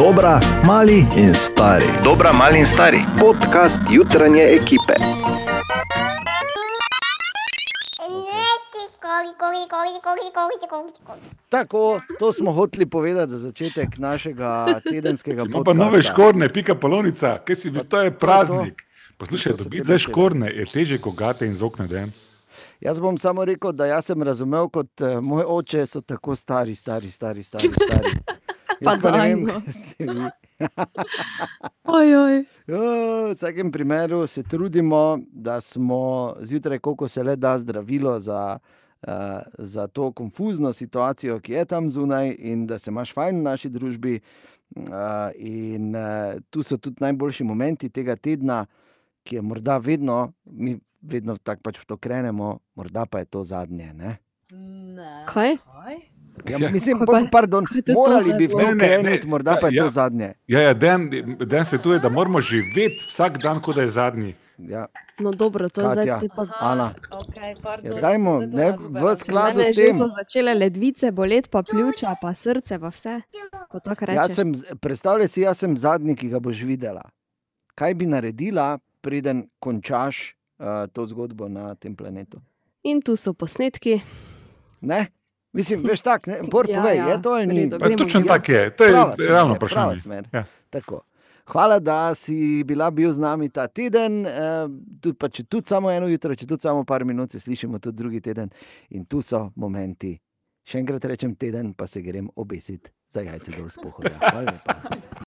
Dobra, mali in stari. Dobra, mali in stari. Podcast jutranje ekipe. Tako, to smo hoteli povedati za začetek našega tedenskega Ima pa podcasta. nove škorne, pika polonica, kaj si bil, to je praznik. Poslušaj, dobiti besede. škorne je teže, kot gate in zokne. Den. Jaz bom samo rekel, da jaz sem razumel, kot uh, moj oče so tako stari, stari, stari, stari. stari. Pa Jaz pa ne vem, kaj ste vi. Oj, oj. Jo, V vsakem primeru se trudimo, da smo zjutraj, koliko se le da, zdravilo za, uh, za to konfuzno situacijo, ki je tam zunaj, in da se imaš fajn v naši družbi. Uh, in uh, tu so tudi najboljši momenti tega tedna, ki je morda vedno, mi vedno tako pač v to krenemo, morda pa je to zadnje. Ne? Kaj? Ja, Ja. mislim, pa, pa- pardon, morali bi v to kreniti, morda pa je ja, to ja. zadnje. Ja, ja, den, den svetuje, da moramo živeti vsak dan, kot da je zadnji. Ja, No, dobro, to Katja. zdaj ti pa. Ana, Okay, ja, dajmo, ne, v skladu s tem. so začele ledvice boleti, pa pljuča, pa srce, pa vse. Jaz sem, predstavljaj si, jaz sem zadnji, ki ga boš videla. Kaj bi naredila, preden končaš uh, to zgodbo na tem planetu? In tu so posnetki. Ne? Mislim, veš tako, Bor, Ja, povej, ja, je to ali ni? Pa, točno tako je, to je je, prava vprašanje. Ja. Tako. Hvala, da si bila bil z nami ta teden. Uh, tudi, pa, če tudi samo eno jutro, če tudi samo par minut, se slišimo tudi drugi teden. In tu so momenti. Še enkrat rečem teden, pa se grem obesiti za jajce dol z pohoda. Hvala lepa.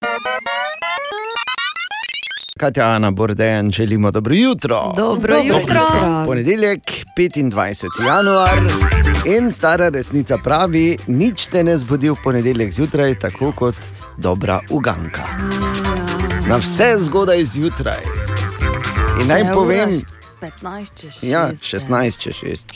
Katja, Ana, Bordejan, želimo dobro jutro. Dobro jutro. Ponedeljek, 25. januar in stara resnica pravi, nič te ne zbudi v ponedeljek zjutraj, tako kot dobra uganka. Na vse zgodaj zjutraj. In naj povem, 15 čez 6. ja, 16 če 6.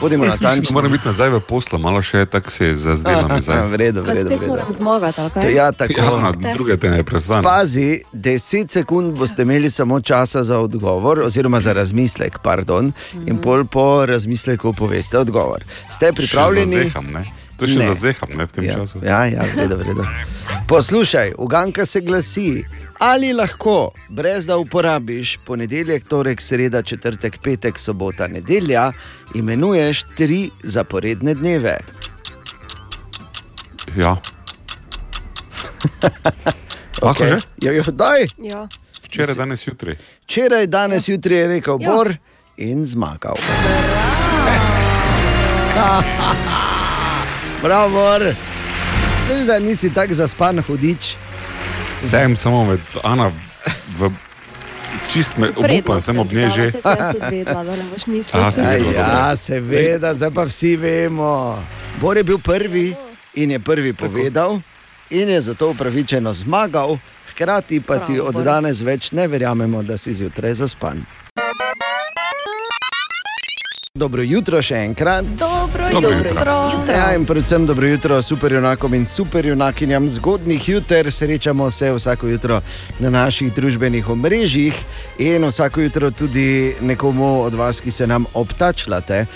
Bodimo Ne natančni. morem biti nazaj v poslu, malo še tako se zazdelam. V redu, v redu. spet moram zmagati, kaj? ja, tako. Ja, na druge te ne prestane. Pazi, 10 sekund boste imeli samo časa za odgovor, oziroma za razmislek, pardon, in pol po razmisleku poveste odgovor. Ste pripravljeni? Zazeham, ne? To še Ne. zazeham ne, v tem Ja, času. ja, ja, v redu, v redu. Poslušaj, uganka se glasi. Ali lahko, brez da uporabiš ponedeljek, torek, sreda, četrtek, petek, sobota, nedelja, imenuješ tri zaporedne dneve? Ja. Lahko že? Jo, jo, daj. Ja. Včeraj, danes, jutri. Včeraj, danes, jutri je rekel Ja. Bor in zmagal. Bravo. Veš, da nisi tako zaspan hudič. Sem samo med Ana, v, čist me obupam, sem ob njej že. Se Ja, zelo ja, dobro. seveda, zdaj pa vsi vemo. Bor je bil prvi in je prvi povedal, in je zato upravičeno zmagal, hkrati pa ti Bravo, od danes več ne verjamemo, da si zjutraj zaspan. Dobro jutro še enkrat. Dobro, Dobro dobro jutro. jutro. Ja, in predvsem dobro jutro superjunakom in superjunakinjam zgodnih juter. Srečamo se vsako jutro na naših družbenih omrežjih in vsako jutro tudi nekomu od vas, ki se nam obtačljate, eh,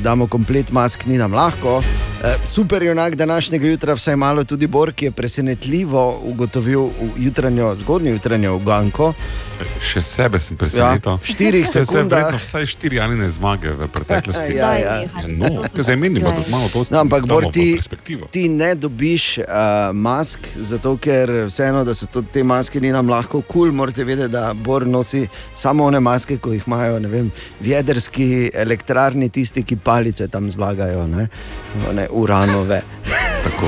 damo komplet mask, ni nam lahko. Eh, superjunak današnjega jutra, vsaj malo tudi Bor, ki je presenetljivo ugotovil jutranjo, zgodnjo jutranjo uganko. Še sebe sem Ja, presenetil. v štirih se je sekundah. verjetno vsaj štiri anine zmage v preteklosti. Ja, ja. Ja, no, zdaj menimo, da malo to No, ampak Bor, ti, ti ne dobiš uh, mask, zato ker vseeno, da so to, te maske ni nam lahko kul. Cool. Morate vedeti, da Bor nosi samo one maske, ki jih imajo ne vem, v jedrski elektrarni, tisti, ki palice tam zlagajo, ne, ne uranove. Tako.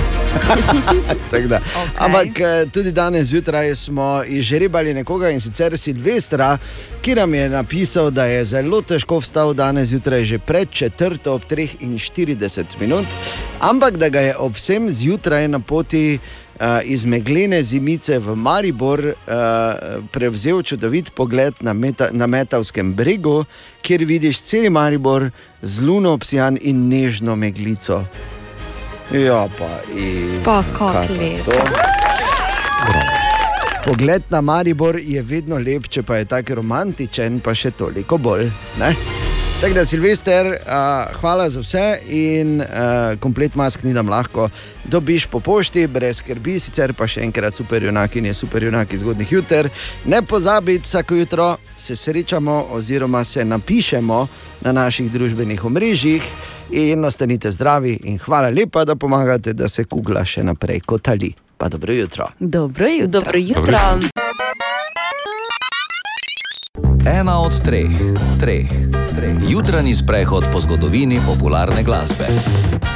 Tako da. Ampak eh, tudi danes zjutraj smo izžrebali nekoga in sicer Silvestra, ki nam je napisal, da je zelo težko vstal danes zjutraj, že pred četrto ob 43 minut, ampak da ga je ob vsem zjutraj na poti. Uh, iz meglene zimice v Maribor uh, prevzel čudovit pogled na, meta, na Metavskem bregu, kjer vidiš cel Maribor z luno obsijan in nežno meglico. Ja, pa in. Pa Kaj kak pa lep. to? Pogled na Maribor je vedno lep, če pa je tako romantičen, pa še toliko bolj. Ne? Tako da, Silvester, uh, hvala za vse in uh, komplet mask ni nam lahko dobiš po pošti, brez skrbi, sicer pa še enkrat super junaki in je super junaki zgodnih juter. Ne pozabi, vsako jutro se srečamo oziroma se napišemo na naših družbenih omrežjih in ostanite zdravi in hvala lepa, da pomagate, da se kugla še naprej kot ali. Pa dobro jutro. Dobro jutro. Dobro jutro. Ena od treh, treh, treh. Jutranji sprehod po zgodovini popularne glasbe.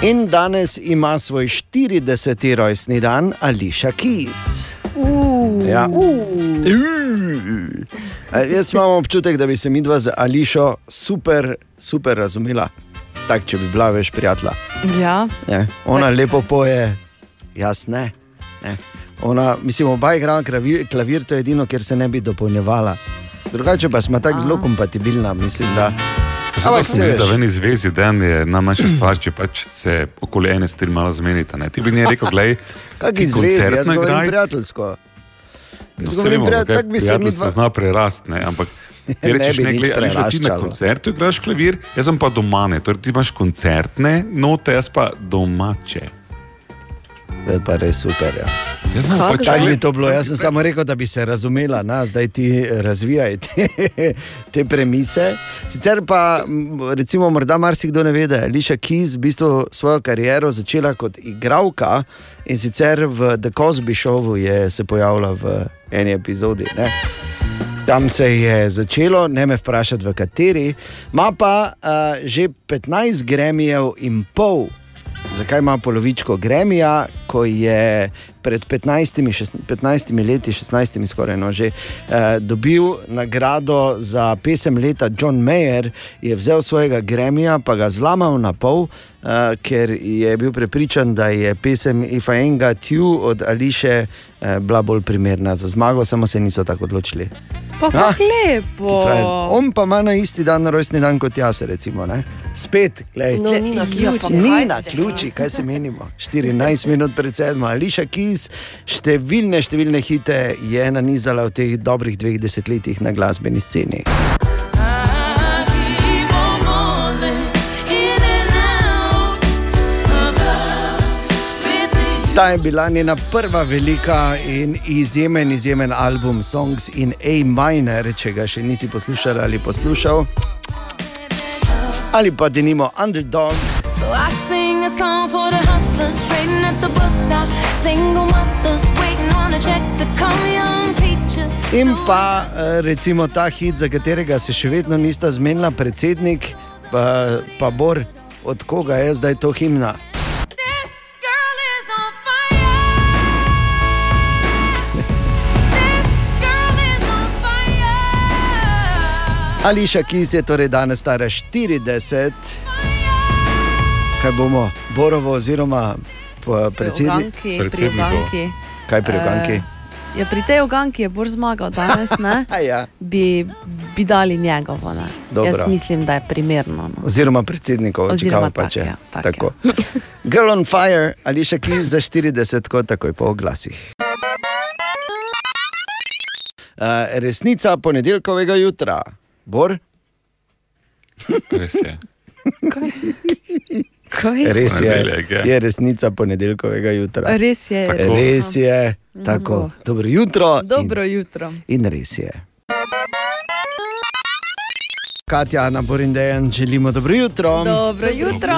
In danes ima svoj 40. rojstni dan Ališa Keys. Ja. Uh. Jaz imam občutek, da bi se mi dva z Ališo super, super razumela. Tak, če bi bila več prijatelja. Ja, Ne? Ona tak. lepo poje, jaz ne. ne. Ona, mislim, oba igrava klavir, klavir, to je edino, kjer se ne bi dopolnjevala. Drugače pa smo tako zelo kompatibilna, mislim, da. Zato se mi zdi, da v eni zvezi dan je najmanjša stvar, če pač se okoli ene stvari malo zmenita. Ne? Ti bi njej rekel, gledaj, Kak ti izvezi, jaz govorim igraj. prijateljsko. No, Jaz saj govorim vemo, prijatelj, kaj tako bi se mi prijateljstvo dva. zna prerasti, ne, ampak ti Ne rečeš, ne, nič gledaj, ali že ti na koncertu igraš klavir, jaz sem pa doma, ne, torej ti imaš koncertne note, jaz pa domače. To je pa res super. Ja. Ja, no, pač, Kaj bi to bilo? Jaz sem samo rekel, da bi se razumela, na, zdaj ti razvijaj te, te premise. Sicer pa, recimo, morda marsikdo ne ve, da je Liša Keys v bistvu svojo kariero začela kot igralka in sicer v The Cosby Showu je se pojavila v eni epizodi. Ne? Tam se je začelo, ne me vprašati, v kateri, ima pa uh, že 15 gremijev in pol. Zakaj ima polovičko Gremija, ko je pred 15, šest- 15 leti, 16 skoraj no, že eh, dobil nagrado za pesem leta John Mayer, je vzel svojega Gremija, pa ga zlamal na pol, eh, ker je bil prepričan, da je pesem If I Ain't Got You od Ališe eh, bila bolj primerna za zmago, samo se niso tako odločili. Pa kako lepo. On pa ima na isti dan rojstni dan kot jaz, recimo. Ne? Spet, gledaj. No, ni na pa ključi. kaj Ni na ključi, kaj se menimo. 14 minut pred sedmo, Ališa Kis, številne, številne hite je nanizala v teh dobrih dveh desetletjih na glasbeni sceni. Ta je bila njena prva velika in izjemen, izjemen album Songs in A minor, če ga še nisi poslušal ali poslušal. Ali pa denimo Underdog, So I sing a song for the hustlers trading at the bus stop. Single mothers waiting on a check to come, young teachers. In pa eh, recimo ta hit, za katerega se še vedno nista zmenila, predsednik, pa, pa Bor, od koga je zdaj to himna. Ališa Kis je torej danes stara 40, kaj bomo, Borovo oziroma p- predsednik. Uganki. kaj pri Uganki. Eh, Ja, pri tej Uganki je bolj zmagal danes, ne? Ja. bi, bi dali njegovo. Jaz mislim, da je primerno. No. Oziroma predsednikov, Oziroma pa tak, če. ja, tak, tako. Girl on fire, Ališa Kis za 40, kot takoj po oglasih. Uh, resnica ponedeljkovega jutra. Bor? Res je. Kaj? Res je, Ponedeljek, ja. je resnica ponedeljkovega jutra. Res je. Tako. res. Je, tako. Dobro jutro. Dobro jutro. In, in res je. Katja, Ana Borindejan, želimo dobro jutro. Dobro jutro.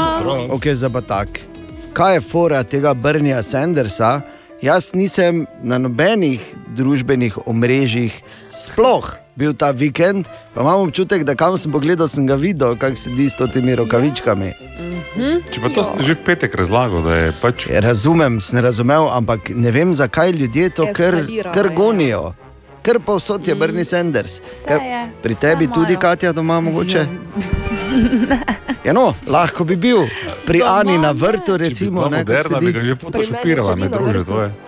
Ok, za batak. Kaj je fora tega Brnija Sandersa? Jaz nisem na nobenih družbenih omrežjih sploh bil ta vikend, pa imam občutek, da kam sem pogledal, sem ga videl, kako sedi s temi rokavičkami. Če pa to sem že v petek razlagal, da je pač Ja, Razumem, sem razumel, ampak ne vem, zakaj ljudje to kar, kar ja. Ker pa vsot je Brni Sanders. Kar- je, Pri vse tebi tudi, imajo. Katja, doma mogoče? Ja, no, lahko bi bil. Pri Doma Ani na vrtu, recimo, ne, moderna, bi sedi. ga že fotošopirala, sedi ne druže, to je.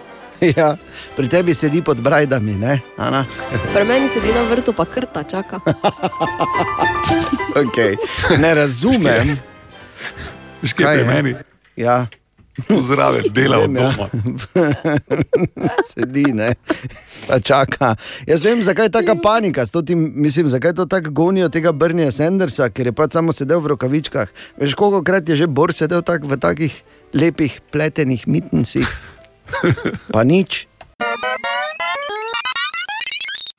Ja, pri tebi sedi pod brajdami, ne? Ana? Pri meni sedi na vrtu, pa krta čaka. Okay. Ne razumem. Veš, kaj je Kaj pri je? meni? Ja, zraven dela od doma. Sedi, ne, pa čaka. Jaz ne vem, zakaj je taka panika, tim, mislim, zakaj to tako gonijo tega Brnija Sandersa, ker je pa samo sedel v rokavičkah. Veš, koliko krat je že Bor sedel tak, v takih lepih pletenih mitnicah, pa nič.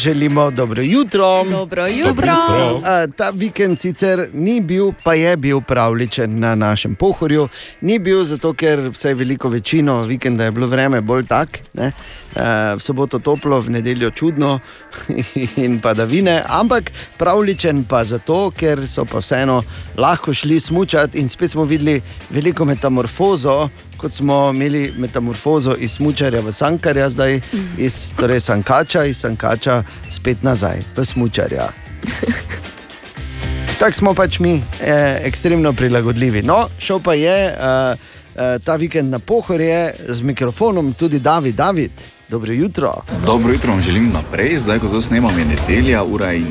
Želimo dobro jutro. Dobro jutro. jutro. A, Ta vikend sicer ni bil, pa je bil pravličen na našem pohorju. Ni bil zato, ker vsaj veliko večino vikenda je bilo vreme bolj tak. Ne? E, V soboto toplo, v nedeljo čudno in padavine, ampak pravličen pa zato, ker so pa vseeno lahko šli smučati in spet smo videli veliko metamorfozo, kot smo imeli metamorfozo iz smučarja v sankarja, zdaj iz torej sankača, iz sankača spet nazaj v smučarja. Tako smo pač mi, eh, ekstremno prilagodljivi. No, šel pa je eh, eh, ta vikend na pohorje z mikrofonom tudi David. David, dobro jutro. Dobro jutro vam želim naprej, zdaj ko to snemam je nedelja, ura je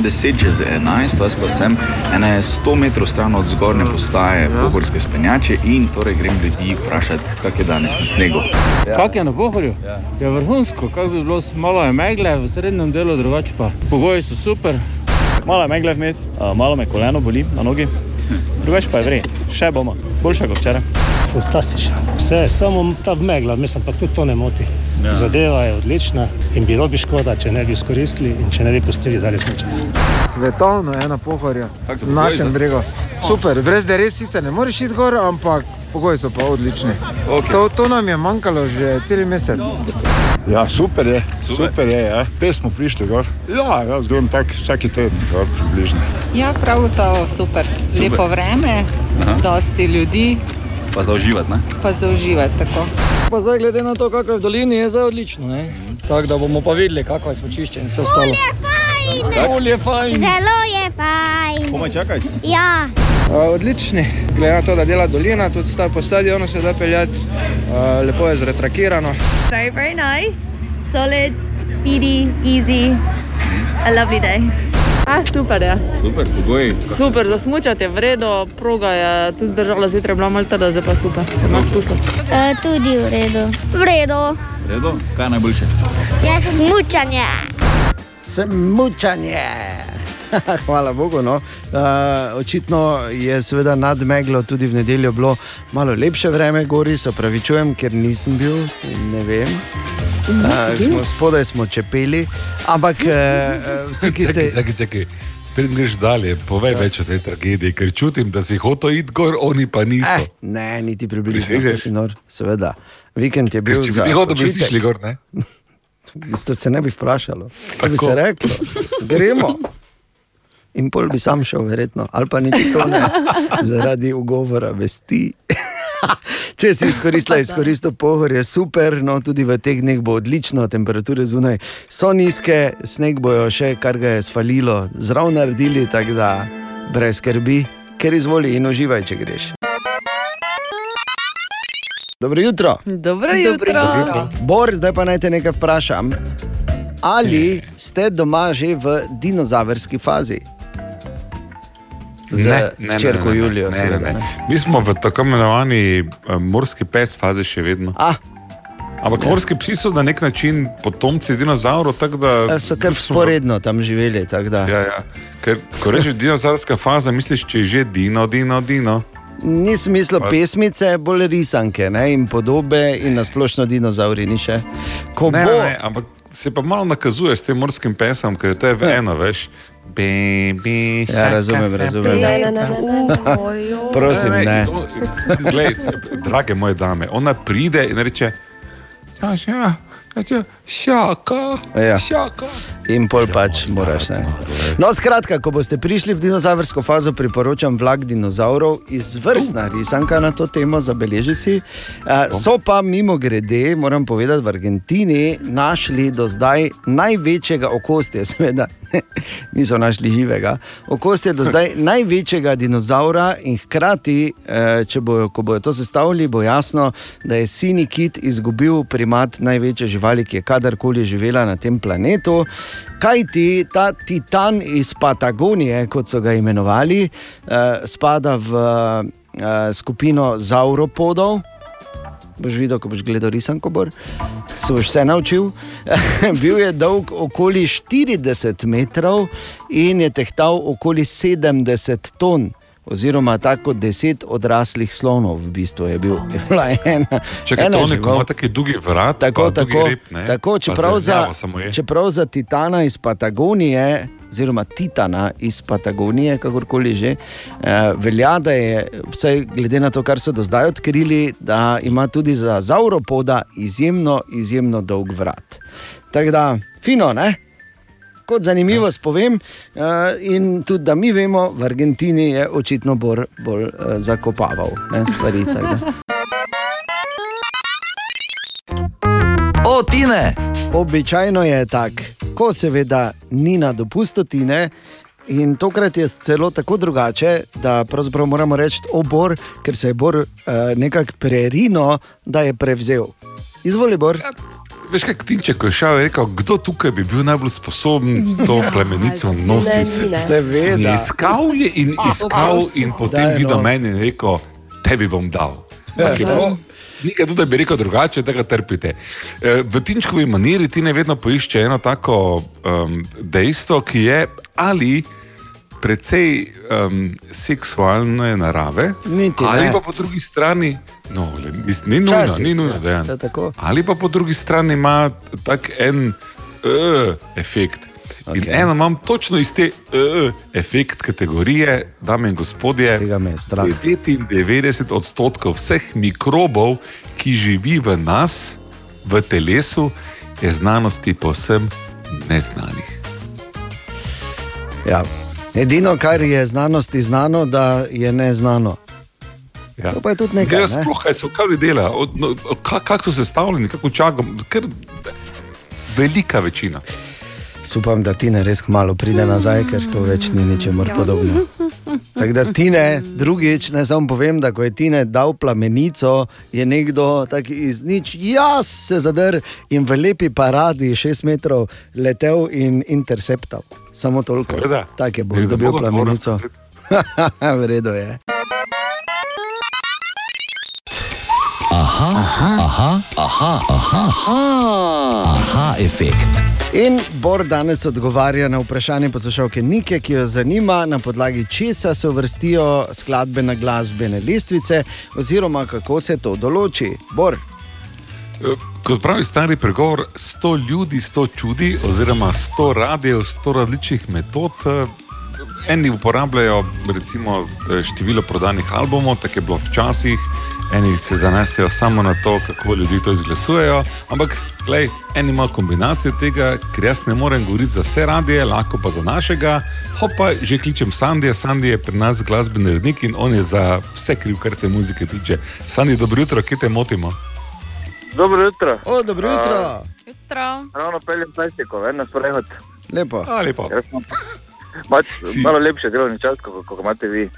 10 čez 11, vas pa sem ene 100 metrov stran od zgornje postaje pohorske spenjače in torej grem ljudi vprašati, kak je danes na snegu. Kak je na pohorju? Ja. Je vrhunsko, kako bi bilo, malo je megle, v srednjem delu drugače pa. Pogoji so super. Malo je megle vmes, a, malo me koleno boli na nogi. Drugače pa je vre, še bomo, boljše kot včeraj. Fantastično. Vse, samo ta megla, mislim, pa tudi to ne moti. Ja. Zadeva je odlična in bilo bi škoda, če ne bi izkoristili in če ne bi pustili dalje smučati. Svetovno je na pohorju, pogoji našem bregu. Super, brez da res sicer ne moreš iti gor, ampak pogoji so pa odlični. Okej. To, to nam je manjkalo že cel mesec. Ja, super je, Super. super, je. Ja. Pes smo prišli gor. Ja, jaz grem tak vsaki teden, gor približno. Ja, prav gotovo, super. Super. Lepo vreme, Aha. dosti ljudi, Pa za uživati, ne? pa za uživati tako. Pa zdaj, glede na to, kako je v dolini, je zdaj odlično. Ne? Tako da bomo pa videli, kako je smočišče in vse ostalo. Bolje je fajn. Zelo je fajn. Komaj čakaj. Ja. Odlični, glede na to, da dela dolina, tudi sta po stadionu se da peljati, uh, lepo je zretrakirano. Very, very nice. Solid, speedy, easy. A lovely day. Ah, super je. Super, pogoji. Super, za smučati je vredno, proga je tudi zdržala zjutraj, bila malo trda, zdaj pa super, ima spustov. Uh, tudi v redu. V redu. Redo? Kaj je najboljše? Jaz smučanje. Smučanje. Hvala Bogu. No. Uh, očitno je seveda nad meglo tudi v nedeljo bilo malo lepše vreme, gori se pravičujem, ker nisem bil, ne vem. Uh, smo spodaj smo čepeli, ampak uh, vsi, ki ste. Čakaj, čakaj. Preden greš dalje, povej več o tej tragediji, ker čutim, da si hotel iti gor, oni pa niso. Eh, ne, niti približno, nor, seveda. Vikend je Ker bil če bi za ti hotel, bi si šli gor, ne? Ste se ne bi vprašali, kaj bi se reklo, gremo. In pol bi sam šel, verjetno, ali pa niti to ne, zaradi ugovora vesti. Če si izkoristila, izkoristil pohor, je super, no tudi v teh dneh bo odlično, temperature zunaj so nizke, sneg bojo še, kar ga je svalilo, zraven naredili, tako da brez skrbi, ker izvoli in uživaj, če greš. Dobro jutro. Dobro jutro. Bor, zdaj pa naj te nekaj vprašam. Ali ste doma že v dinozaverski fazi? Z črko Julijo, ne, ne, seveda. ne. ne. Mi smo v tako imenovani uh, morski pes fazi še vedno. Ah. Ampak morski psi so na nek način potomci dinozaurov, tako da. Eh, So kar sporedno tam živeli. Ja, ja. Ker, ko rečeš dinozaurska faza, misliš, če je že dino, dino, dino. Ni smisla Pa- pesmice, bolj risanke ne? in podobe, in nasplošno dinozauri ni še. Ko Ne, bo, ne, ne, ampak se pa malo nakazuje s tem morskim pesom, ker je to je v eno, veš. Baby, Ja, razumem, razumem. Prosim, ne. to- Glej, drage moje dame, ona pride in reče: Ja, ja, ja, šaka, Ja. šaka. In pol pač moraš. Ne. No, skratka, ko boste prišli v dinozavrsko fazo, priporočam vlak dinozaurov, izvrstna risanka na to temo, zabeleži si. Uh, so pa mimo grede, moram povedati, v Argentini našli do zdaj največjega okostja, seveda niso našli živega. Okost je do zdaj največjega dinozaura in hkrati, eh, če bojo, ko bojo to sestavili, bo jasno, da je sini kit izgubil primat največje živali, ki je kadarkoli živela na tem planetu. Kaj ti ta titan iz Patagonije, kot so ga imenovali, eh, spada v eh, skupino zauropodov. Boš videl, ko boš gledal risanko, bor, se boš vse naučil. Bil je dolg okoli 40 metrov in je tehtal okoli 70 ton. Oziroma, tako deset odraslih slonov, v bistvu je bil. Je bila ena, žival. ima taki dolgi vrat, Tako, tako, rep, ne? tako čeprav, za, čeprav za Titana iz Patagonije, oziroma Titana iz Patagonije, kakorkoli že, eh, velja, da je, vsaj glede na to, kar so do zdaj odkrili, da ima tudi za Zauropoda izjemno, izjemno dolg vrat. Tako da, fino, ne? Kot zanimivost povem, eh, in tudi da mi vemo, v Argentini je očitno bolj, bolj eh, zakopaval ne, stvari. O, Tine! Običajno je tako, ko seveda ni na dopustu Tine. In tokrat je celo tako drugače, da pravzaprav moramo reči obor, ker se je Bor uh, nekako prerino, da je prevzel. Izvoli, Bor. Veš, kaj Tinček, ko je šel, je rekel, kdo tukaj bi bil najbolj sposoben to Ja, plemenico nositi. Seveda. In Iskal je in iskal, in potem Daj, videl no. meni in rekel, tebi bom dal. Ja. Je bilo Nekaj tudi, bi rekel drugače, da ga trpite. Eh, V Tinčkovi maniri ti ne vedno poišče eno tako um, dejstvo, ki je ali precej um, seksualne narave, Niti ali ne. pa po drugi strani, no, le, mis- ni nujno, Včasih, ni nujno, ja, dejan. to je tako. Ali pa po drugi strani ima tak en uh, efekt. Okay. In eno imam točno iz te uh, efekt kategorije, dame in gospodje. Tega me je strah. 99 odstotkov vseh mikrobov, ki živi v nas, v telesu, je znanosti povsem neznanih. Ja. Edino, kar je znanosti znano, da je neznano. Ja. To pa je tudi nekaj. Ne, sploh kaj so, kaj dela, od- no, ka- kako so sestavljeni, kako čakam, ker velika večina. Upam, da ti ne res malo pride nazaj, ker to več ni ničemur podobno. Tako da ti ne, drugič, ne samo povem, da ko je ti ne dal plamenico, je nekdo tak iz nič, jaz se zadr in v lepi paradi šest metrov letel in interceptal. Samo toliko. Tako je Je bolj za dobil plamenico. v redu je. Aha, aha, aha, aha, aha, aha, aha efekt. In Bor danes odgovarja na vprašanje poslušalke Nike, ki jo zanima, na podlagi česa se uvrstijo skladbe na glasbene lestvice, oziroma kako se to določi. Bor. Eh, Kot pravi stari pregovor, sto ljudi, sto čudi, oziroma sto radijev, sto različnih metod. eh, Eni uporabljajo recimo eh, število prodanih albumov, tako je bilo včasih, eni se zanesejo samo na to, kako ljudi to izglasujejo. Ampak, glej, eni imajo kombinacijo tega, ker jaz ne morem govoriti za vse radije, lahko pa za našega. Hopa, že kličem Sandija, Sandi je pri nas glasbeni urednik in on je za vse kriv, kar se muzike tiče. Sandi, dobro jutro, kje te motimo? Dobro jutro. O, dobro jutro. Jutro. Ravno peljem plastiko, ven na sprehod. Lepo. A, lepo. Mač, Si- malo lepše delovni čas, kot ko ga imate vi.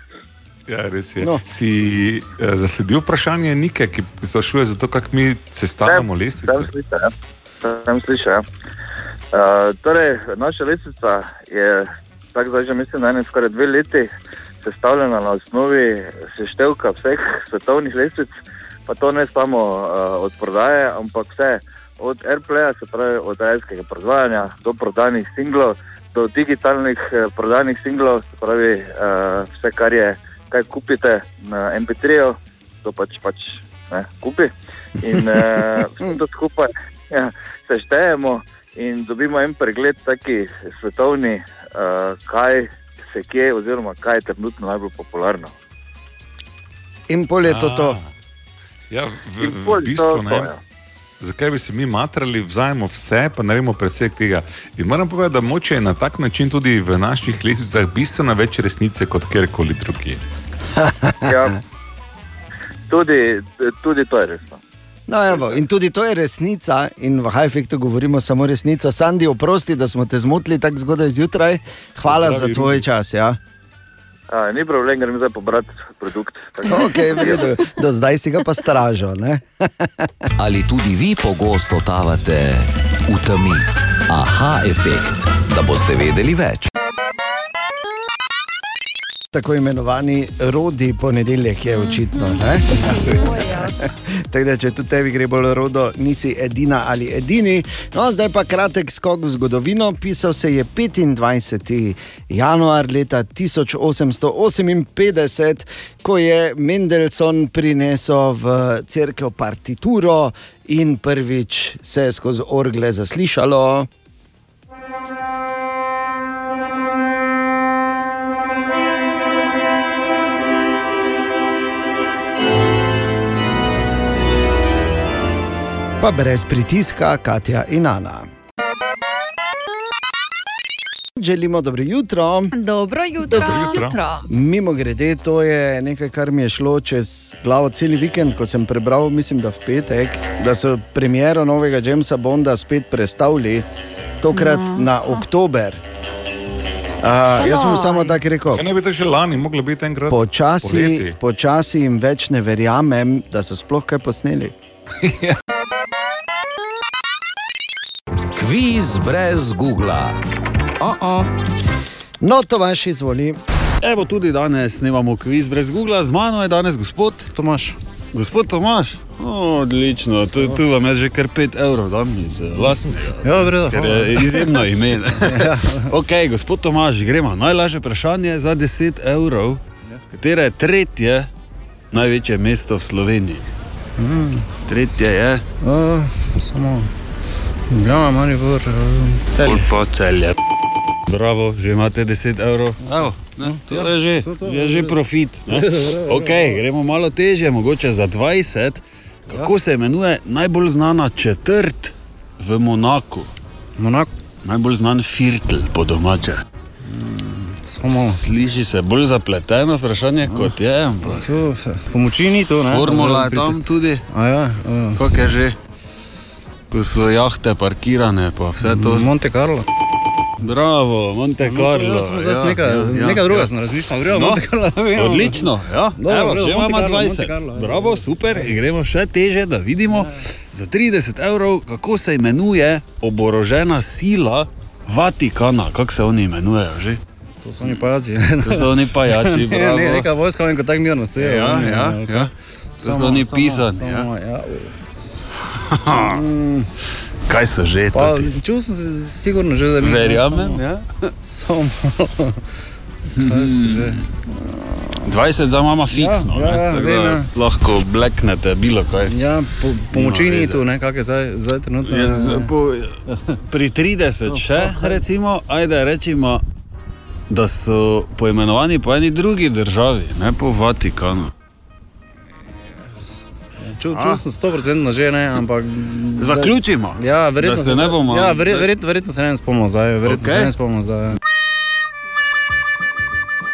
Ja, res je. No. Si eh, zasledil vprašanje Nike, ki sprašuje za to, kako mi sestavljamo lestvice? Sem slišal, ja. Sem slišal, ja. Uh, torej, naša lestvica je, tako zdaj že mislim, na ene skoraj dve leti sestavljena na osnovi seštevka vseh svetovnih lestvic, pa to ne samo uh, od prodaje, ampak vse od AirPlaya, se pravi od radijskega predvajanja do prodanih singlov, do digitalnih eh, prodanih singlov, se pravi uh, vse, kar je, kaj kupite na MP3-ju, to pač pač ne, kupi. In uh, to skupaj ja, seštejemo in dobimo en pregled, taki svetovni, uh, kaj se kje, oziroma kaj je trenutno najbolj popularno. In pol je to to. Ja, v, v je bistvu to ne. to, ja. Zakaj bi se mi matrali, vzajemo vse, pa naredimo preseg tega. In moram povedati, da moče je na tak način tudi v naših lesicah bistveno več resnice kot kjerkoli drugje. Ja, tudi, tudi to je resno. No, evo, in tudi to je resnica, in v Hajfektu govorimo samo resnico. Sandi, oprosti, da smo te zmotili tako zgodaj zjutraj. Hvala Zdravi, za tvoj čas. Ja. A, ni problem, grem zdaj pobrati produkt. Ok, v redu. Do zdaj si ga pa stražil. ne? Ali tudi vi pogosto totavate v temi? Aha efekt, da boste vedeli več. Tako imenovani rodi ponedeljek je očitno. Tako da, če tudi tebi gre bolj rodo, nisi edina ali edini. No, zdaj pa kratek skok v zgodovino. Pisal se je 25. januar leta 1858, ko je Mendelssohn prinesel v cerkev partituro in prvič se je skozi orgle zaslišalo. Pa brez pritiska, Katja in Ana. Želimo dobro jutro. Dobro jutro. Mimo grede, to je nekaj, kar mi je šlo čez glavo cel vikend, ko sem prebral, mislim, da v petek, da so premiero novega Jamesa Bonda spet prestavili, tokrat No. na oktober. Uh, jaz sem samo tako rekel. Ja, ne bi to že lani moglo biti enkrat. Počasi, poleti. počasi jim več ne verjamem, da so sploh kaj posneli. Kviz brez Google. Oh -oh. No, to vaš izvoli. Evo tudi danes snemamo kviz brez Google, z mano je danes gospod Tomaš. Gospod Tomaš, o, odlično, tu, tu vam je že kar 5 evrov, da mi se lastnega. Ja, v redu, Ker je izjemno ime. ne. ok, gospod Tomaš, gremo. Najlažje vprašanje za 10 evrov. Katere je tretje največje mesto v Sloveniji? Mm. Tretje je. Uh, samo Ljubljana, Maribor, uh, Pol pa celje. Bravo, že imate 10 evrov. Evo, ne, to je že, je že profit. ne. Ok, gremo malo težje, mogoče za 20. Kako se imenuje najbolj znana četrt v Monaku? Monak? Najbolj znan firtl po domače. Samo. Sliši se bolj zapleteno vprašanje kot je. ampak To, pomoči ni to, ne? Formula je tam tudi. A ja, uh, Kako je že? Ko so jahte parkirane, pa vse to. Monte Carlo. Bravo, Monte Carlo. Jaz sem zdaj nekaj, nekaj druga sem razmišljal, gremo No, Monte Carlo. vemo. Odlično, ja. Dobro, Evo, že imamo Carlo, 20. Monte Carlo, ja. Bravo, super, in gremo še teže, da vidimo za 30 evrov, kako se imenuje oborožena sila Vatikana. Kako se oni imenujejo že? To so oni pajaci. To so oni pajaci, bravo. ne, neka vojska, oni kot tako mirno stojijo. Ja, ja, ja. kaj. To so oni pisani, ja. Ja. Kaj so že? Pa, čul sem se sigurno že za njih. Verjamem, samo- ja. Samo. Že? 20 za mama fiksno, Ja, ja, ne, ja, vem, ja. lahko bleknete bilo kaj. Ja, po, pomoči Nima ni tu, ne, kak je zdaj, zdaj trenutno. Jaz, po, pri 30 še, recimo, ajde rečemo, da so poimenovani po eni drugi državi, ne po Vatikanu. Čul, čul sem 100% že ne, ampak. Zaključimo? Ja, verjetno. Se ne bomo- Ja, verjetno, verjetno, verjetno se ne spomnimo zdaj. Verjetno Okej. se ne spomnimo zdaj.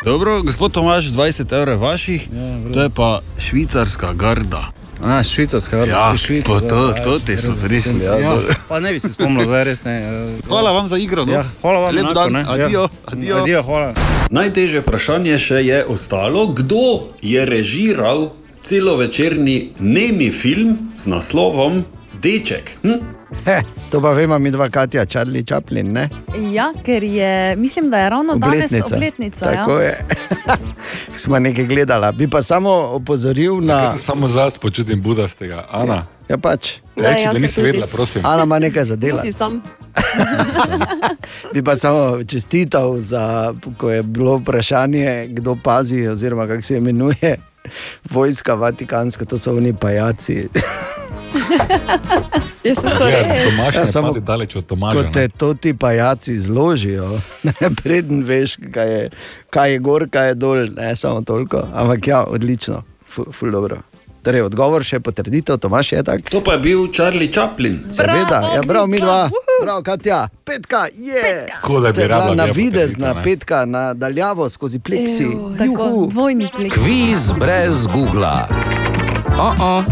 Dobro, gospod Tomaš, 20 evrov vaših, to je pa švicarska garda. A, švicarska garda. Ja, Švica, po ja, to, ja, to ti so res, prišli. Ja, Ja, pa ne bi se spomnil zdaj, res ne. eh, Hvala vam za igro. No? Ja, hvala vam, Lep dan, ne. adijo, Ja. adijo. Adijo, hvala. Najtežje vprašanje še je ostalo, kdo je režiral celovečerni nemi film z naslovom Deček. Hm? He, to pa vemo, mi dva Katja, Charlie Chaplin, ne? Ja, ker je, mislim, da je ravno danes obletnica. Tako ja. je. Smo nekaj gledala. Bi pa samo opozoril na. Samo zas počutim budastega. Ana, Ja, pač. Ja, reči, jaz da se nisi vedela, prosim. Ana ima nekaj za sam. Bi pa samo čestital, za, ko je bilo vprašanje, kdo pazi, oziroma kako se imenuje vojska Vatikanska, to so oni pajaci. Jaz sem to Ja. Tomaž Ja, ne samo- daleč od Tomaža. Ko ne. te to ti pajaci zložijo, ne, preden veš, kaj je, kaj je gor, kaj je dol, ne samo toliko. Ampak ja, odlično, ful, ful dobro. Torej, odgovor še potrditev, Tomaš je tak. To pa je bil Charlie Chaplin. Seveda, ja, prav, mi dva, prav, Katja, petka je. Ko da bi To je bila rabila na videzna ne. petka, na daljavo skozi pleksi. Evo, Tako, dvojni plik. Kviz brez Google. Oh -oh.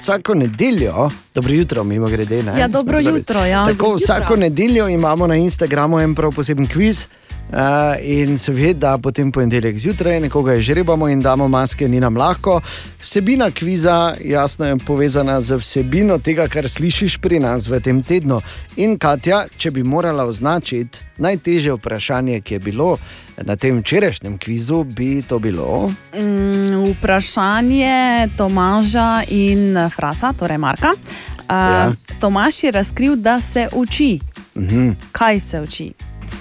Vsako nedeljo, dobro jutro, mimo grede. Ne? Ja, dobro jutro, ja. Tako, Dobro vsako jutro. nedeljo imamo na Instagramu en prav poseben kviz, Uh, in seveda, potem ponedeljek zjutraj nekoga žrebamo in damo maske, ni nam lahko. Vsebina kviza jasno je povezana z vsebino tega, kar slišiš pri nas v tem tednu. In Katja, če bi morala označiti najtežje vprašanje, ki je bilo na tem včerajšnjem kvizu, bi to bilo. Mm, vprašanje Tomaža in Frasa, torej Marka. Uh, Ja. Tomaž je razkril, da se uči. Mhm. Kaj se uči?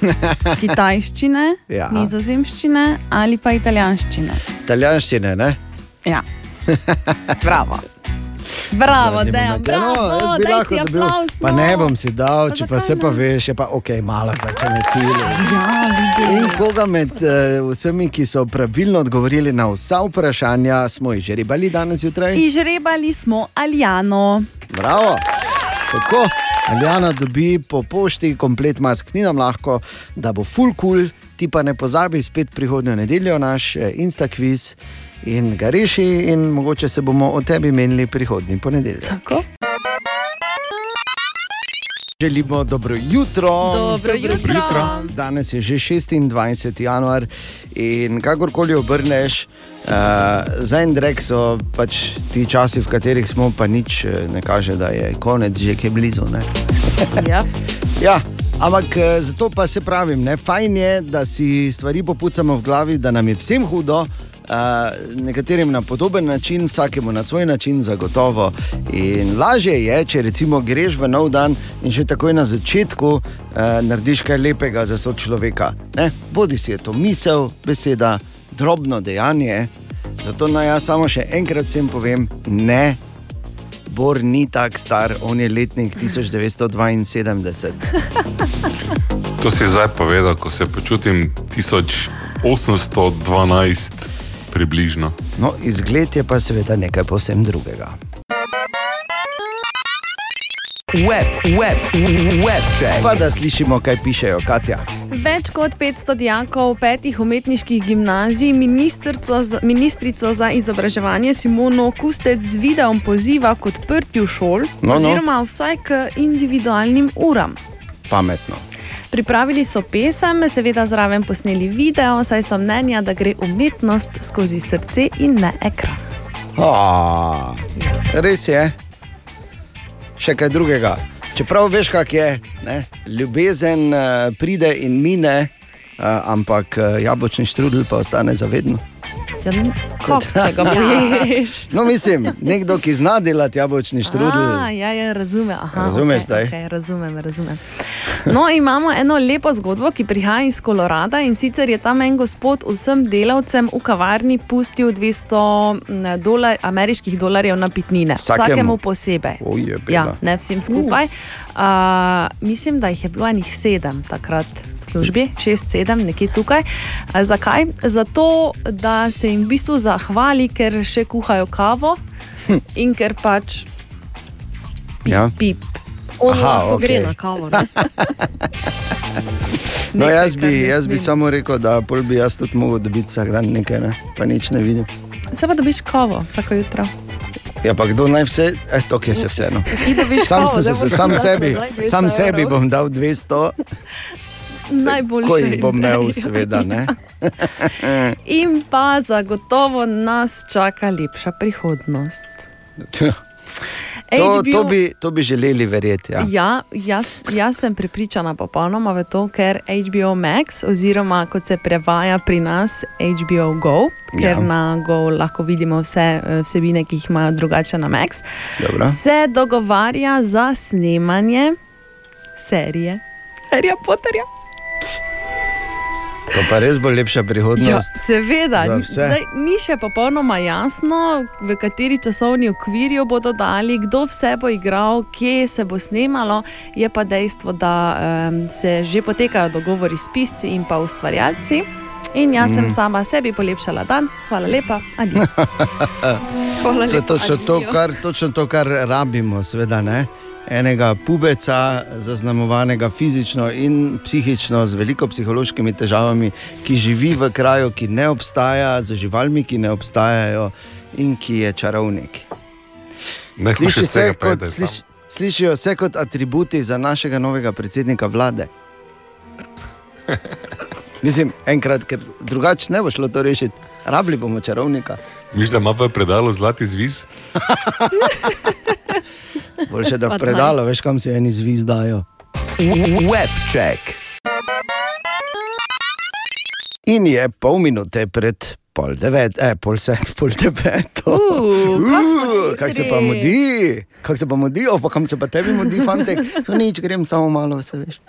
Kitajščine, Ja. nizozemščine ali pa italijanščine. Italijanščine, ne? Ja. Bravo. Bravo. Ja, bravo, no, jaz bi lahko dobil. aplavz, Pa no. ne bom si dal, Pa če pa se pa veš, je pa ok, malo začne sili. Ja, In koga med uh, vsemi, ki so pravilno odgovorili na vsa vprašanja, smo ribali danes zjutraj? Izžrebali smo Aljano. Bravo! Tako, Aljana dobi po pošti komplet mask, ni nam lahko, da bo full cool, ti pa ne pozabi spet prihodnjo nedeljo naš eh, Instakviz in ga reši, in mogoče se bomo o tebi menili prihodnji ponedeljek. Tako. Želimo dobro jutro. Dobro jutro. jutro. Danes je že 26. januar in kakorkoli obrneš, uh, za en drek so pač ti časi, v katerih smo, pa nič eh, ne kaže, da je konec že kaj blizu. Ne? Ja. ja. Ampak eh, zato pa se pravim, ne, fajn je, da si stvari popucamo v glavi, da nam je vsem hudo, nekaterim na podoben način, vsakemu na svoj način, zagotovo. In lažje je, če recimo greš v nov dan in že takoj na začetku narediš kaj lepega za sočloveka. Ne? Bodi si je to misel, beseda, drobno dejanje. Zato naj jaz samo še enkrat vsem povem, ne. Bor ni tako star, on je letnik 1972. To si zdaj povedal, ko se počutim 1812, približno. No, izgled je pa seveda nekaj povsem drugega. Web, web, web check. Pa da slišimo, kaj pišejo, Katja. Več kot 500 dijakov petih umetniških gimnazij ministrico za, ministrico za izobraževanje Simono Kustec z videom poziva k odprtju šol, No, no. oziroma vsaj k individualnim uram. Pametno. Pripravili so pesem, seveda zraven posneli video, saj so mnenja, da gre umetnost skozi srce in ne ekran. A, res je. Še kaj drugega. Čeprav veš, kak je, ne? ljubezen uh, pride in mine, uh, ampak uh, jabolčni štrudel pa ostane zavedno. Ja, kako, če ga poješ? No, mislim, nekdo, ki zna delati jabolčni štrudel. A, ja, ja, razume. Aha, Razumeš okay? Okay, razumem, razumem. No, imamo eno lepo zgodbo, ki prihaja iz Kolorada in sicer je tam en gospod vsem delavcem v kavarni pustil 200 dolar, ameriških dolarjev na pitnine. Vsakemu? Vsakemu posebej. Oj, je Ja, ne vsem skupaj. Uh, mislim, da jih je bilo enih sedem takrat službi, šest, sedem, nekje tukaj. Zakaj? Zato, da se jim v bistvu zahvali, ker še kuhajo kavo in ker pač Ja. pip. On Aha, lahko okej. gre na kavo. Ne? No, jaz bi, jaz bi samo rekel, da pol bi jaz tudi mogel dobiti vsak dan nekaj, ne? pa nič ne vidim. Se pa dobiš kavo vsako jutro. Ja, pa kdo naj vse, eh, to je se vseeno. Sam, se, sam, sebi, daj 200 sam sebi bom dal 200, Najboljše. ko jih bom imel, seveda. In pa zagotovo nas čaka lepša prihodnost. To, to, HBO bi, to bi želeli verjeti. Ja. Ja, jaz, jaz sem pripričana popolnoma v to, ker HBO Max, oziroma kot se prevaja pri nas HBO Go, ker Ja. na Go lahko vidimo vse eh, vsebine, ki jih imajo drugače na Max, Dobro. se dogovarja za snemanje serije Harry Potterja. To pa res bo lepša Ja, prihodnost. seveda, za ni- vse. zdaj, ni še popolnoma jasno, v kateri časovni okvir jo bodo dali, kdo vse bo igral, kje se bo snemalo. Je pa dejstvo, da um, se že potekajo dogovori s pisci in pa ustvarjalci. In jaz mm. sem sama sebi polepšala dan, hvala lepa, adijo. To je točno to, kar, točno to, kar rabimo, seveda. Ne? Enega pubeca, zaznamovanega fizično in psihično, z veliko psihološkimi težavami, ki živi v kraju, ki ne obstaja, z živalmi, ki ne obstajajo in ki je čarovnik. Ne Sliši se kot, sliš, slišijo se kot atributi za našega novega predsednika vlade. Mislim, enkrat, ker drugače ne bo šlo to rešiti. Rabili bomo čarovnika. Miš, da ima v predalu zlati zviz? Boljše, da v predalo, veš, kam se eni zvizdajo. Webček. In je pol minute pred pol devet, eh, pol sedem, pol deveto. Uh, Uh, Kako se pa mudi, kako se pa mudi, o, pa kam se pa tebi mudi, fantek. No, nič, grem samo malo, se veš.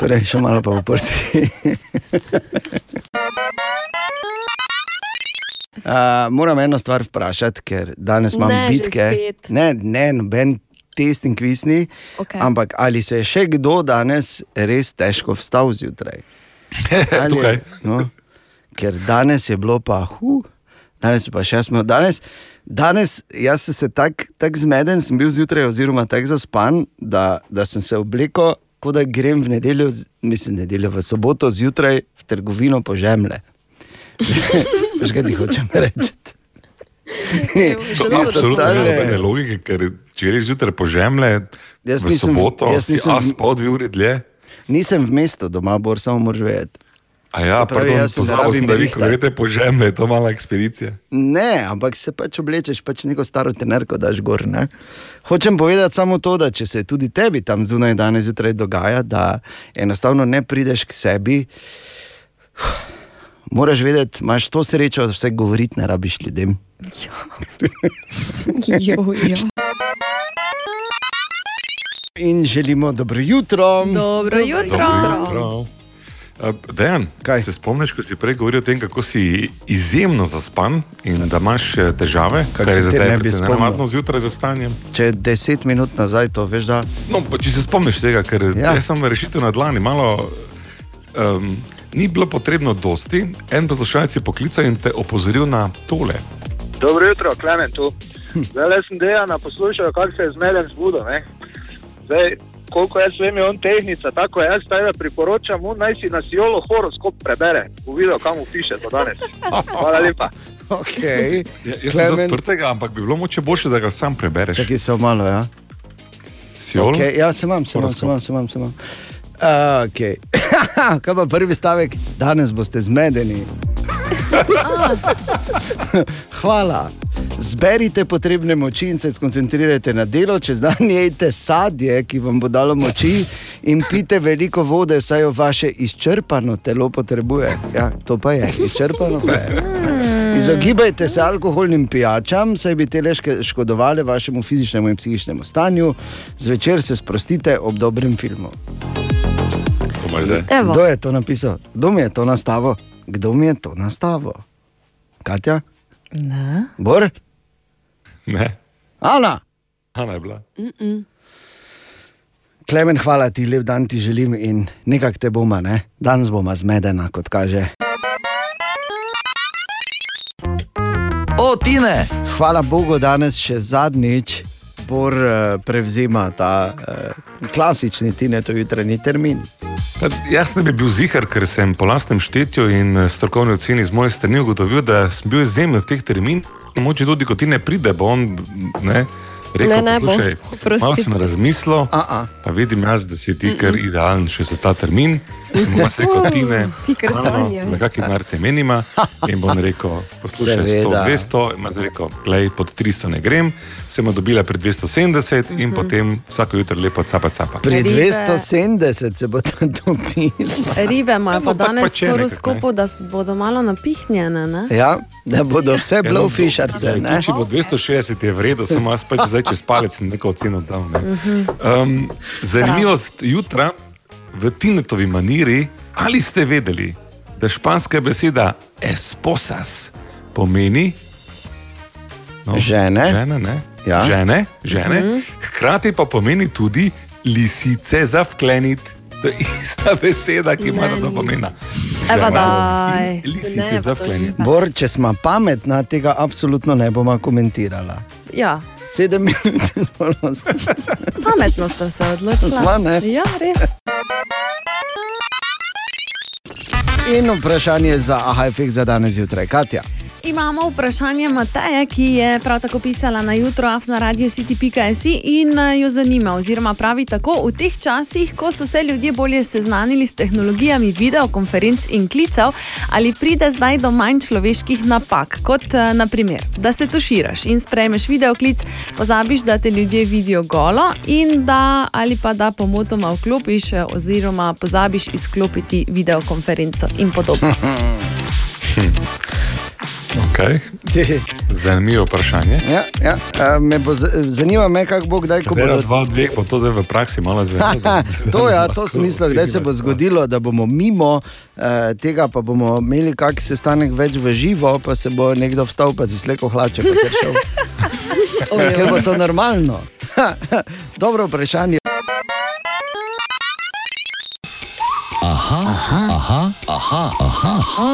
Torej, še malo pa v prsi. Uh, moram eno stvar vprašati, ker danes imam Ne, bitke. Ne, ne, noben test in kvisni. Okej. Ampak ali se je še kdo danes res težko vstal zjutraj? Ali- Tukaj. No, ker danes je bilo pa, huh, danes pa še smo. Danes, danes jaz sem se tako tak zmeden, sem bil zjutraj, oziroma tako zaspan, da, da sem se oblekel, kot da grem v nedeljo, mislim, nedeljo v soboto zjutraj v trgovino po žemlje. Veš, kaj ti hočem reči? To je absolutno nobene logike, ker če greš zjutraj po žemlje, Jaz v nisem- soboto, jaz nisem- as pa dve uri dlje. Nisem v mestu doma, bor samo moraš vedeti. A ja, Se pravi, pardon, jaz pozabil sem, da vi, greste po žemlje, je to mala ekspedicija. Ne, ampak se pač oblečeš, pač neko staro tenerko daš gor. Ne? Hočem povedati samo to, da če se tudi tebi tam zunaj danes zjutraj dogaja, da enostavno ne prideš k sebi, moraš vedeti, imaš to srečo, da vse govoriti ne rabiš ljudem. Jo, jo. In želimo dobro jutro. Dobro jutro. Dobro jutro. Dejan, Kaj? se spomniš, ko si prej govoril o tem, kako si izjemno zaspan in da imaš eh, težave, Kako kar je se za te ne tebe bi spomnil? nenavadno zjutraj za vstanjem. Če deset minut nazaj to, veš, da. No, pa če se spomniš tega, ker Ja. jaz sem rešitev na dlani, malo um, ni bilo potrebno dosti. En poslušalec je poklical in te opozoril na tole. Dobro jutro, Klemen tu. Zdaj le sem dejal, poslušal, kako se je zmeden zbudil. Zdaj, koliko jaz vem, je on tehnica, tako jaz da priporočam, mu naj si na Sijolo horoskop prebere, bo videl, kam mu piše to danes. Hvala lepa. Okay. Ja, jaz sem za odprtega, ampak bi bilo moče boljše, da ga sam prebereš. Čakaj, samo malo, ja. Sijolo? Okay, ja, se imam, se imam, se imam, se imam. Se imam. Uh, okay. Kaj pa prvi stavek? Danes boste zmedeni. Hvala. Zberite potrebne moči in se skoncentrirajte na delo, čez dan jejte sadje, ki vam bo dalo moči, in pite veliko vode, saj jo vaše izčrpano telo potrebuje. Ja, to pa je, izčrpano pa je. Izogibajte se alkoholnim pijačam, saj bi te le škodovali vašemu fizičnemu in psihičnemu stanju. Zvečer se sprostite ob dobrem filmu. Kdo je to napisal? Kdo mi je to nastavil? Kdo mi je to nastavil? Katja? Ne. Bor? Ne. Ana? Ana je bila. Mm-mm. Klemen, hvala ti, lep dan ti želim in nekako te bomo, ne? danes bomo zmedena, kot kaže. O, Tine! Hvala Bogu, danes še zadnjič Bor uh, prevzema ta uh, klasični Tinetov jutranji termin. Pa Jaz ne bi bil zihar, ker sem po lastnem štetju in eh, strokovni oceni z moje strani ugotovil, da sem bil izjemen v teh terminih. Moče tudi, ko ti ne pride, bo on ne, rekel, Ne, ne bo. poslušaj, Oprosti. malo sem razmislil, A -a. pa vidim jaz, da si ti kar idealen še za ta termin. In bom jaz rekel, ti ne, Ti kar sanjaj. na kakšen denar se menima. In bom rekel, poslušaj, 100, Seveda. 200, ima zdaj rekel, glej, pod 300 ne grem, sem dobila pri 270 in Mhm. potem vsako jutro lepo capa capa. Pri Ribe. 270 se bo to dobilo. Ribe imajo pa danes v horoskopu, da bodo malo napihnjene. Ne? Ja, da bodo vse blowfisharce. Če bo 260, je vredno, samo jaz pač zdaj čez palec neko oceno dal. ne. Mhm. Um, zanimivost jutra v Tinetovi maniri, ali ste vedeli, da španska beseda esposas pomeni no, Žene. žene, ne? Ja. žene, žene Mhm. hkrati pa pomeni tudi lisice za vkleniti. To je ista beseda, ki ima to pomena. Daj. Lisice za vkleniti. Bor, če smo pametna, tega absolutno ne bomo komentirala. Ja, Sedem minut, če smo nas. pametno ste se odločili. Sva, ne? Ja, res. In vprašanje za AHFX za danes zjutraj, Katja. Imamo vprašanje Mateje, ki je prav tako pisala na jutro na radio city.si in eh, jo zanima, oziroma pravi tako: v teh časih, ko so se ljudje bolje seznanili s tehnologijami videokonferenc in klicev, ali pride zdaj do manj človeških napak, kot eh, naprimer, da se tuširaš in sprejmeš videoklic, pozabiš, da te ljudje vidijo golo in da ali pa da pomotoma vklopiš eh, oziroma pozabiš izklopiti videokonferenco in podobno. Okay. Zanimivo vprašanje. Ja, ja. Me bo, z- zanima me, kako bo kdaj, ko bodo. dva, dveh, bo to zdaj v praksi malo zvedelo. to je ja, to smisel, kdaj se bo zgodilo, da bomo mimo eh, tega, pa bomo imeli kak sestanek več v živo, pa se bo nekdo vstal, pa si sleko hlače, pa kar šel. Ker bo to normalno. Dobro vprašanje. Aha, aha, aha, aha, aha, aha,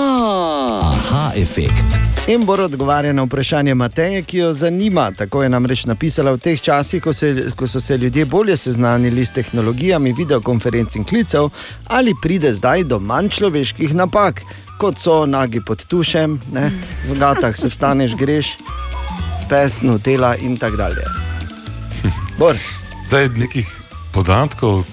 aha efekt. In bo odgovarjal na vprašanje Mateje, ki jo zanima. Tako je namreč napisala v teh časih, ko, se, ko so se ljudje bolje seznanili s tehnologijami videokonferenc in klicev, ali pride zdaj do manj človeških napak, kot so nagi pod tušem, ne? v gatah se vstaneš, greš, pes, nutela in tako dalje. Bor. Da je nekih podatkov,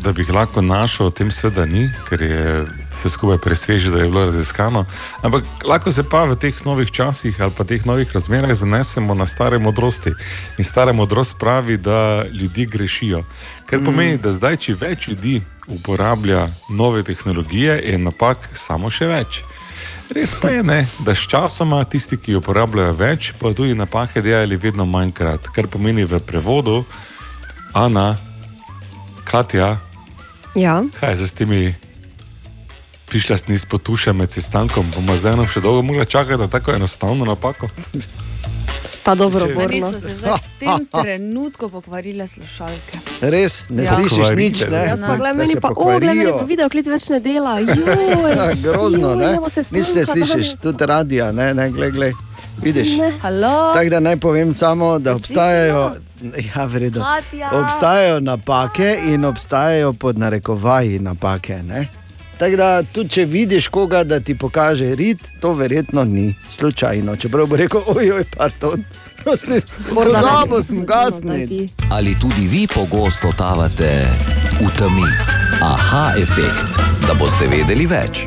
da bi jih lahko našel, o tem sveda ni, ker je vse skupaj presveže, da je bilo raziskano. Ampak lahko se pa v teh novih časih ali pa teh novih razmerah zanesemo na stare modrosti. In stara modrost pravi, da ljudje grešijo. Kar pomeni, da zdaj, če več ljudi uporablja nove tehnologije, je napak samo še več. Res pa je, ne, da s časoma tisti, ki jo uporabljajo več, pa tudi napake delali vedno manjkrat. Kar pomeni v prevodu, Ana, Katja, Ja. kaj je s temi prišla s niz potuša med sestankom, bomo zdaj nam še dolgo mogli čakati na tako enostavno napako. Pa dobro, Borno. so se zdaj v tem trenutku pokvarile slušalke. Res, ne Ja. slišiš nič, ne? Jaz pa gledam, Da meni pa, o, gledam, meni pa video klic več ne dela. Ja, Joj, Grozno, joj, ne? se Nič ne stanka, slišiš, tudi radio, ne, ne, glej, glej. Vidiš? Tako da naj povem samo, da obstajajo, ja, v redu. Katja. obstajajo napake in obstajajo pod narekovaji napake. Ne? Tako da, tudi če vidiš koga, da ti pokaže rit, to verjetno ni slučajno. Čeprav bo rekel, ojoj, pardon, pozabil sem gasniti. Ali tudi vi pogosto totavate v temi? Aha efekt, da boste vedeli več.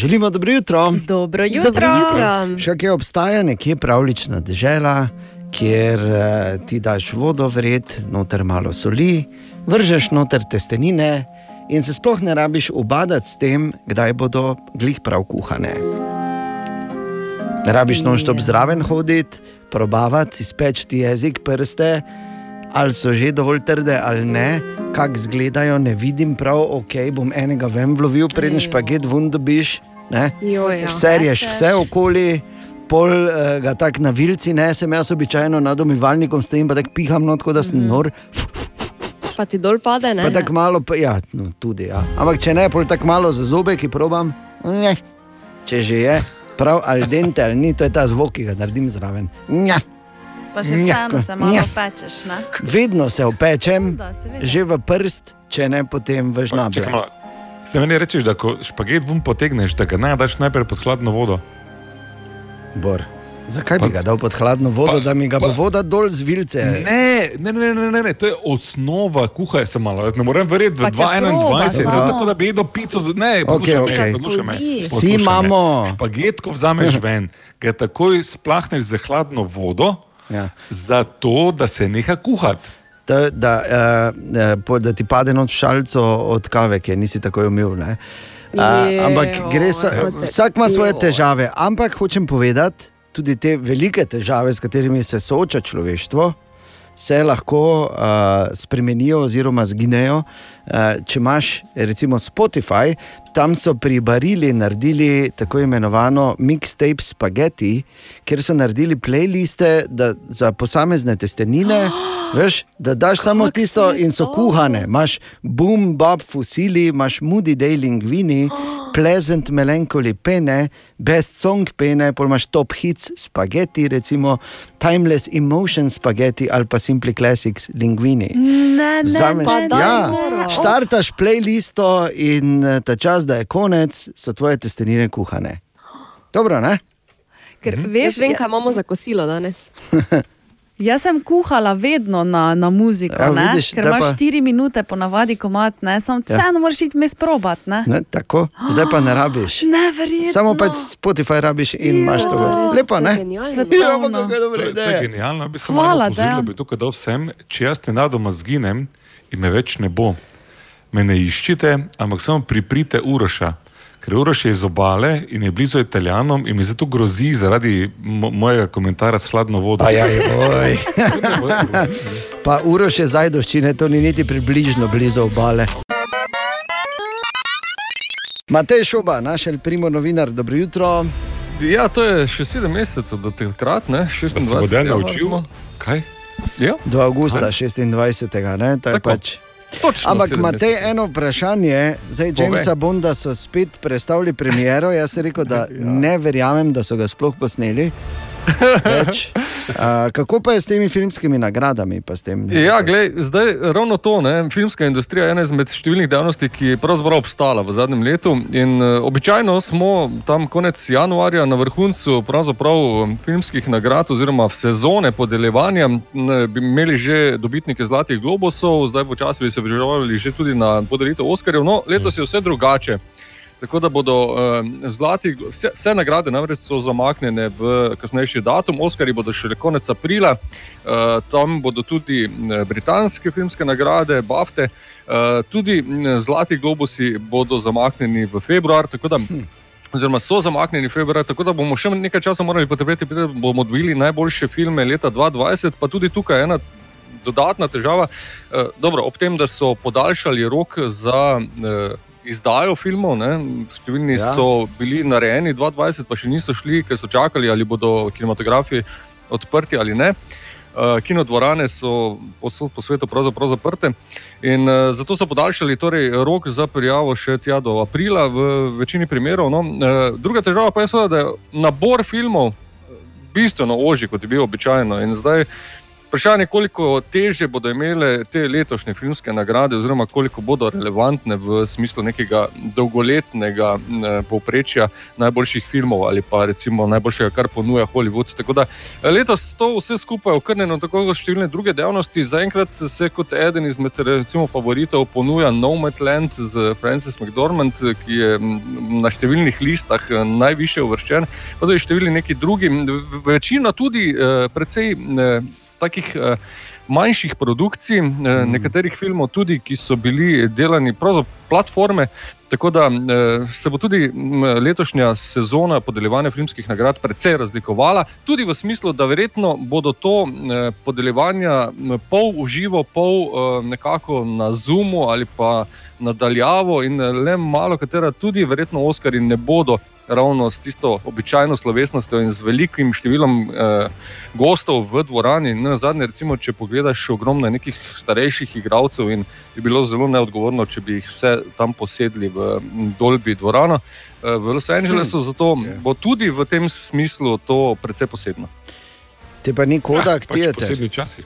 Želimo dobro jutro. Dobro Dobro jutro. Še kje obstaja nekje pravlična dežela, kjer uh, ti daš vodo vred, noter malo soli, vržeš noter testenine in se sploh ne rabiš ubadati s tem, kdaj bodo glih prav kuhane. Ne rabiš noštop zraven hoditi, probavati, si spečti jezik, prste, ali so že dovolj trde ali ne, kako izgledajo, ne vidim prav, ok, bom enega ven vlovil, preden špaget vun dobiš. Ne? Joj, ja. Vse reš, vse okoli. Pol uh, ga tako na vilci nesem, jaz običajno nad umivalnikom stojim, pa tako piham, no, tako da sem nor. Pa ti dol pade, ne? Pa tako malo, pa, ja, no, tudi. Ja. Ampak če ne, pol tako malo za zobe, ki probam, ne, če že je, prav al dente ali ni, to je ta zvok, ki ga naredim zraven. Nja. Pa še vseeno se malo Nja. pečeš. Ne? Vedno se opečem, Da, že v prst, če ne potem v žnabe. Zdaj meni rečeš, da ko špaget vun potegneš, da ga naj daš najprej pod hladno vodo. Bor. Zakaj bi ga dal pod hladno vodo, pa, da mi ga bo voda dol z vilce? Ne, ne, ne, ne, ne, ne, to je osnova kuhaj se malo. Jaz ne morem verjeti v Pa če 2021. probaš, To je no. tako, da bi jedel pico. z- Ne, poslušaj me, okej. poslušaj me, Vsi poslušaj me. imamo. Špaget, ko vzameš ven, ga takoj splahneš z hladno vodo, Ja. zato da se neha kuhati. Da, da, uh, da ti pade noč šalico od kave, ki je nisi tako umil. ne. Uh, ampak gre sa, vsak ima svoje težave. Ampak hočem povedati, tudi te velike težave, s katerimi se sooča človeštvo, se lahko uh, spremenijo oziroma zginejo. Uh, če imaš recimo Spotify, tam so pri Barili naredili tako imenovano mixtape spaghetti, kjer so naredili playliste da, za posamezne testenine. Veš, da daš samo tisto in so kuhane. Imaš boom, bob, fusili, imaš moody day lingvini, pleasant melancholy pene, best song pene, pol imaš top hits spaghetti, recimo timeless emotion spaghetti ali pa simply classics lingvini. Ne, ne, Vzameš- ne, ne, ja, ne. štartaš playlisto in eh, ta čas, da je konec, so tvoje testenine kuhane. Dobro, ne? Ker, Mhm. veš, vem, kaj imamo za kosilo danes. Jaz sem kuhala vedno na, na muziko, ne? vidiš, ker imaš pa- 4 minute ponavadi komat, ne? samo Ja. vseeno moraš iti mes probat. Ne? ne? Tako, zdaj pa ne rabiš. Neverjetno. Samo pač Spotify rabiš in imaš to. Lepo, ne? Svetovno. Ja, ampak dobra To je, to je genialno. Bi samo Hvala, eno opozorilo Dejan. bi tukaj dal vsem, če jaz te nadoma zginem in me več ne bo, me ne iščite, ampak samo priprite Uroša. Ker Uroš je iz obale in je blizu Italijanom in mi zato grozi zaradi mo mojega komentarja s hladno vodo. Ajaj, oj. Pa Uroš je zajdoščine, to ni niti približno blizu obale. Matej Šoba, naš primo novinar, dobro jutro. Ja, to je še sedem mesecev do takrat, ne? 26. Da se bo Dejan januar naučil? smo. Kaj? Ja. Do avgusta 26. Ne, Tako. pač. Točno Ampak Matej, mesecev. eno vprašanje. Zdaj. Jamesa Bonda so spet predstavili premiero. Jaz sem rekel, da ne verjamem, da so ga sploh posneli. Več. Uh, kako pa je s temi filmskimi nagradami? Tem, Ja, glej, zdaj ravno to, ne, filmska industrija je ena izmed številnih dejavnosti, ki je pravzaprav obstala v zadnjem letu. In, uh, običajno smo tam konec januarja na vrhuncu um, filmskih nagrad oziroma sezone podeljevanja. Bi imeli že dobitnike Zlatih globusov, zdaj počasi bi se pripravljali že tudi na podelitev Oskarjev. No, letos je vse drugače. Tako da bodo uh, zlati, vse, vse nagrade namreč so zamaknjene v kasnejši datum, Oskarji bodo šele konec aprila, uh, tam bodo tudi eh, britanske filmske nagrade, Bafte, uh, tudi Zlati globusi bodo zamaknjeni v februar. da- Oziroma, so zamaknjeni februar, tako da bomo še nekaj časa morali potrebiti, da bomo dobili najboljše filme leta 2020, pa tudi tukaj ena dodatna težava. Eh, dobro, ob tem, da so podaljšali rok za eh, izdajo filmov, ne, številni Ja. so bili narejeni 2020, pa še niso šli, ker so čakali, ali bodo kinematografi odprti ali ne. Uh, kinodvorane so posod po svetu pravzaprav zaprte in uh, zato so podaljšali torej, rok za prijavo še tja do aprila v večini primerov. No. Uh, druga težava pa je, seveda, da je nabor filmov bistveno ožji, kot je bil običajno. In zdaj vprašanje, koliko teže bodo imele te letošnje filmske nagrade, oziroma koliko bodo relevantne v smislu nekega dolgoletnega m, povprečja najboljših filmov ali pa recimo najboljšega, kar ponuja Hollywood. Tako da eh, letos to vse skupaj okrnjeno, tako kot številne druge dejavnosti. Zaenkrat se kot eden izmed recimo, favoritov ponuja Nomadland z Francis McDormand, ki je na številnih listah eh, najviše uvrščen, pa tudi številni neki drugi. Večina tudi eh, precej eh, takih. Eh, Manjših produkcij, eh, nekaterih filmov, tudi, ki so bili delani prav za platforme, tako da eh, se bo tudi m, letošnja sezona podeljevanja filmskih nagrad precej razlikovala, tudi v smislu, da verjetno bodo to eh, podeljevanja pol uživo, pol eh, nekako na Zoomu ali pa nadaljavo, in eh, le malo katera tudi, verjetno Oskari ne bodo ravno s tisto običajno slovesnostjo in z velikim številom eh, gostov v dvorani. Na zadnje, recimo, če pogledaš, ogromno nekih starejših igralcev in bi bilo zelo neodgovorno, če bi jih vse tam posedli v m, Dolby dvorano eh, v Los Angelesu. Zato bo tudi v tem smislu to precej posebno. Te pa ni kodak, pač ti je posebni časi.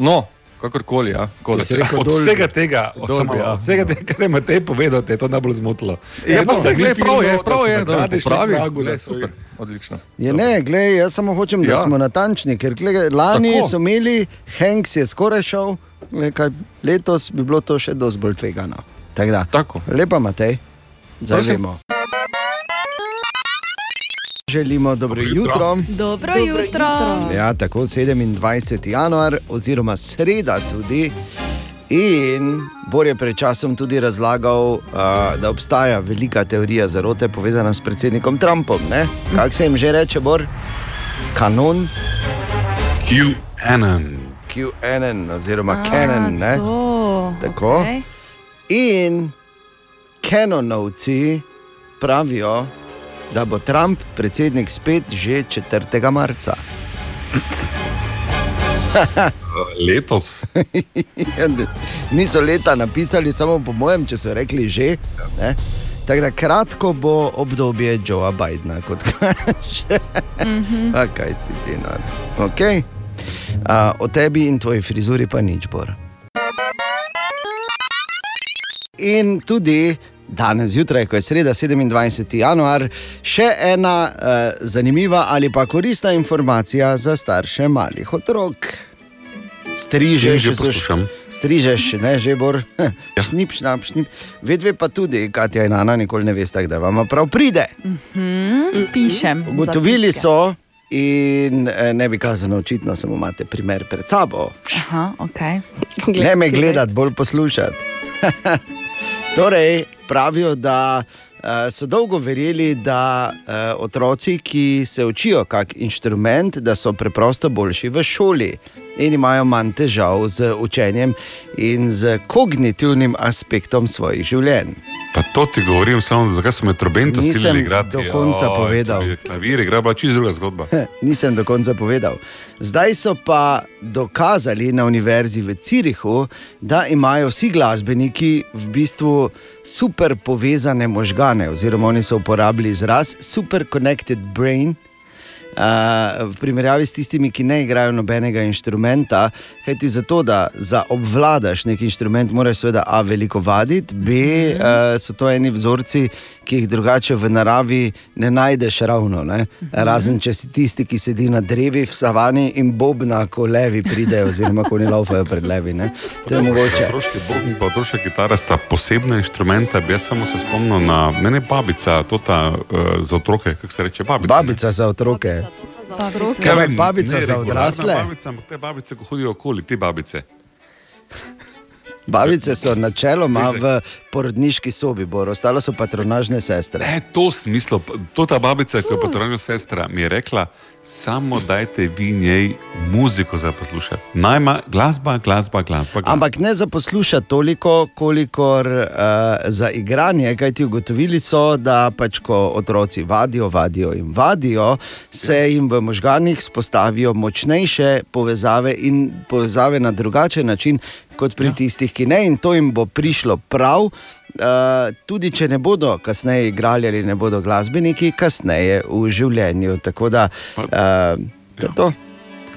No, kakorkoli. Ja, rekel Od Dolby. vsega tega, od, Dolby, samo, ja. od vsega tega, kar je Matej povedal, te je to najbolj zmotilo. Ja, pa Eno, se da ni glej, prav je, prav je, da šle pravi. Glej, so- super, odlično. Je ne, glej, jaz samo hočem, da Ja. smo natančni, ker glej, lani Tako. so imeli, Hanks je skoraj šel, glej, kaj, letos bi bilo to še dosti bolj tvegano. Tako da, Tako. lepa Matej, zdaj vemo. Želimo dobro jutro. Dobro jutro. Ja, tako 27. januar, oziroma sreda tudi. In Bor je pred časom tudi razlagal, uh, da obstaja velika teorija zarote povezana s predsednikom Trumpom. ne? Kako se jim že reče, Bor? Kanon, QAnon. QAnon, oziroma Canon. Ne? To, Tako. okej. In Canonovci pravijo, da bo Trump predsednik spet že 4. marca. Letos. Niso leta napisali, samo po mojem, če so rekli že. Ne? Tako da kratko bo obdobje Joea Bidna, kot kaže. Mhm. A kaj si ti, no? Okay. Uh, o tebi in tvoji frizuri pa nič bor. In tudi danes zjutraj, ko je sreda 27. januar, še ena uh, zanimiva ali pa koristna informacija za starše malih otrok. Strižeš, že poslušam. Strižeš, ne že bor. Šnip, šnap, šnip. Vedve pa tudi, Katja in Ana, nikoli ne veste, da vam prav pride. Hmm, pišem. Ugotovili so, in eh, ne bi kazano, očitno samo imate primer pred sabo. Aha, okay. Ne me gledati, bolj poslušati. torej, pravijo, da uh, so dolgo verjeli, da uh, otroci, ki se učijo kak inštrument, da so preprosto boljši v šoli in imajo manj težav z učenjem in z kognitivnim aspektom svojih življenj. Pa to ti govorim, samo zakaj so me trobento Nisem silili igrati. do konca Oj, povedal. če bi Klavir igra, pa čisto druga zgodba. Nisem do konca povedal. Zdaj so pa dokazali na univerzi v Cirihu, da imajo vsi glasbeniki v bistvu super povezane možgane, oziroma oni so uporabili izraz super connected brain. V primerjavi s tistimi, ki ne igrajo nobenega inštrumenta, kajti zato, da za obvladaš neki inštrument, moraš seveda A veliko vaditi, B uh, so to eni vzorci, ki jih drugače v naravi ne najdeš ravno. Ne? Razen če si tisti, ki sedi na drevih v savani in bobna, ko levi pridejo, oziroma ko ne laufajo pred levi. Ne? To je mogoče. Otroški bobn in otroška kitara sta posebna inštrumenta. Jaz samo se spomnim na mene babica, to ta uh, za otroke, kako se reče babica. Babica za otroke. Kaj pa babica za odrasle? Babica, ampak te babice, ko hodijo okoli, te babice. Babice so načeloma v porodniški sobi, bor, ostalo so patronažne sestre. E, to smislo, to ta babica, ki je patronažna sestra, mi je rekla, samo dajte vi njej muziko za poslušati. Najma glasba, glasba, glasba. glasba. Ampak ne za poslušati toliko, kolikor uh, za igranje, kajti ugotovili so, da pač ko otroci vadijo, vadijo in vadijo, se jim v možganjih spostavijo močnejše povezave in povezave na drugačen način kot pri ja. tistih, ki ne. In to jim bo prišlo prav. Uh, tudi če ne bodo kasneje igrali ali ne bodo glasbeniki, kasneje v življenju. Tako da, uh, to, je to.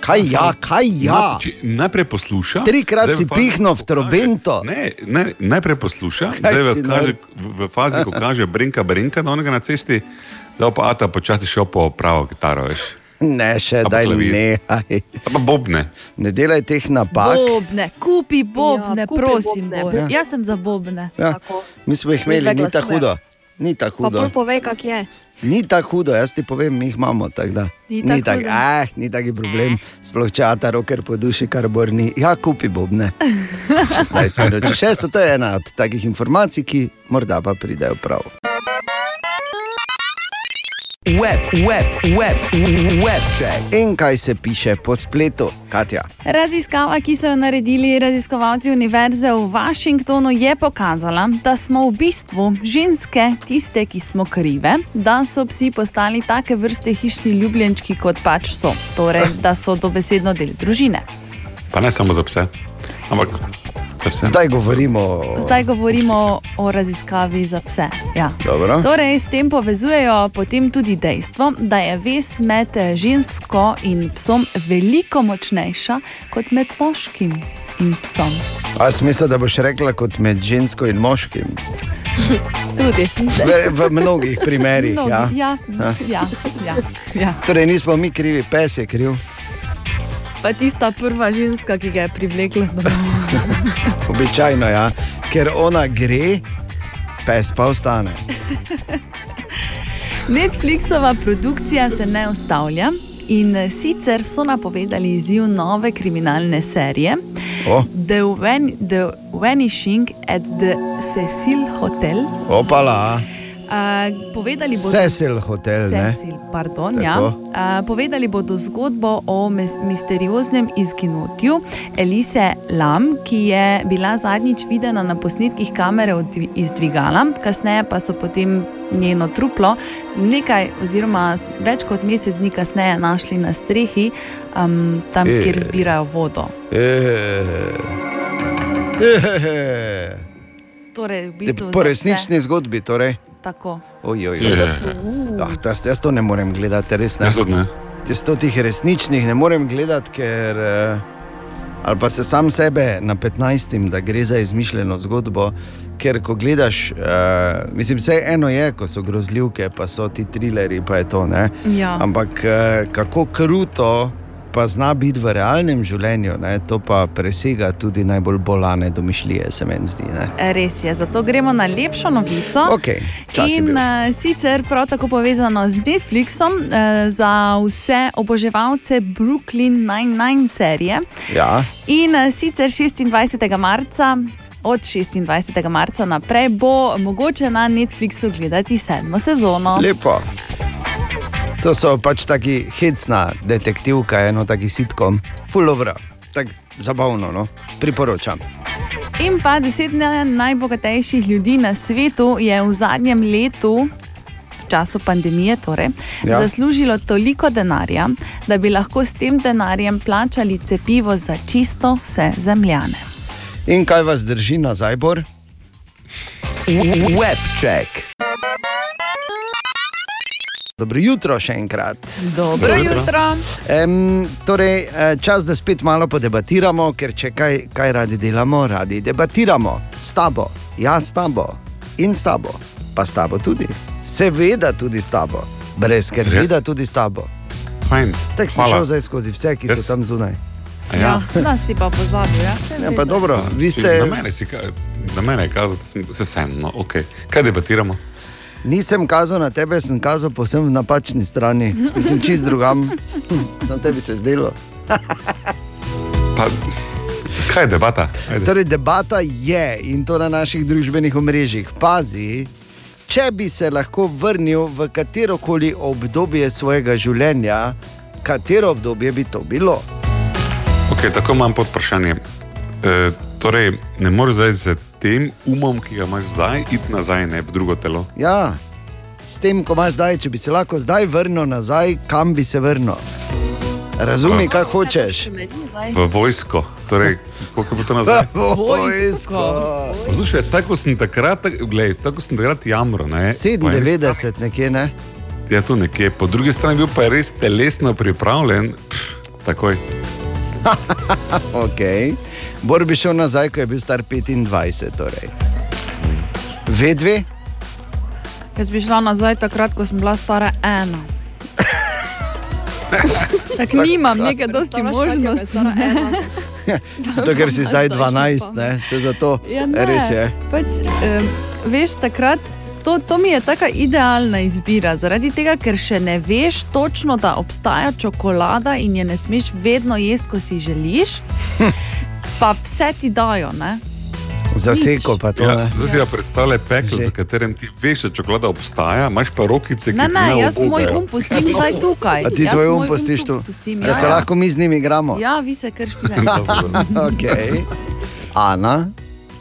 kaj ja, kaj ja. No, najprej posluša. Trikrat si pihnil v trobento. Ne, ne, najprej posluša, Kaj zdaj v, kaže, v, fazi, ko kaže brinka, brinka, da onega na cesti, zdaj pa ata počasi šel po pravo kitaro. Veš. Ne, še A pa daj nehaj. Pa bobne. Ne delaj teh napak. Bobne, kupi bobne, ja, kupi prosim. bobne. Bobne. Ja. Jaz sem za bobne. Ja. Mi smo jih imeli, ni tako hudo. Ni tako Pa hudo. bolj povej, kak je. Ni tako hudo, jaz ti povem, mi jih imamo. tak da. Ni Ni tako tak, hudo. eh, ni taki problem, sploh če ata roker po duši, kar borni. Ja, kupi bobne. 16 minut, čez šesto, to je ena od takih informacij, ki morda pa pridejo prav. Web, web, web, web check. In kaj se piše po spletu, Katja? Raziskava, ki so jo naredili raziskovalci Univerze v Washingtonu, je pokazala, da smo v bistvu ženske tiste, ki smo krive, da so psi postali take vrste hišni ljubljenčki, kot pač so. Torej, da so dobesedno del družine. Pa ne samo za pse, ampak. Zdaj govorimo o. Zdaj govorimo o raziskavi za pse. Ja. Dobro. Torej, s tem povezujejo potem tudi dejstvo, da je vez med žensko in psom veliko močnejša kot med moškim in psom. A smisel, da boš rekla kot med žensko in moškim? Tudi. V, v mnogih primerih. Mnogi, Ja. ja, ja, ja, ja. Torej, nismo mi krivi, pes je kriv. Pa tista prva ženska, ki ga je privlekla domov. Običajno, ja. ker ona gre, pes pa ostane. Netflixova produkcija se ne ustavlja in sicer so napovedali izziv nove kriminalne serije O. The, Van The Vanishing at the Cecil Hotel. Opala, Uh, povedali bodo Cecil Hotel? Cecil, pardon, ja. Uh, povedali bodo zgodbo o misterioznem izginotju Elise Lam, ki je bila zadnjič videna na posnetkih kamere iz dvigala, kasneje pa so potem njeno truplo nekaj, oziroma več kot mesec dni kasneje našli na strehi, um, tam, Eh. kjer zbirajo vodo. E, Torej, v bistvu po resnični zgodbi, torej. Tako. Oj, oj, oj. Ah, to jaz, jaz to ne morem gledati, res ne. Ne. Jaz to tih resničnih ne morem gledati, ker uh, ali pa se sam sebe na 15, da gre za izmišljeno zgodbo. Ker ko gledaš, uh, mislim, vse eno je, ko so grozljivke, pa so ti trilerji, pa je to. Ne? Ja. Ampak uh, kako kruto pa zna biti v realnem življenju, ne? to pa presega tudi najbolj bolane domišljije, se meni zdi. Ne? Res je, zato gremo na lepšo novico. Je In uh, sicer prav tako povezano z Netflixom uh, za vse oboževalce Brooklyn Nine-Nine serije. Ja. In uh, sicer 26. marca. Od 26. marca naprej bo mogoče na Netflixu gledati sedmo sezono. Lepo. To so pač taki hecna detektivka, eno taki sitkom, fulovra, tako zabavno, no? priporočam. In pa deset najbogatejših ljudi na svetu je v zadnjem letu, v času pandemije, torej, ja. zaslužilo toliko denarja, da bi lahko s tem denarjem plačali cepivo za čisto vse zemljane. In kaj vas drži nazaj, Bor? Webček. Dobro jutro še enkrat. Dobro Dobro jutro. jutro. Um, torej, eh, čas, da spet malo podebatiramo, ker če kaj, kaj radi delamo, radi debatiramo s tabo, jaz s tabo in s tabo, pa s tabo tudi. Seveda tudi s tabo, brez skrbi, Res? da tudi s tabo. Tako si šel zdaj skozi vse, ki Jaz- so tam zunaj. A Ja. nas si pa pozabil. Ja, Ja, pa dobro, vi ste. Na mene, si, na mene je kazati, da sem- se vseeno. No, okay. Kaj debatiramo? Nisem kazal na tebe, sem kazal povsem v napačni strani. Mislim, čist drugam. Sam tebi se zdelo. Pa, kaj je debata? Ajde. Torej, debata je in to na naših družbenih omrežjih. Pazi, če bi se lahko vrnil v katero koli obdobje svojega življenja, katero obdobje bi to bilo? Okay, tako imam pod vprašanje. E, torej, ne moreš zdaj z tem umom, ki ga imaš zdaj, iti nazaj ne, v drugo telo. Ja, s tem, ko imaš zdaj, če bi se lahko zdaj vrnil nazaj, kam bi se vrnil? Razumi, kaj hočeš. V vojsko. Torej, koliko bo to nazaj? Vojsko. Poslušaj, tako sem takrat, tak- glej, tako sem takrat jamro. Ne, Po eni 97 nekje, ne? Ja, tu nekje. Po drugi strani bil pa je res telesno pripravljen. Pff, takoj. okay. Bor bi šel nazaj, ko je bil star 25. Torej. Vedve? Jaz bi šla nazaj takrat, ko sem bila stara ena. Tako nimam neke dosti možnosti. Zato, ker si zdaj 12, ne? se zato Ja, ne. res je. Pač, um, veš, takrat to, to mi je taka idealna izbira, zaradi tega, ker še ne veš točno, da obstaja čokolada in je ne smeš vedno jesti, ko si želiš. Pa vse ti dajo. Ne? Zaseko pa to. Ja, ne. zdaj si ga predstavljaj peklo, v katerem ti veš, da čokolada obstaja, imaš pa rokice, ki Ne, ne, ne jaz moj um pustim zdaj tukaj. A ti Jaz tvoj um moj pustiš tu? pustim, Da se lahko mi z njimi igramo. Ja, vi se kar špilete. okay. Ana,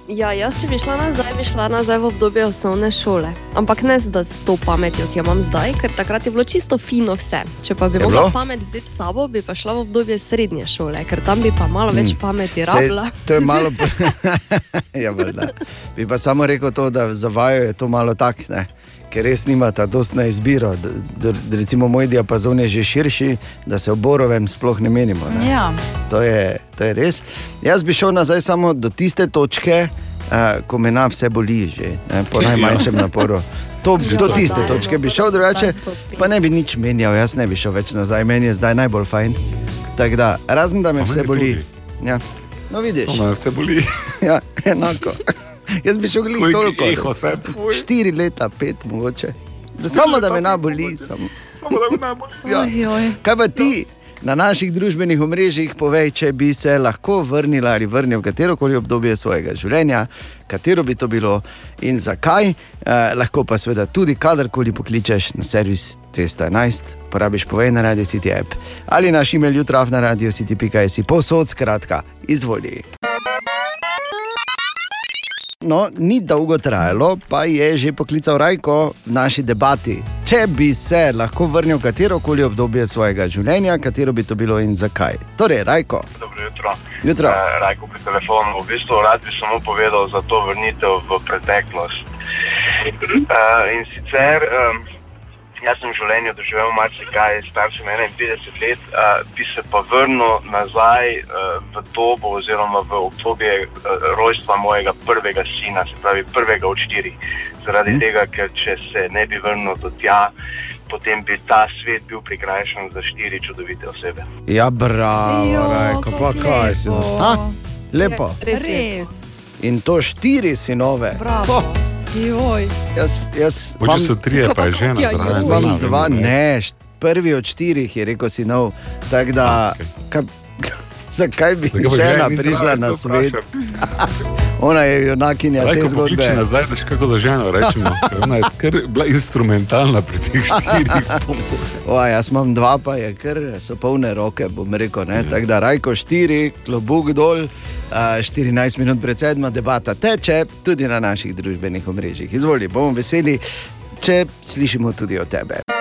Ja, jaz, če bi šla nazaj, bi šla nazaj v obdobje osnovne šole. Ampak ne z to pametjo, ki jo imam zdaj, ker takrat je bilo čisto fino vse. Če pa bi Je mogla bilo? pamet vzeti s sabo, bi pa šla v obdobje srednje šole, ker tam bi pa malo več Hmm. pameti rabila. to je malo. ja, valjda. bi pa samo rekel to, da za vajo je to malo tak. Ne? Ker res nimata dosti na izbiro. D- Recimo, moj diapazon je že širši, da se o borovem sploh ne menimo. Ne? Ja. To, je, to je res. Jaz bi šel nazaj samo do tiste točke, uh, ko me na vse boli, že, ne, po najmanjšem naporu. To, do tiste točke bi šel, drugače pa ne bi nič menjal, jaz ne bi šel več nazaj, meni je zdaj najbolj fajn. Da, razen da me vse boli. Ja. No, vidiš. Me vse boli. ja, enako. Jaz bi šel glih Koliko toliko. tiho Štiri leta, pet mogoče. Samo da me naboli. Samo. Samo da me naboli. Ja. Ojoj. Kaj pa ti na naših družbenih omrežjih povej, če bi se lahko vrnila ali vrnil v katero koli obdobje svojega življenja, katero bi to bilo in zakaj. Eh, lahko pa seveda tudi kadarkoli pokličeš na servis 211, porabiš povej na Radio City app ali naš e-mail jutraf na radio city.js, posod skratka, izvoli. No, ni dolgo trajalo, pa je že poklical Rajko v naši debati. Če bi se lahko vrnil v katero koli obdobje svojega življenja, katero bi to bilo in zakaj. Torej, Rajko, Dobro jutro. Jutro. Uh, Rajko pri telefonu. V bistvu rad bi samo povedal za to vrnitev v preteklost. Uh, in sicer um, Jaz sem v življenju doživel marsikaj, star sem 51 let, uh, bi se pa vrnil nazaj uh, v dobo oziroma v obdobje uh, rojstva mojega prvega sina, se pravi prvega od štirih. Zaradi hmm. tega, ker če se ne bi vrnil do tja, potem bi ta svet bil prikrajšan za štiri čudovite osebe. Ja, bravo, rajko, pa kaj si. lepo. Ha? Lepo. Res. Res. In to štiri sinove. Bravo. Joj. Jaz, jaz Mogoče so trije, pa je žena zraven. Jaz imam dva, ne. prvi od štirih je rekel sinov. Tako da, kaj, zakaj bi pa žena prišla na svet? Ona je junakinja te Rajko, zgodbe. nazaj, še kako za ženo rečemo. Ona je kar bila instrumentalna pri teh štirih. O, jaz imam dva, pa je kar so polne roke, bom rekel. Ne? Tako da rajko štiri, klobuk dol, a, 14 minut pred sedmo, debata teče tudi na naših družbenih omrežjih. Izvoli, bomo veseli, če slišimo tudi od tebe.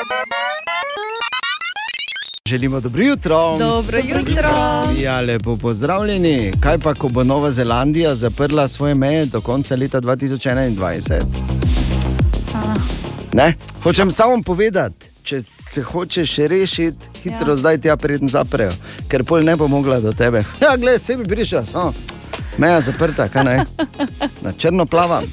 Želimo dobro jutro. Dobro jutro. Ja, lepo pozdravljeni. Kaj pa, ko bo Nova Zelandija zaprla svoje meje do konca leta 2021? Ne? Hočem samo povedati, če se hočeš rešiti, hitro ja. zdaj tja preden zaprejo, ker pol ne bo mogla do tebe. Ja, gledaj, sebi prišel, samo meja zaprta, kaj naj. Na črno plavam.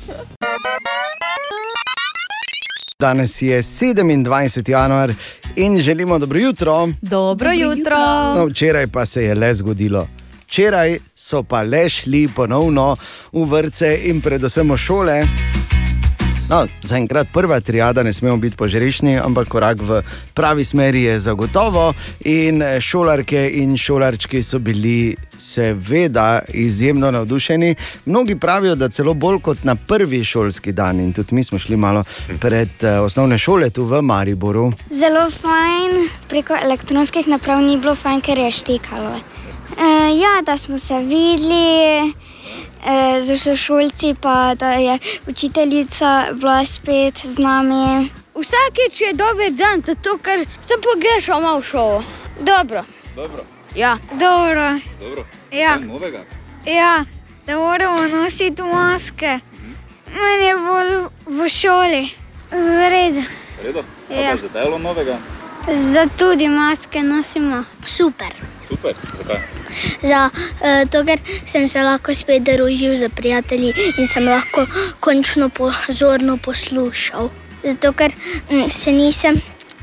Danes je 27. januar in želimo dobro jutro. Dobro jutro. No, včeraj pa se je le zgodilo. Včeraj so pa le šli ponovno v vrtce in predvsem v šole. No, Zaenkrat prva triada ne smemo biti požrešni, ampak korak v pravi smeri je zagotovo. In eh, šolarke in šolarčki so bili seveda izjemno navdušeni. Mnogi pravijo, da celo bolj kot na prvi šolski dan. In tudi mi smo šli malo pred eh, osnovne šole tu v Mariboru. Zelo fajn, preko elektronskih naprav ni bilo fajn, ker je štekalo. E, ja, da smo se videli z sošolci, pa da je učiteljica bila spet z nami. Vsakeč je dober dan, zato ker sem pogrešal malo šolo. Dobro. Dobro. Ja. Dobro. Dobro. Ja. Kaj novega? Ja, da moramo nositi maske. Meni je bolj v šoli. V redu. Redo? Ja. Ja. Za delo novega? Da tudi maske nosimo. Super. Super. Zakaj? Za, uh, to, ker sem se lahko spet družil z prijatelji in sem lahko končno pozorno poslušal. Zato, ker mm, se nisem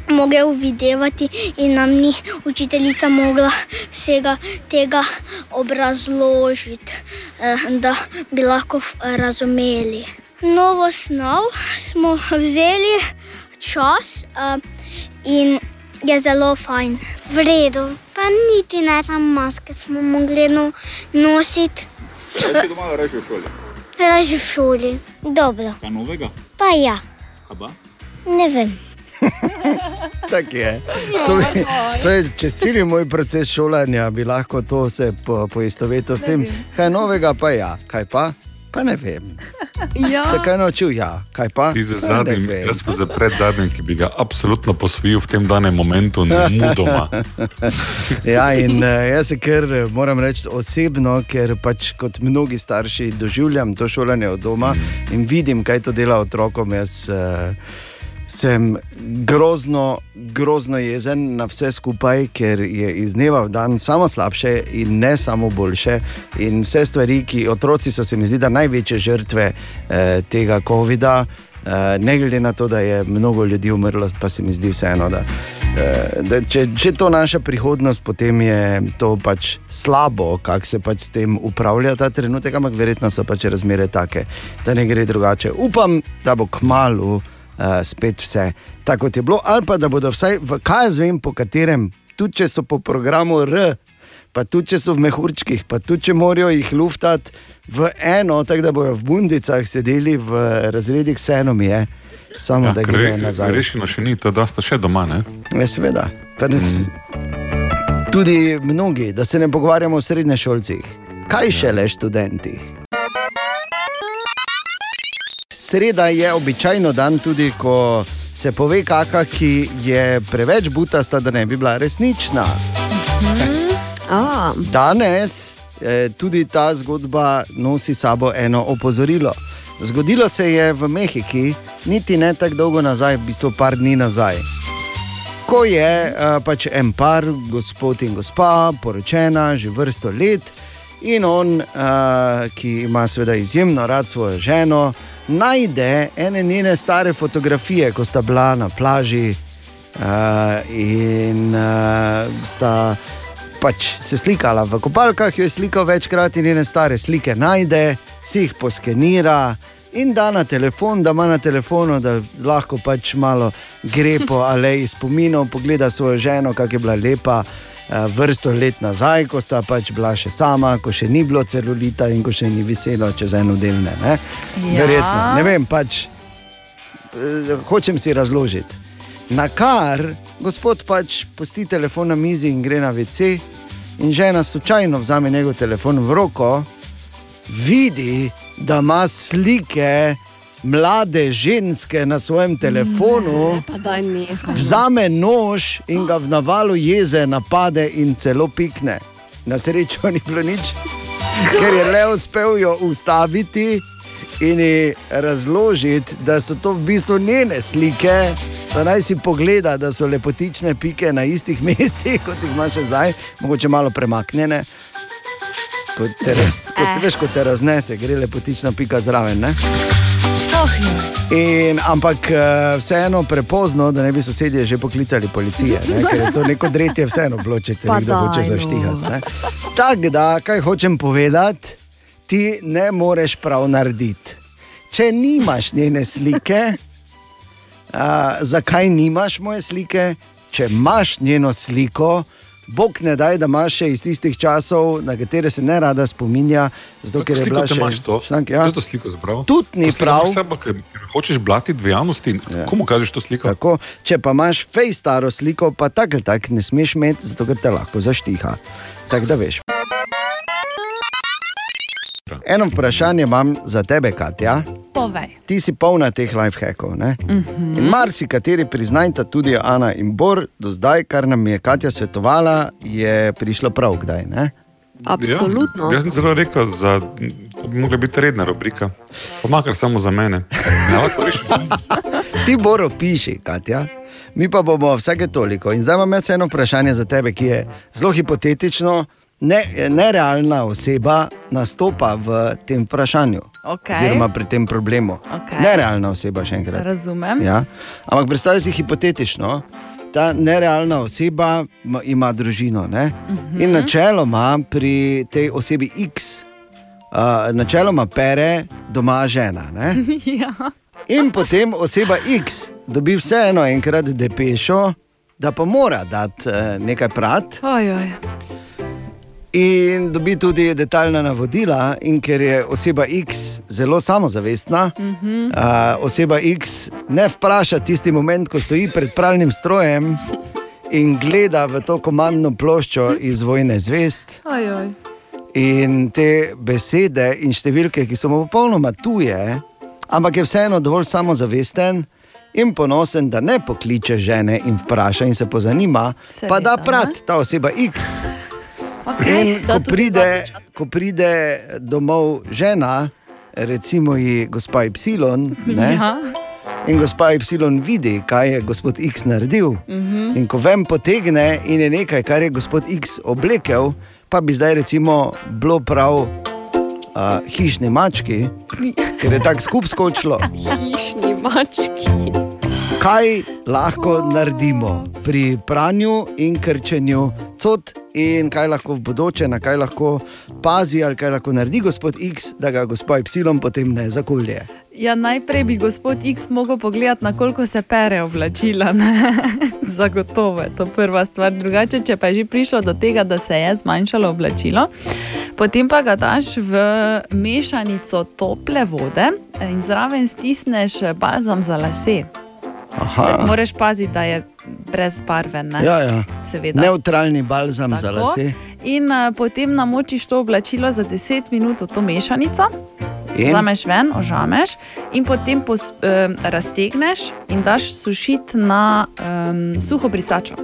mogel videti in nam ni učiteljica mogla vsega tega obrazložiti, eh, da bi lahko f- razumeli. Novo snov smo vzeli čas eh, in je zelo fajn. V redu, pa niti ne tam maske smo mogli no, nositi, Kaj si doma reči v šoli? raje v šoli. Dobro, Kaj novega? pa ja, pa? ne vem. Tak je. To, je, to je čez cel moj proces šolanja, bi lahko to se po, poistovetil s tem. Kaj novega pa ja, kaj pa? Pa ne vem. Ja. Se kaj naučil? Ja, kaj pa? Ti za Pa ne zadnjim, vem. jaz pa za pred zadnjim, ki bi ga absolutno posvojil v tem danem momentu, ne mudoma. ja, in uh, jaz se kar eh, moram reči osebno, ker pač kot mnogi starši doživljam to šolanje od doma in vidim, kaj to dela otrokom. Jaz uh, sem grozno, grozno jezen na vse skupaj, ker je iz dneva v dan samo slabše in ne samo boljše. In vse stvari, ki otroci so se mi zdi, da največje žrtve eh, tega COVID-a. Uh, ne glede na to, da je mnogo ljudi umrlo, pa se mi zdi vseeno, da, uh, da če je to naša prihodnost, potem je to pač slabo, kako se pač s tem upravlja ta trenutek, ampak verjetno so pač razmere take, da ne gre drugače. Upam, da bo kmalu uh, spet vse tako, kot je bilo, ali pa da bodo vsaj v kaj jaz vem, po katerem, tudi če so po programu R. Pa tudi če so v mehurčkih, pa tudi če morajo jih luftati v eno, tako da bojo v bundicah sedeli v razredih, vseeno mi je, samo ja, da grejo nazaj. Rešeno še ni, to da sta še doma. Ne? Ja, seveda. Pa ne- Tudi mnogi, da se ne pogovarjamo o srednješolcih, kaj šele študentih. Sreda je običajno dan tudi, ko se pove kaka, ki je preveč butasta, da ne bi bila resnična. Danes eh, tudi ta zgodba nosi sabo eno opozorilo. Zgodilo se je v Mehiki, niti ne tako dolgo nazaj, v bistvu par dni nazaj. Ko je uh, pač en par, gospod in gospa, poročena že vrsto let, in on, uh, ki ima seveda izjemno rad svojo ženo, najde ene njene stare fotografije, ko sta bila na plaži uh, in uh, sta pač se slikala v kopalkah, jo je slikal večkrat in njene stare slike najde, si jih poskenira. In da na telefon, da ima na telefonu, da lahko pač malo gre po aleji spominov, pogleda svojo ženo, kako je bila lepa eh, vrsto let nazaj, ko sta pač bila še sama, ko še ni bilo celulita in ko še ni veselo čez eno delne. Ne? Ja. Verjetno, ne vem, pač eh, hočem si razložiti. Na kar gospod pač pusti telefon na mizi in gre na WC, in žena slučajno vzame njegov telefon v roko, vidi, da ima slike mlade ženske na svojem telefonu, Pa daj nehaj. vzame nož in ga v navalu jeze napade in celo pikne. Na srečo ni bilo nič, ker je le uspel jo ustaviti in ji razložiti, da so to v bistvu njene slike. Da naj si pogleda, da so lepotične pike na istih mestih, kot jih imaš zdaj, mogoče malo premaknjene. Kot te, raz, kot, veš, kot te raznese, gre lepotična pika zraven. Ne? Oh, In, ampak eh, vseeno prepozno, da ne bi sosedje že poklicali policije, ne? ker je to neko dretje, vseeno bilo, če te nekdo hoče no. zaštihati. Tako da, kaj hočem povedati, ti ne moreš prav narediti. Če nimaš njene slike, a, zakaj nimaš moje slike? Če imaš njeno sliko, Bog ne daj, da imaš še iz tistih časov, na katere se ne rada spominja, zato ker je bila še to? Štank, Kdo ja. je to sliko zbral? Tudi ni prav. Sebe, ker hočeš blatiti v javnosti. Ja. Komu kažeš to sliko? Tako, če pa imaš fej staro sliko, pa tako ali tako ne smeš imeti, zato ker te lahko zaštiha. Tako da veš. Eno vprašanje imam za tebe, Katja. Povej. Ti si polna teh lifehackov. ne? Mhm. In marsikateri priznajta, tudi Ana in Bor, do zdaj, kar nam je Katja svetovala, je prišlo prav kdaj. Ne? Absolutno. Ja, jaz sem celo rekel, da bi mogla biti redna rubrika. Pa makar samo za mene. Ja. Ti Boro piši, Katja. Mi pa bomo vsake toliko. In zdaj imam jaz eno vprašanje za tebe, ki je zelo hipotetično. Ne, nerealna oseba nastopa v tem vprašanju, Okej. oziroma pri tem problemu. Okej. Nerealna oseba, še enkrat. Razumem. Ja. Ampak predstavljaj si hipotetično, ta nerealna oseba ma- ima družino. Ne? Mhm. In načeloma pri tej osebi X, uh, načeloma pere doma žena. Ja. In potem oseba X dobi vseeno enkrat depešo, da pa mora dati eh, nekaj prat. Oj, oj. In dobi tudi detaljna navodila, in ker je oseba X zelo samozavestna, Mhm. uh, oseba X ne vpraša tisti moment, ko stoji pred pralnim strojem in gleda v to komandno ploščo iz vojne zvest. Oj, oj. In te besede in številke, ki so mu popolnoma tuje, ampak je vseeno dovolj samozavesten in ponosen, da ne pokliče žene in vpraša in se pozanima, Seveda, pa da ne. prat ta oseba X. Okej, In ko pride, ko pride domov žena, recimo ji gospa Y, ne, Ja. in gospa Y vidi, kaj je gospod X naredil. Mhm. In ko vem potegne in je nekaj, kar je gospod X oblekel, pa bi zdaj recimo bilo prav uh, hišni mački, ker je tako skup skočilo. Hišni mački. Kaj lahko naredimo pri pranju in krčenju cot, in kaj lahko v bodoče, na kaj lahko pazi, ali kaj lahko naredi gospod X, da ga gospod Y potem ne zakulje. Ja, najprej bi gospod X mogel pogledati, na koliko se pere oblačila. Zagotovo je to prva stvar. Drugače, če pa je že prišlo do tega, da se je zmanjšalo oblačilo, potem pa ga daš v mešanico tople vode in zraven stisneš balzam za lase. Aha. Moraš paziti, da je brezbarven. Ne? Ja, ja. Seveda. Neutralni balzam za Tako. lase. In uh, potem namočiš to oblačilo za 10 minut v to mešanico. In? Vzameš ven, ožameš in potem pos, um, raztegneš in daš sušiti na um, suho brisačo.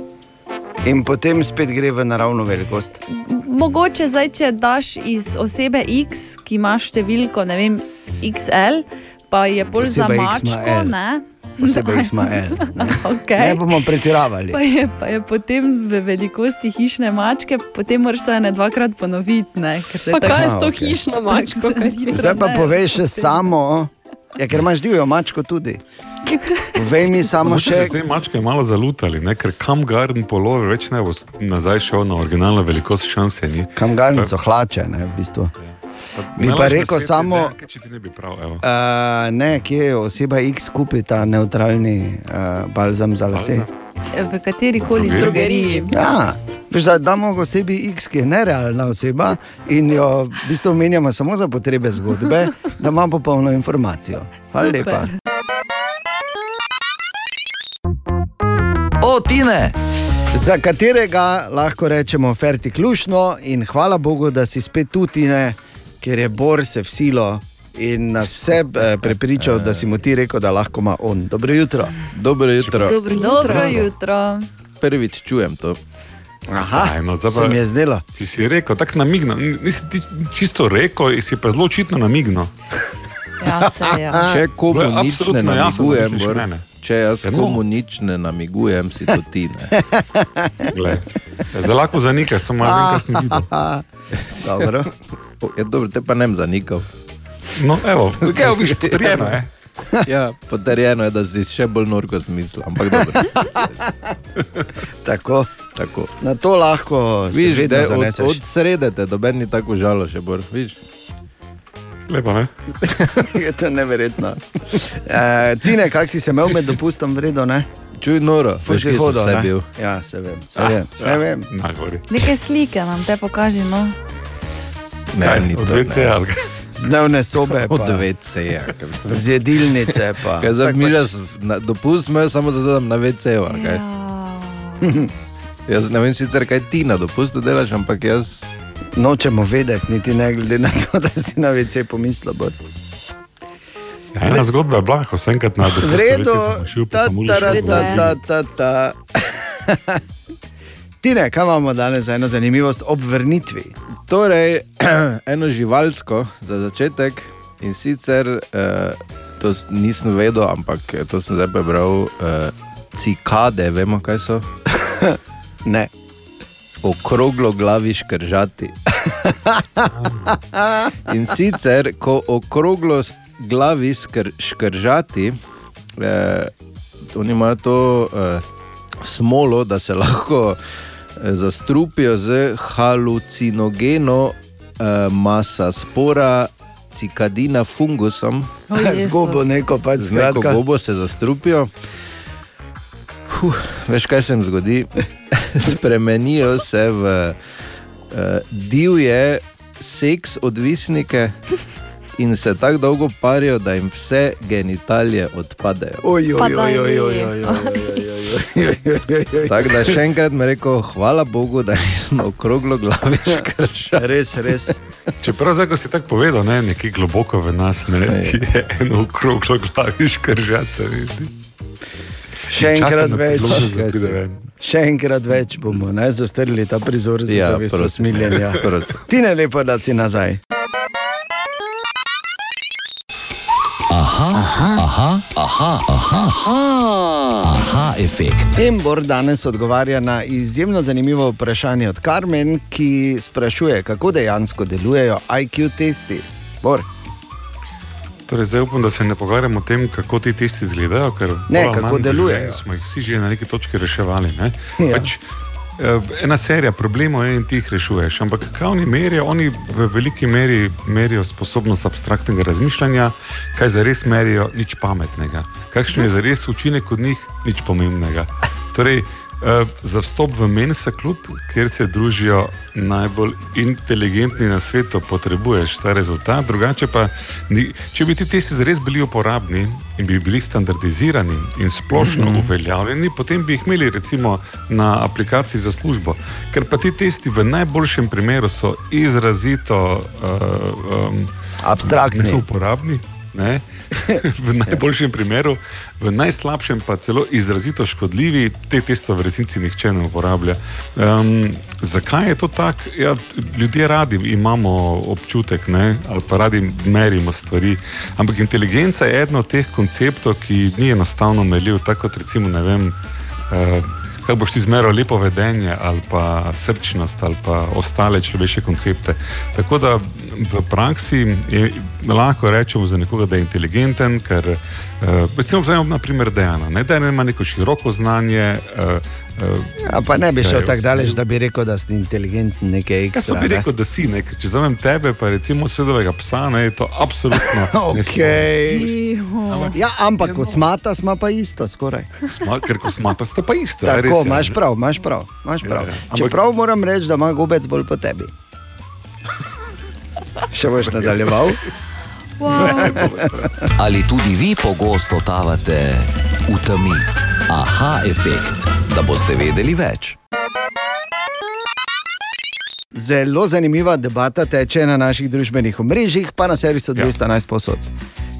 In potem spet gre v naravno velikost. Mogoče zdaj, če daš iz osebe X, ki ima številko ne vem, XL, pa je bolj za Posebej mačko. Ne? Posebej Ismael. Ne, Okay. ne bomo pretiravali. Pa je, pa je potem v velikosti hišne mačke, potem moraš to ene dvakrat ponoviti. Ne, ker se Pa tako- kaj je s to okej. hišno mačko? Zdaj pa ne? povej še samo, ja, ker imaš divjo mačko tudi. Povej mi samo še, Zdaj mačke malo zalutali, ne? ker kam garden polover več ne bo nazaj šel na originalno velikost šanse. Ni. kam garni so hlače, ne, v bistvu. Bi pa rekel samo, ne, če ti ne bi prav, evo. uh, ne, kje je oseba X kupi ta neutralni uh, balzam za lase. V kateri koli Drogeriji? Ja, veš, da damo osebi X, ki je nerealna oseba in jo v bistvu menjamo samo za potrebe zgodbe, da ima popolno informacijo. Hvala Super. lepa. O, Tine! Za katerega lahko rečemo ferti klušno in hvala Bogu, da si spet tu, Tine, ker je Bor se vsilo in nas vse eh, prepričal, da si mu ti rekel, da lahko ima on. Dobro jutro. Dobro jutro. Dobro jutro. Dobro jutro. Prvič čujem to. Aha, Aj, no, zdaj se mi je zdelo. Ti si rekel, tako namigno. Nisi ti čisto rekel, si pa zelo očitno namigno. Ja, se je. Če komu nič ne absolutno jasno, da namigujem. Če jaz Ja, no. komu nič ne namigujem, si to ti. Ne. Glej, Zelo lahko zanikaš, samo jaz vem, kaj sem videl. Dobro. Ja, dobro, te pa ne bom zanikal. No, evo, kaj viš, potrjeno je. Ja, potrjeno je, da si še bolj norko zmislil, ampak dobro. Tako. Tako. Na to lahko vedno da od, zaneseš. od srede doben ni tako žalo še bolj. Lepo, ne? je to neverjetno. E, Tine, kak si se imel med dopustom vredno, ne? Čuj noro, veš, hodil, vse ne? bil. Ja, se vem, se Ah, vem, se ja, vem. Nekaj slike nam te pokaži. No. Ne, Kaj, ni od to. Ne. kaj? Dnevne sobe, Od pa, WC. Ja. z jedilnice. Pa. Kaj zdaj mi že dopust imajo samo zato, da na WC. Ja. Jaz ne vem sicer, kaj ti na dopustu delaš, ampak jaz. Nočemo vedeti, niti ne glede na to, da si na WC pomislil. Ja, ena zgodba je bila, ko sem enkrat na WC sem šel, pa sem ta. Tine, kaj imamo danes za eno zanimivost ob vrnitvi? Torej, eno živalsko za začetek in sicer eh, to nisem vedel, ampak eh, to sem zdaj prebral. Eh, cikade, vemo kaj so? ne. Okroglo glavi škržati. In sicer, ko okroglo glavi skr, škržati, eh, oni imajo to eh, smolo, da se lahko eh, zastrupijo z halucinogeno eh, masa spora. Cikadina fungusom. Zgobo neko pač, z neko gobo se zastrupijo. Huh, veš, kaj se jim zgodi? Spremenijo se v uh, divje seks odvisnike in se tako dolgo parijo, da jim vse genitalije odpadejo. Oj, oj, oj, oj, oj, oj, oj, oj. Tako da še enkrat mi rekel, hvala Bogu, da nisem okroglo glavi škršal. Res, res. Čeprav zdaj, ko si tako povedal, ne, nekje globoko v nas ne, je eno okroglo glavi škržati. Še enkrat na več. Še enkrat več bomo ne, zastrli ta prizor za Ja, zavest usmiljenja. Ti ne lepo, da si nazaj. Aha, aha, aha, aha, aha, aha, aha efekt. Embor danes odgovarja na izjemno zanimivo vprašanje od Karmen, ki sprašuje, kako dejansko delujejo IQ testi. Bor. Torej, zdaj upam, da se ne pogovarjamo o tem, kako ti testi izgledajo. ker Ne, kako delujejo. Smo jih vsi že na neki točki reševali. Ne? Ja. Pač, eh, ena serija problemov je in ti jih rešuješ. Ampak kaj oni merijo? Oni v veliki meri merijo sposobnost abstraktnega razmišljanja, kaj za res merijo, nič pametnega. Kakšen je za res učinek od njih, nič pomembnega. Torej, za vstop v Mensa klub, kjer se družijo najbolj inteligentni na svetu, potrebuješ ta rezultat. Drugače pa, ni, če bi ti testi zares bili uporabni in bi bili standardizirani in splošno Mhm. uveljavljeni, potem bi jih imeli recimo na aplikaciji za službo. Ker pa ti testi v najboljšem primeru so izrazito uh, um, Abstraktni. neuporabni. Ne? V najboljšem primeru, v najslabšem pa celo izrazito škodljivi, te teste v resnici nihče ne uporablja. Um, zakaj je to tako? Ja, ljudje radi imamo občutek, ne? ali pa radi merimo stvari. Ampak inteligenca je eden od teh konceptov, ki ni enostavno merljiv, tako kot recimo ne vem. Uh, Kaj boš ti zmeral lepo vedenje, ali pa srčnost, ali pa ostale človeške koncepte. Tako da v praksi je, lahko rečemo za nekoga, da je inteligenten, ker uh, recimo vzamemo na primer Dejana. Ne? Dejan ima neko široko znanje. Uh, A pa ne bi šel tako daleč, da bi rekel, da si inteligenten, nekaj Jaz ekstra. pa bi ne. rekel, da si nek. Če zavem tebe, pa recimo sedovega psa, ne, je to absolutno. Okej. Ja, ampak kosmata smo pa isto, skoraj. Sma, ker kosmata sta pa isto. res Tako, je, imaš ne? prav, imaš prav. Imaš prav. Ja, ja. Ampak- Čeprav moram reči, da ima gobec bolj po tebi. Še boš nadaljeval? Ali tudi vi pogosto totavate v temi? Aha, efekt, da boste vedeli več. Zelo zanimiva debata teče na naših družbenih omrežjih, pa na servisu 211 posod.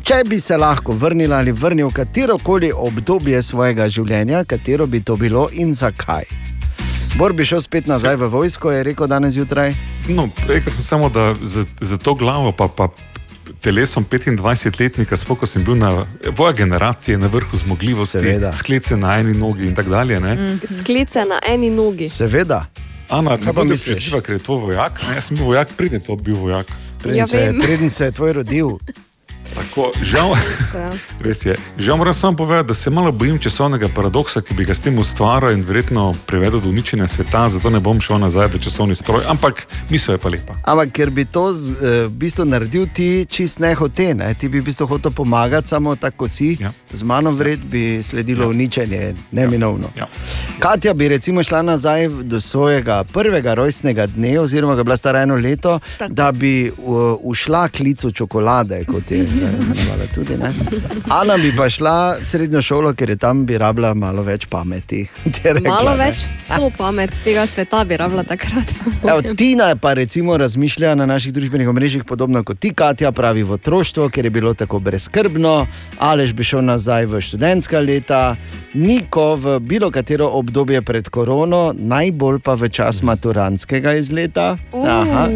Če bi se lahko vrnila ali vrnil v katero koli obdobje svojega življenja, katero bi to bilo in zakaj? Bor bi šel spet nazaj v vojsko, je rekel danes zjutraj. No, rekel sem samo, da za, za to glavo, pa, pa telesom 25-letnika, spoko sem bil na voja generacije, na vrhu zmogljivosti, Seveda. sklece na eni nogi in tako dalje. ne. Mm. Sklice na eni nogi. Seveda. Ana, Kaj pa misliš? ker je to vojak. Ne, jaz sem bil vojak, preden je to bil vojak. Preden, Ja, se, preden se je tvoj rodil. Tako, žal, Ja. res je. Žal moram samo povedati, da se malo bojim časovnega paradoksa, ki bi ga s tem ustvaril in verjetno privedel do uničenja sveta, zato ne bom šel nazaj v časovni stroj, ampak misel je pa lepa. Ampak ker bi to z, eh, v bistvu naredil ti čist nehote, ne? ti bi v bistvu hotel pomagati, samo tako si, ja. z mano vred bi sledilo ja. uničenje, neminovno. Ja. Katja bi recimo šla nazaj do svojega prvega rojstnega dne, oziroma ga je bila stara eno leto, Tako. da bi uh, ušla klicu čokolade, kot je imenovala tudi. Ne? Ana bi pa šla v srednjo šolo, ker je tam bi rabila malo več pameti. rekla, Malo ne. več sto pamet tega sveta bi rabila takrat. Evo. Tina pa recimo razmišlja na naših družbenih omrežjih podobno kot ti, Katja, pravi v otroštvo, ker je bilo tako brezskrbno, Alež bi šel nazaj v študentska leta, Niko v bilo katero obdobje pred korono, najbolj pa v čas maturantskega izleta. Aha.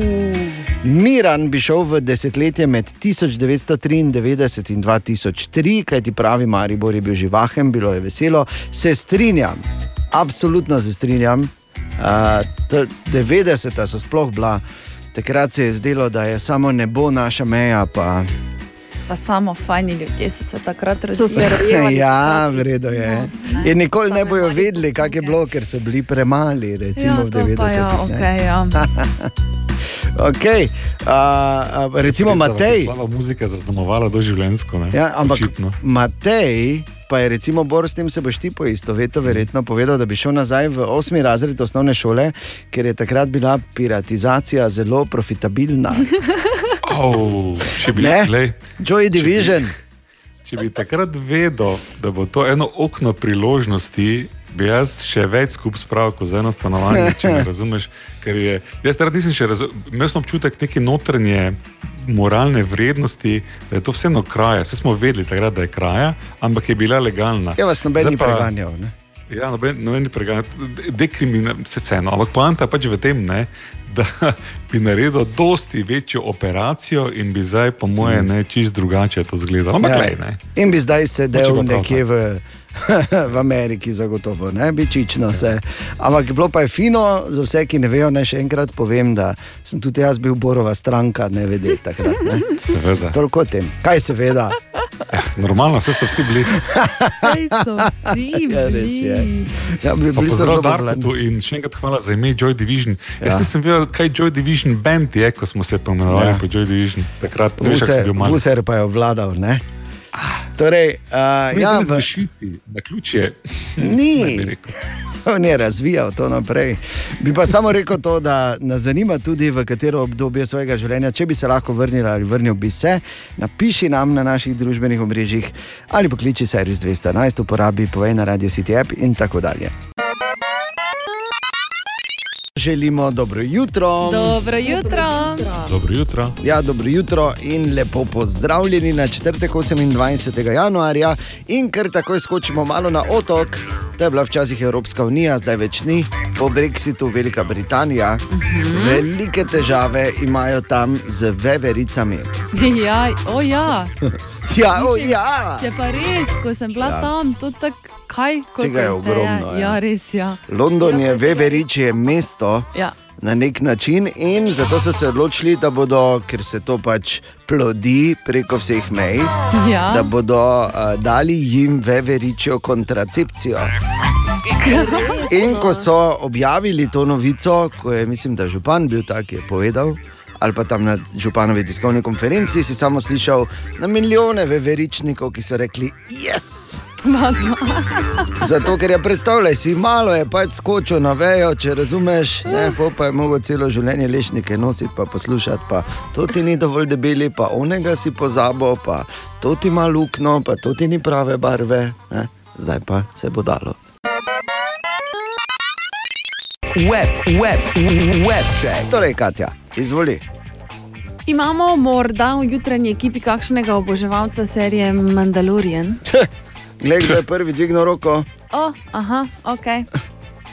Miran bi šel v desetletje med 1993 in 2003, kajti pravi Maribor je bil živahen, bilo je veselo. Se strinjam, absolutno se strinjam. Uh, t- 90-ta so sploh bila, takrat se je zdelo, da je samo nebo naša meja. Pa... Pa samo fajni ljudje so se takrat So se rodili. rojevali ja, vredno je. In nikoli ne bojo vedeli, kak je bilo, ker so bili premali, recimo Ja, v to 90-ih. pa ja, ne. okej, ja. Okay. Uh, recimo Res, je Matej. Slaba muzika zaznamovala doživljensko. Ne? Ja, ampak Očitno. Matej, pa je recimo Bor, s tem se boš ti poistovetil, verjetno povedal, da bi šel nazaj v osmi razred osnovne šole, ker je takrat bila piratizacija zelo profitabilna. Oh, če bi, glej, Joy Division. če bi takrat vedel, da bo to eno okno priložnosti, bi jaz še več skupaj spravil kot za eno stanovanje, če me razumeš. Ker Je, jaz takrat nisem še razumel, imel sem občutek neke notranje moralne vrednosti, da je to vseeno kraja. Vse smo vedeli takrat, da je kraja, ampak je bila legalna. Ja, vas noben ni preganjal. Ne? Ja, noben, noben ni preganjal, dekriminal, se vseeno. Ampak poanta je pač v tem, ne, da bi naredil dosti večjo operacijo in bi zdaj, po moje, ne, čist drugače to izgledalo. Ampak, Ja. ja. ne. In bi zdaj sedel nekje v, v Ameriki, zagotovo, ne bi čično vse. Ampak bilo pa je fino, za vse, ki ne vejo, naj še enkrat povem, da sem tudi jaz bil Borova stranka, ne vede takrat. Ne? Seveda. Toliko o tem. Kaj seveda? Normalno, vse so vsi bili. Saj so vsi Ja, res je. bili. Ja, bi bili so zelo popularni. in še enkrat hvala za ime Joy Division. Ja. Ja. Jaz nisem vedel, kaj Joy Division band je, ko smo se pomenovali Ja. po Joy Division. Takrat ne veš, kako sem bil mal. Vuser pa je obvladal. Ne? Torej, uh, Ne, ja, v, Švici, na ključje. Ni. On je razvijal to naprej. Bi pa samo rekel to, da nas zanima tudi, v katero obdobje svojega življenja, če bi se lahko vrnil ali vrnil bi se, napiši nam na naših družbenih omrežjih ali pokliči servis 211, uporabi povej na Radio City app in tako dalje. Želimo dobro jutro. Dobro jutro. Dobro jutro. Ja, dobro jutro in lepo pozdravljeni na četrtek 28. januarja. In kar takoj skočimo malo na otok. To je bila včasih Evropska unija, zdaj več ni, po Brexitu Velika Britanija. Uh -huh. Velike težave imajo tam z vevericami. Ja, o ja. Ja, o Mislim, ja. Če pa res, ko sem bila ja. tam, to tako, kaj, koliko Tega je ogromno, ja. Ja, res ja. London je veveričje mesto. Ja. Na nek način, in zato so se odločili, da bodo, ker se to pač plodi preko vseh mej, Ja. da bodo uh, dali jim veveričjo kontracepcijo. In ko so objavili to novico, ko je, mislim, da župan bil tak, ki je povedal, ali pa tam na županovi tiskovni konferenci, si samo slišal na milijone veveričnikov, ki so rekli: Yes! Zato, ker je predstavljaj si, malo je pač skočil na vejo, če razumeš, ne, pol pa je mogel celo življenje lešnike nositi, pa poslušati, pa to ti ni dovolj debeli, pa onega si pozabo, pa to ti ima luknjo, pa to ti ni prave barve, ne. zdaj pa se bo dalo. Web, web, web check. Torej, Katja, izvoli. Imamo morda v jutranji ekipi kakšnega oboževalca serije Mandalorian? Glej, kdo je prvi dvignil roko. O, aha, ok.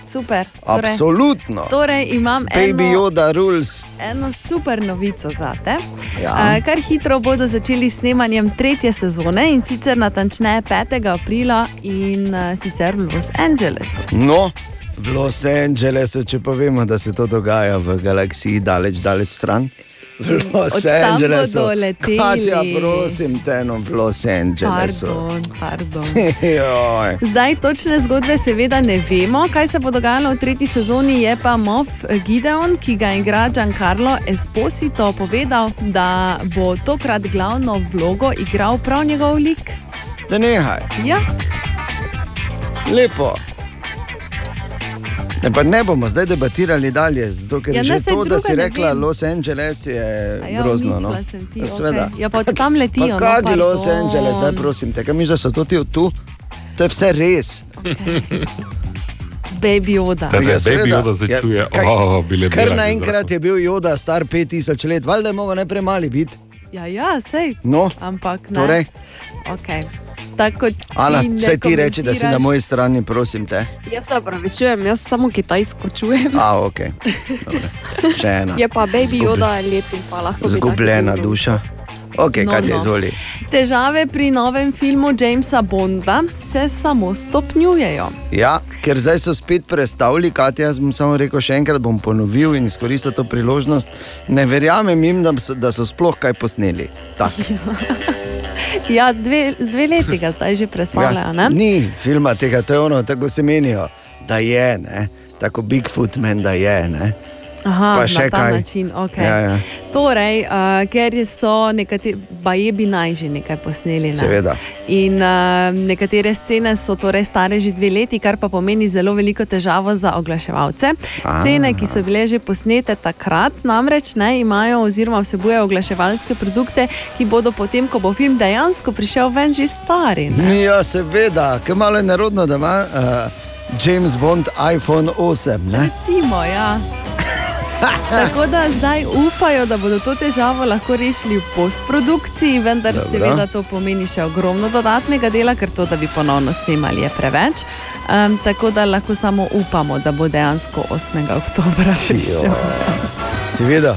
Super. Torej, Absolutno. Torej imam Baby eno, Yoda rules. eno super novico za te. Ja. Kar hitro bodo začeli s snemanjem tretje sezone in sicer natančneje 5. aprila in sicer v Los Angelesu. No, v Los Angelesu, če pa vemo, da se to dogaja v galaksiji daleč, daleč stran. V Los Od Angelesu. Katja, prosim te, no, v Los Angelesu. Pardon, pardon. Zdaj točne zgodbe seveda ne vemo, kaj se bo dogajalo v tretji sezoni. Je pa Moff Gideon, ki ga igra Giancarlo Esposito, povedal, da bo tokrat glavno vlogo igral prav njegov lik. Da nehaj. Ja, Lepo. Ne, pa ne bomo zdaj debatirali dalje, zato ker Ja, je ne, že to, da si ne rekla, vem. Los Angeles je A ja, grozno. No. ti, Ja, seveda. Ja, pa od tam letijo, no, Pa Kaj je Los pardon. Angeles, daj prosim te, kaj mi že so to ti od tu? To je vse res. Baby Yoda. Da Ja, Baby. Yoda zdaj Ja, kaj- oh, bile Ker bi naenkrat je bil Joda star 5000 let, valjda je mogel najprej mali biti. Ja, ja, sej. No, Ampak ne. torej? Okay. Tako Ana, ti vse ti reči, da si na moji strani, prosim te. Jaz se opravičujem, jaz samo kitajsko čujem. A, ok. Dobre. Še ena. Je pa baby Zgubljen- Yoda lep in pa lahko. Zgubljena duša. Ok, No, ti no. Težave pri novem filmu Jamesa Bonda se samo stopnjujejo. Ja, ker zdaj so spet predstavili, Katja, jaz bom samo rekel še enkrat, bom ponovil in izkoristil to priložnost. Ne verjamem jim, da so, da so sploh kaj posneli. Tak. Ja, dve, dve leti ga zdaj že predstavljajo. Ja, ni filma tega, to je ono, tako se menijo, da je, ne? tako Bigfoot men, da je. Ne? Aha, Pa še na ta kaj. način. Okay. Ja, ja. Torej, uh, ker so nekateri, bajebi naj že nekaj posneli. Ne? Seveda. In uh, nekatere scene so torej stare že dve leti, kar pa pomeni zelo veliko težavo za oglaševalce. Ah. Scene, ki so bile že posnete takrat, namreč ne imajo oziroma vsebujejo oglaševalske produkte, ki bodo potem, ko bo film dejansko prišel ven, že stari. Ne? Ja, seveda, ker malo je nerodno, da ima uh, James Bond iPhone 8. Ne? Recimo, ja. Tako da zdaj upajo, da bodo to težavo lahko rešili v postprodukciji, vendar Dobro. Seveda to pomeni še ogromno dodatnega dela, ker to, da bi ponovno snemali, je preveč. Um, tako da lahko samo upamo, da bo dejansko 8. oktober prišel. Seveda,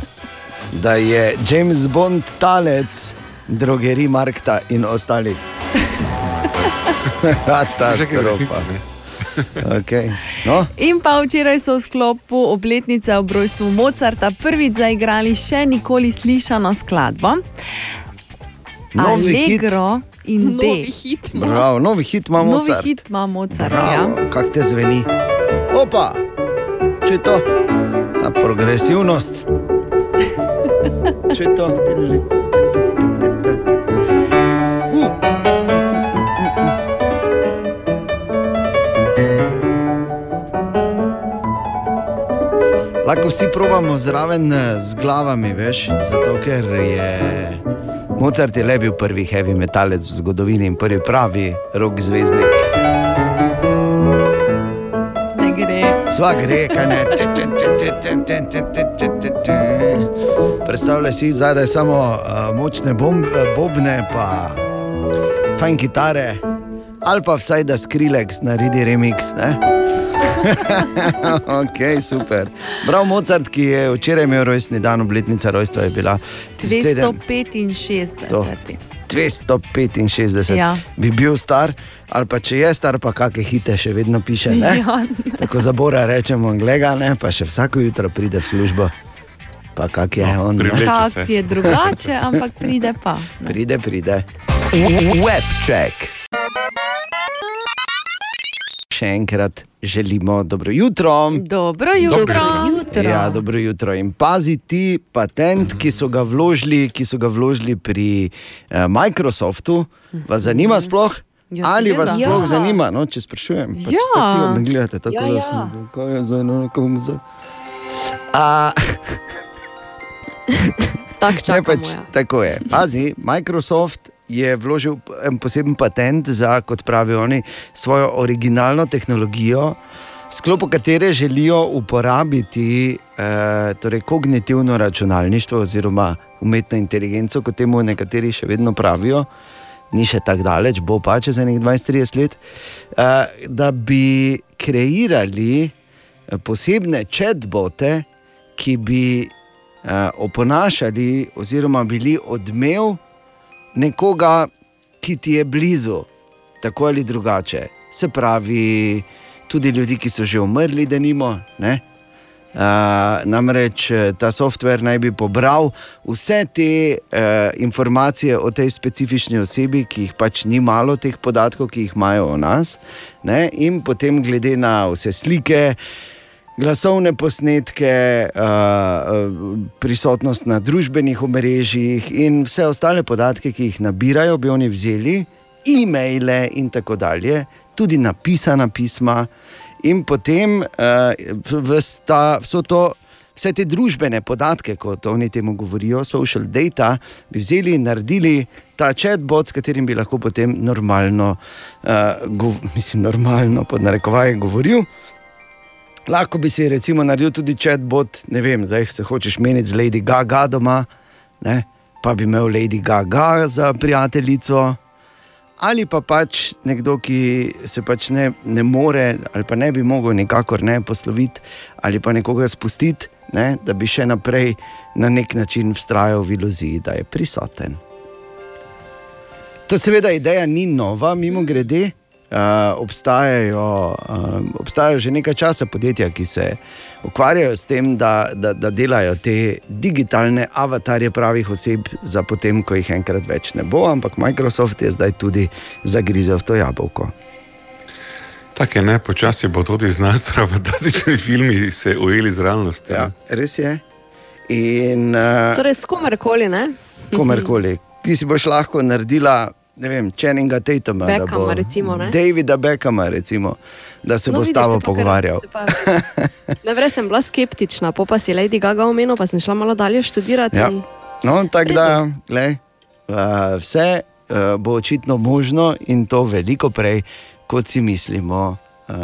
da je James Bond talec drogerij Markta in ostalih. Katastrofa. Okay. No? In pa včeraj so v sklopu obletnice ob rojstvu Mozarta prvič zaigrali še nikoli slišano skladbo. Novi hit. Allegro in D. Novi hit ima. Bravo, novi hit ima Novi Mozart. hit ima Mozart. Ja. Bravo, kak te zveni. Opa, če to, ta progresivnost. Če to. Lahko vsi probamo zraven eh, z glavami, veš, zato ker je Mozart je le bil prvi heavy metalec v zgodovini in prvi pravi rock zvezdnik. Ne gre. Sva gre, kaj ne. Predstavljaj si zadaj samo uh, močne bomb, eh, bobne, pa fajn kitare, ali pa vsaj da Skrillex naredi remix. Ne? ok, super. Prav Mozart, ki je včeraj imel rojstni dan, obletnica rojstva je bila 1700. To. 265. 265, Ja. bi bil star, ali pa če je star, pa kakšne hite še vedno piše. Ne? Ja, Tako za Bora rečemo, glega, ne, pa še vsako jutro pride v službo. Pa kak je on? ne? Kak je drugače, ampak pride pa. Pride, pride. Webček. Še enkrat želimo dobro jutro. Dobro jutro. jutro. Ja, dobro jutro. In pazi ti patent, ki so ga vložili, ki so ga vložili pri eh, Microsoftu. Vas zanima sploh? Ja, Ali vas sploh Ja. zanima, no, če sprašujem? Pač Ja. tako me gledate, tako Ja, da ja. sem. Kaj je za eno, komu za. A, Tak Ne, čakamo, pač, ja. tako je. Pazi, Microsoft je vložil en poseben patent za, kot pravijo oni, svojo originalno tehnologijo, v sklopu katere želijo uporabiti eh, torej kognitivno računalništvo oziroma umetno inteligenco, kot temu nekateri še vedno pravijo. Ni še tako daleč, bo pa čez nekaj 20-30 let, eh, da bi kreirali eh, posebne chatbote, ki bi uh, oponašali, oziroma bili odmev nekoga, ki ti je blizu, tako ali drugače. Se pravi, tudi ljudi, ki so že umrli, da nimo. Uh, namreč eh, ta softver naj bi pobral vse te uh, informacije o tej specifični osebi, ki jih pač ni malo, teh podatkov, ki jih imajo o nas, ne? in potem glede na vse slike, glasovne posnetke, uh, prisotnost na družbenih omrežjih in vse ostale podatke, ki jih nabirajo, bi oni vzeli, e-maile in tako dalje, tudi napisana pisma. In potem uh, sta, vso to, vse te družbene podatke, kot oni temu govorijo, social data, bi vzeli in naredili ta chatbot, s katerim bi lahko potem normalno, uh, gov, mislim, normalno pod narekovaji govoril. Lahko bi si recimo naredil tudi chatbot, ne vem, zdaj se hočeš meniti z Lady Gaga doma, ne? pa bi imel Lady Gaga za prijateljico. Ali pa pač nekdo, ki se pač ne, ne more, ali pa ne bi mogel nikakor ne posloviti, ali pa nekoga spustiti, ne, da bi še naprej na nek način vztrajal v iluziji, da je prisoten. To seveda ideja ni nova, mimo grede. Uh, obstajajo, uh, obstajajo že nekaj časa podjetja, ki se ukvarjajo s tem, da, da, da delajo te digitalne avatarje pravih oseb, za potem, ko jih enkrat več ne bo, ampak Microsoft je zdaj tudi zagrizel v to jabolko. Tako je, ne, počasi bo tudi znanstveno fantastični filmi se ujeli z realnostjo. Ja, res je. In uh, Torej, s komerkoli, ne? komerkoli. Ti si boš lahko naredila. Ne vem, Čeninga Tatuma, da bo recimo, ne? Davida Beckhama, recimo, da se No, bo s tabo pa pogovarjal. pa- Najprej sem bila skeptična, po pa si Lady Gaga omenil, pa sem šla malo dalje študirati. Ja. in- No, tako da, glej, uh, vse uh, bo očitno možno in to veliko prej, kot si mislimo, uh,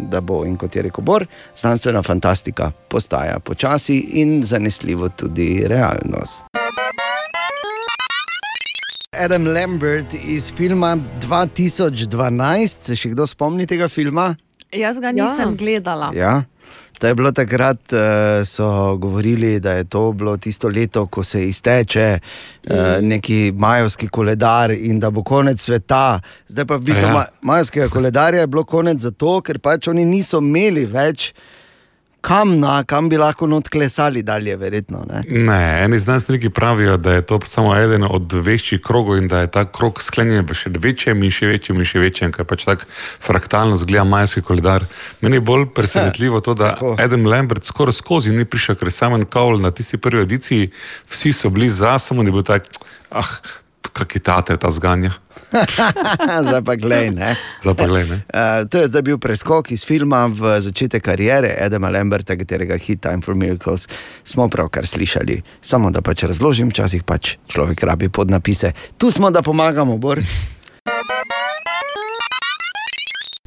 da bo. In kot je rekel Bor, znanstvena fantastika postaja počasi in zanesljivo tudi realnost. Adam Lambert iz filma 2012, se še kdo spomni tega filma? Jaz ga nisem ja. gledala. Ja. To je bilo takrat, uh, so govorili, da je to bilo tisto leto, ko se izteče uh, Mm. neki majovski koledar in da bo konec sveta. Zdaj pa v bistvu Ja. ja. majovskega koledarja je bilo konec zato, ker pač oni niso imeli več kam, na, kam bi lahko not klesali dalje, verjetno. Ne? Ne, eni znanstveniki pravijo, da je to samo eden od večjih krogov in da je ta krog sklenjen v še večjem in še večjem in še večjem, ker pač tako fraktalno zgleda majski koledar. Meni je bolj presenetljivo to, da Adam Lambert skoraj skozi ni prišel, ker je Simon Cowell na tisti prvi ediciji, vsi so bili za, samo ni bil tak, ah, kakitate ta zganja. Zdaj pa glej. Ne? Zdaj pa glej, ne. Uh, to je zdaj bil preskok iz filma v začetek karijere Edema Lamberta, katerega hit Time for Miracles smo pravkar slišali. Samo da pač razložim, včasih pač človek rabi podnapise. Tu smo, da pomagamo, Bor.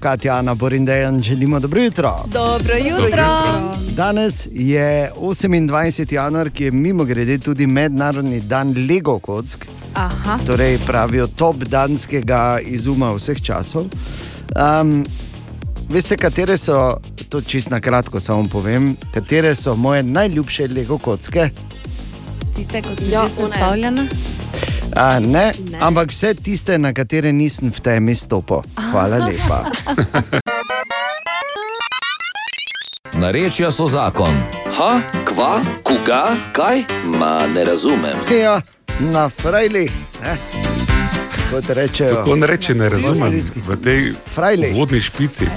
Katja, Ana, Borindejan, želimo dobro jutro. Dobro jutro. Danes je 28. januar, ki je mimo grede tudi mednarodni dan Lego kock. Aha. Torej, pravijo top danskega izuma vseh časov. Um, veste, katere so, to čist na kratko samo povem, katere so moje najljubše Lego kocke? Tiste, ko so Ja, že sestavljene. A, ne, ne, ampak vse tiste, na katere nisem v temi stopil. Hvala lepa. Narečja so zakon. Ha, kva, koga, kaj? Ma ne razumem. Ja, na frajlih. Ne? Kot rečejo. Tako ne reče, ne razumem. V tej vodni špici.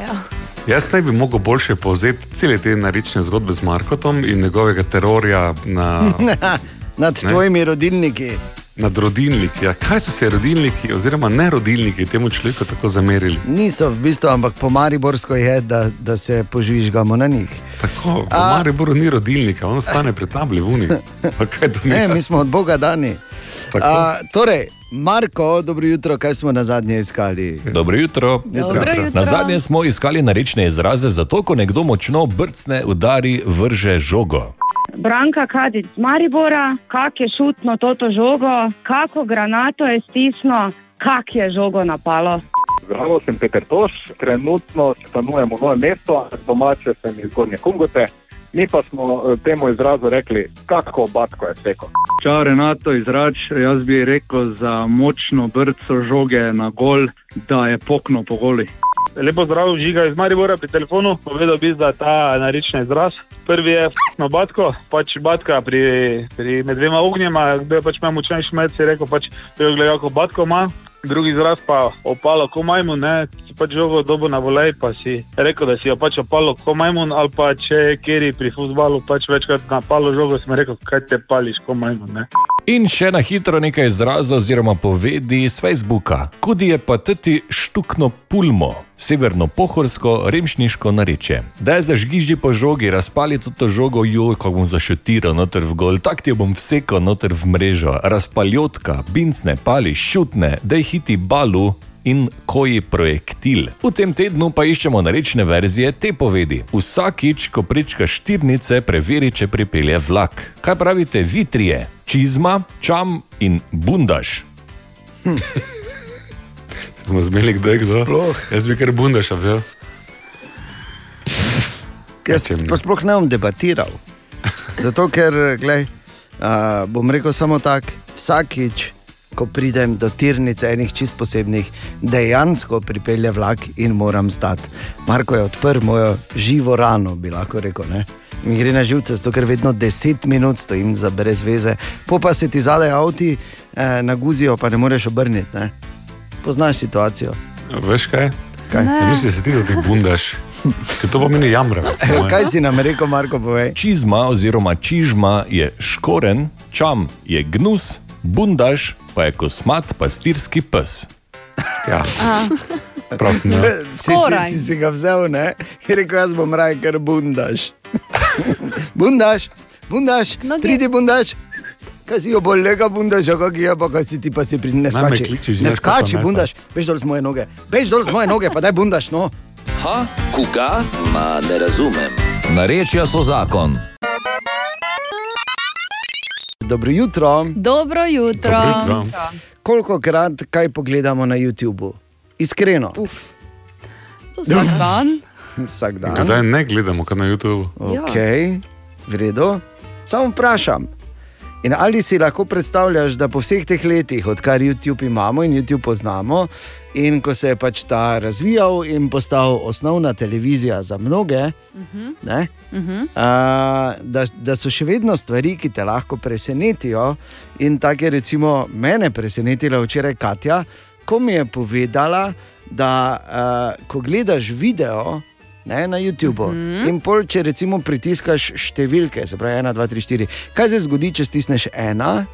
Jaz ne bi mogel boljše povzeti cele te narečne zgodbe z Markotom in njegovega terorja na, Nad Ne. tvojimi rodilniki. Nad rodilniki. Ja, kaj so se rodilniki, oziroma ne rodilniki, temu človeku tako zamerili? Niso v bistvu, ampak po Mariborsko je, da, da se požvižgamo na njih. Tako, v A- Mariboru ni rodilnika, on stane pred tabli v uni. Pa kaj to ni Ne, mi smo od Boga dani. Tako. A, torej, Marko, dobro jutro, kaj smo na zadnje iskali? Dobro jutro. Dobro jutro. Na zadnje smo iskali narečne izraze za to, ko nekdo močno brcne, udari, vrže žogo. Branka Kadic z Maribora, kak je šutno toto žogo, kako granato je stisno, kak je žogo napalo. Zdravo, sem Peter Toš, trenutno stanujem v novem mestu, domače sem iz Gornje Kungote. Mi pa smo eh, temu izrazu rekli, kako batko je seko. Čau, Renato izrač. Jaz bi rekel za močno brco žoge na gol, da je pokno po goli. Lepo zdrav, žiga iz Maribora pri telefonu. Povedal bi, da je ta narečni izraz. Prvi je na batko, pač batka pri, pri med dvema ognjema, kdo je pač imel močnejši med, si rekel, pač prej gledal, kako batko ima. Drugi izraz pa opalo ko majmun, ne, pač žogo dobo na volej, pa si rekel, da si jo pač opalo ko majmun, ali pa če keri pri futbalu pač večkrat napalo žogo, si mi rekel, kaj te pališ ko majmun, ne. In še na hitro nekaj izrazov oziroma povedi z Facebooka. Kudi je pa teti štukno pulmo, severno-pohorsko, remšniško nareče. Da je zažgiždi po žogi, razpali tudi to žogo, joj, kako bom zašutiral noter v gol, tak ti bom vsekal noter v mrežo, razpaljotka, bincne, pali, šutne, da je hiti balu. In koji projektil. V tem tednu pa iščemo narečne verzije te povedi. Vsakič, ko prečkaš štirnice, preveri, če pripelje vlak. Kaj pravite, vitrije, čizma, čam in bundaš? Smo zmeli, kdo je kdo. Sploh. Jaz bi kar bundaša vzel. Jaz pa sploh ne bom debatiral. Zato, ker, glej, uh, bom rekel samo tako, vsakič, ko pridem do tirnice enih čist posebnih, dejansko pripelje vlak in moram stati. Marko je odprl mojo živo rano, bi lahko rekel. Ne? Mi gre na živce, zato ker vedno 10 minut stojim za brez veze, po pa se ti zadaj avti eh, naguzijo, pa ne moreš obrniti. Ne? Poznaš situacijo. Veš kaj? Kaj? Ja, Misliš, da se ti da ti bundaš. Ker to pomeni mojem. Kaj si nam rekel, Marko, povej? Čizma oziroma čižma je škoren, čam je gnus, bundaš pa je kosmat pastirski pes. Ja. Prosim, si, ja. si, si, si si ga vzel, ne? Je rekel, jaz bom raj, ker bundaš. bundaš, bundaš, No, pridi bundaš. Kaj si jo bolj lega bundaš, kako je pa, kaj si ti pa si pri ne Naj me skači. Ne skači, bundaš, bež dol z moje noge, bež dol z moje noge, pa daj bundaš, no. Ha, koga? Ma ne razumem. Narečja so zakon. Dobro jutro. Dobro jutro. Koliko krat kaj pogledamo na YouTubu? Iskreno. Uf. To vsak dan. Vsak dan. Kdaj ne gledamo, kaj na YouTubu? Ok, v redu. Samo vprašam. In ali si lahko predstavljaš, da po vseh teh letih, odkar YouTube imamo in YouTube poznamo, in ko se je pač ta razvijal in postal osnovna televizija za mnoge, ne, a, da, da so še vedno stvari, ki te lahko presenetijo. In tako je recimo mene presenetila včeraj Katja, ko mi je povedala, da a, ko gledaš video. Ne, na YouTubu. Mm -hmm. In pol, če recimo pritiskaš številke, se pravi 1, 2, 3, 4, kaj se zgodi, če stisneš ena,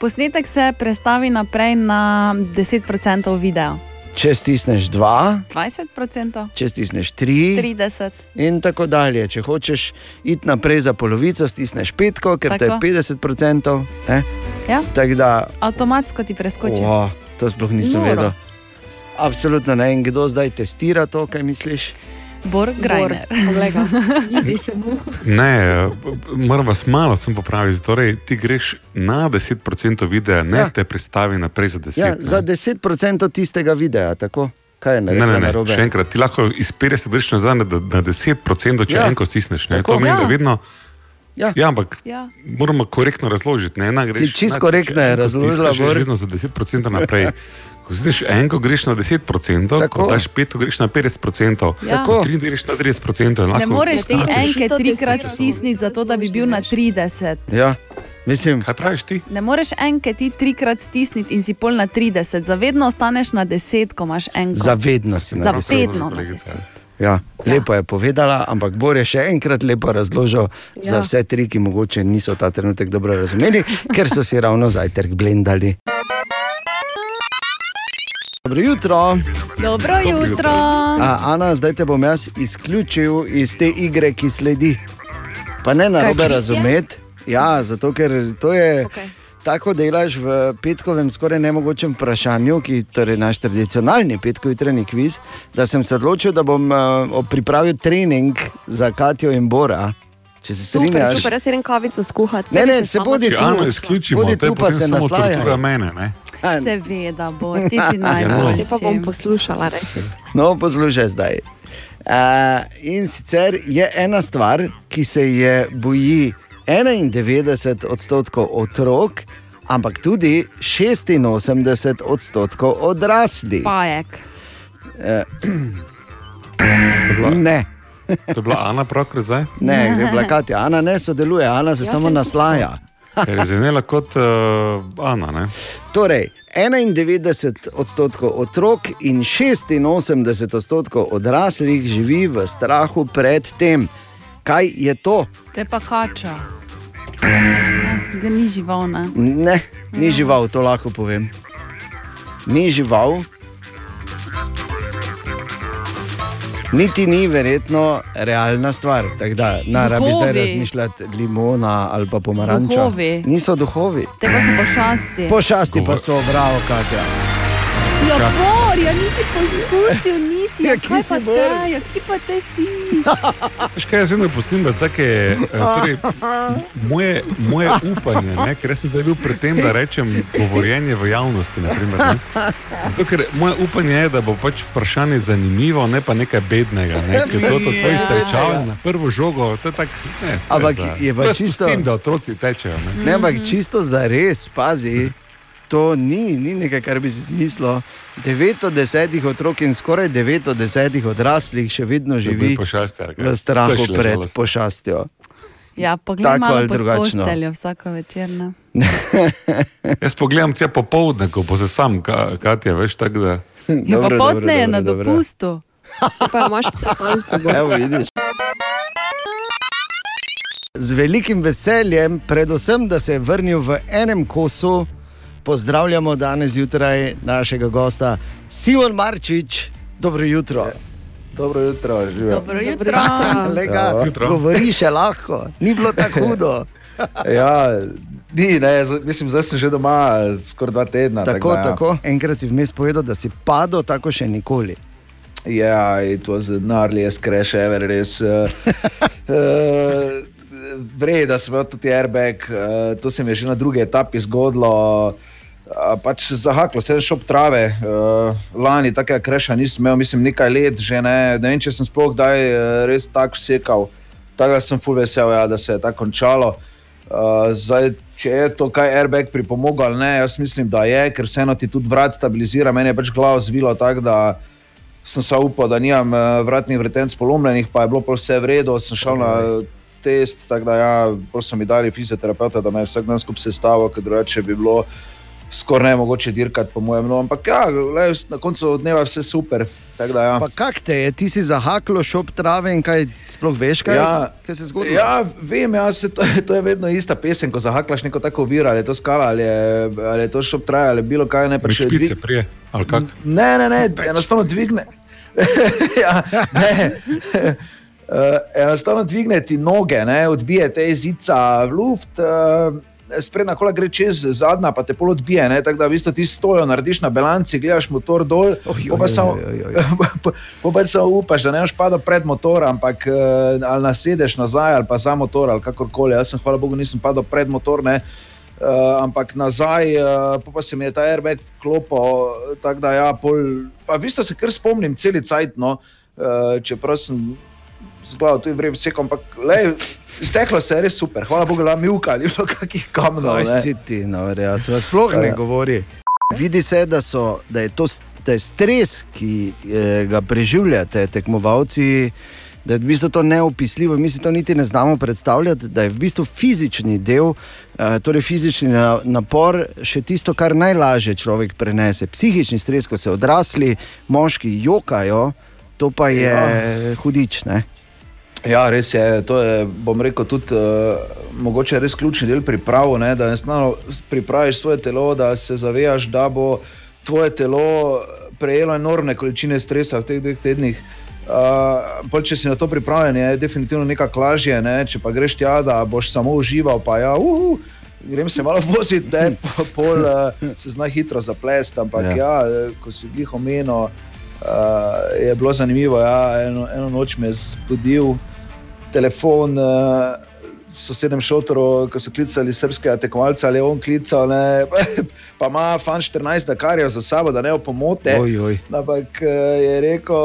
Posnetek se prestavi naprej na 10% video. če stisneš dva, 20%, če stisneš tri, 30%. in tako dalje. Če hočeš iti naprej za polovico, stisneš petko, ker to je Tako. 50%. Ne? Ja? Tako da, Avtomatsko ti preskoči. o, to sploh nisem Noro. vedel. Absolutno ne. In kdo zdaj testira to, kaj misliš? Bor Grajner. Ne, moram vas malo sem popraviti. Torej, ti greš na 10% videa, ne Ja. te pristavi naprej za 10%. Ja, za 10% tistega videa, tako? Kaj je Ne, naredila ne, ne, narobe? še enkrat, ti lahko iz 50 greš nazaj na, na 10%, če Ja. enko stisneš. Ne? Tako. To pomeni, Ja. da vedno. Ja. ja, ampak Ja. moramo korektno razložiti. Ne, ena greš, Ti čisto korektno je razložila, Bor. vedno za 10% naprej. Ko stisneš enko, greš na 10%, Tako. ko daš peto, greš na 50%, Ja. ko tri greš na 30%. in Ne moreš te skačeš. enke trikrat stisniti, zato da bi bil na 30. Ja, mislim. Kaj praviš ti? Ne moreš enke ti trikrat stisniti in si pol na 30, zavedno ostaneš na 10, ko imaš enko. Zavedno si na Zavedno. Ja, lepo je povedala, ampak Bor je še enkrat lepo razložil ja. za Ja. vse tri, ki mogoče niso ta trenutek dobro razumeli, ker so si ravno zajtrk blendali. Dobro jutro. Dobro jutro. A, Ana, zdaj te bom jaz izključil iz te igre, ki sledi. Pa ne na robe razumeti. Ja, zato ker to je. Okay. Tako delaš v petkovem, skoraj nemogočem vprašanju, ki je torej naš tradicionalni petkovi jutranji kviz, da sem se odločil, da bom uh, pripravil trening za Katijo in Bora. Če se Super, strinjaš, super, jaz grem kavico skuhati. Ne, ne, se bodi tu. Bodi to je tu, pa se samo Ne? Seveda bo, ti si Ja, najboljši. Te pa bom poslušala. Reči. No, poslušaj zdaj. Uh, in sicer je ena stvar, ki se je boji 91 odstotkov otrok, ampak tudi 86 odstotkov odraslih. Pajek. Uh, ne. To je bila Ana pravkar zdaj? Ne, je bila Katja. Ana ne sodeluje, Ana se Jaz samo sem naslaja. Ker je zvenela kot uh, Ana. Ne? Torej, 91 odstotkov otrok in 86 odstotkov odraslih živi v strahu pred tem. Kaj je to? Te pa kača. Ne, Da ni žival, ne. Ne, ni žival, to lahko povem. Ni žival. Niti ni verjetno realna stvar. Tako da ne rabi zdaj razmišljati limona ali pa pomaranča. Duhovi. Niso duhovi. Te pa so pošasti. Pošasti pa so, bravo, Katja. Ja, bor, ja niti poskusil nisi. Ja, Ja, kaj pa te, ja, ki pa te si. Veš kaj, jaz vedno pustim, da take, eh, torej, moje, moje upanje, ne, ker sem zdaj bil pri tem, da rečem govorjenje v javnosti. Naprimer, ne. Zato, ker moje upanje je, da bo pač vprašanje zanimivo, ne pa nekaj bednega. Ne, ker to, to tvoj strečal na prvo žogo, to je tako. Ne, Ampak je pa čisto- Pustim, da otroci tečejo. Ne. Ne, ampak čisto za res, pazi. To ni, ni nekaj, kar bi si zmislil. 9 od 10 otrok in skoraj 9 od 10 odraslih še vedno živi kaj? v strahu pred žalostno. pošastjo. Ja, poglej Tako ali drugačno. posteljo vsako večer. Jaz pogledam tja popoldne, ko bo se sam, Ka- Katja, veš, tako da. Ja, pa potne je na dopustu. Pa imaš vse salce. Evo, vidiš. Z velikim veseljem, predvsem, da se je vrnil v enem kosu, pozdravljamo danes zjutraj našega gosta Simon Marčič. Dobro jutro. Dobro jutro, živijo. Dobro jutro. Lega, Ja. Jutro. govori še lahko, ni bilo tako hudo. Ja, ni, ne, mislim, zdaj sem že doma eh, skoraj dva tedna. Tako, da, ja. tako. Enkrat si vmes povedal, da si padel tako še nikoli. Ja, it was the gnarliest crash ever, res. Uh, uh, Vrej, da sem imel tudi airbag, uh, to se mi je že na drugi etapi zgodilo. Uh, pač zahaklo sem šel trave, uh, lani takega kreša nisem imel, mislim, nekaj let že ne, ne vem, če sem sploh kdaj uh, res tako sekal. Tako da sem full vesel, ja, da se je tako končalo. Uh, zdaj, če je to kaj airbag pripomogel ali ne, jaz mislim, da je, ker vseeno ti tudi vrat stabilizira, meni je pač glavo zvilo tako, da sem se upal, da nimam vratnih vretenc polomljenih, pa je bilo pol vse v redu, sem šel na test, tako da ja, so mi dali fizioterapeuta, da me je vsak dan skupaj sestavil, ker drugače bi bilo skoraj ne mogoče dirkati, po mojem. No, ampak ja, le, na koncu dneva vse super. Da, ja. Pa kak te je, ti si zahaklo šop trave in kaj sploh veš, kaj, Ja, kaj se je zgodilo? Ja, vem, ja, se, to, je- to je vedno ista pesem, ko zahaklaš neko tako vir, ali je to skala, ali je, ali je to šop traja, ali bilo kaj ne pač Špice prije, ali kak? Ne, ne, ne, enostavno dvigne. ja, ne. Uh, enostavno dvigne ti noge, ne, odbije te iz zica v luft. Uh, sprednja kola gre čez, zadnja pa te pol odbije, ne, tako da v bistvu ti stojo, narediš na bilanci, gledaš motor dol, pa pač samo upaš, da ne boš padel pred motor, ampak eh, ali nasedeš nazaj ali pa za motor ali kakorkoli. Jaz sem, hvala Bogu, nisem padel pred motor, ne. Uh, ampak nazaj, uh, pa, se mi je ta airbag klopil, tako da ja, pol, pa v bistvu se kar spomnim celi cajt, no, uh, čeprav sem zgledal tudi vrem vse, ampak lej, steklo se je res super, hvala Bogu, da mi uka, ni bilo kakih kamnov. Kaj ne. si ti, no, ja, se vas sploh ne Ja. govori. Vidi se, da, so, da je to da je stres, ki eh, ga preživljate, tekmovalci. Da je v bistvu to neopisljivo, mi si to niti ne znamo predstavljati, da je v bistvu fizični del, eh, torej fizični na- napor, še tisto, kar najlažje človek prenese. Psihični stres, ko se odrasli moški jokajo, to pa je Ja. hudič. Ne? Ja, res je. To je, bom rekel, tudi uh, mogoče res ključni del priprav, ne, da enostavno pripraviš svoje telo, da se zavedaš, da bo tvoje telo prejelo enormne količine stresa v teh dveh tednih. Uh, pol, če si na to pripravljen, je definitivno nekako lažje. Ne? Če pa greš tja, da boš samo užival, pa ja, uhu, grem se malo voziti, da je po- pol uh, se zna hitro zaplesti. Ampak Ja. ja, ja ko si jih omenil, uh, je bilo zanimivo. Ja, eno, eno noč me je zbudil telefon. Uh, v sosednjem šotoru, ko so klicali srpskega tekmovalca, ali je on klical, ne, pa ima fan 14 Dakarjev za sabo, da ne opomote. Oj, oj. Ampak eh, je rekel,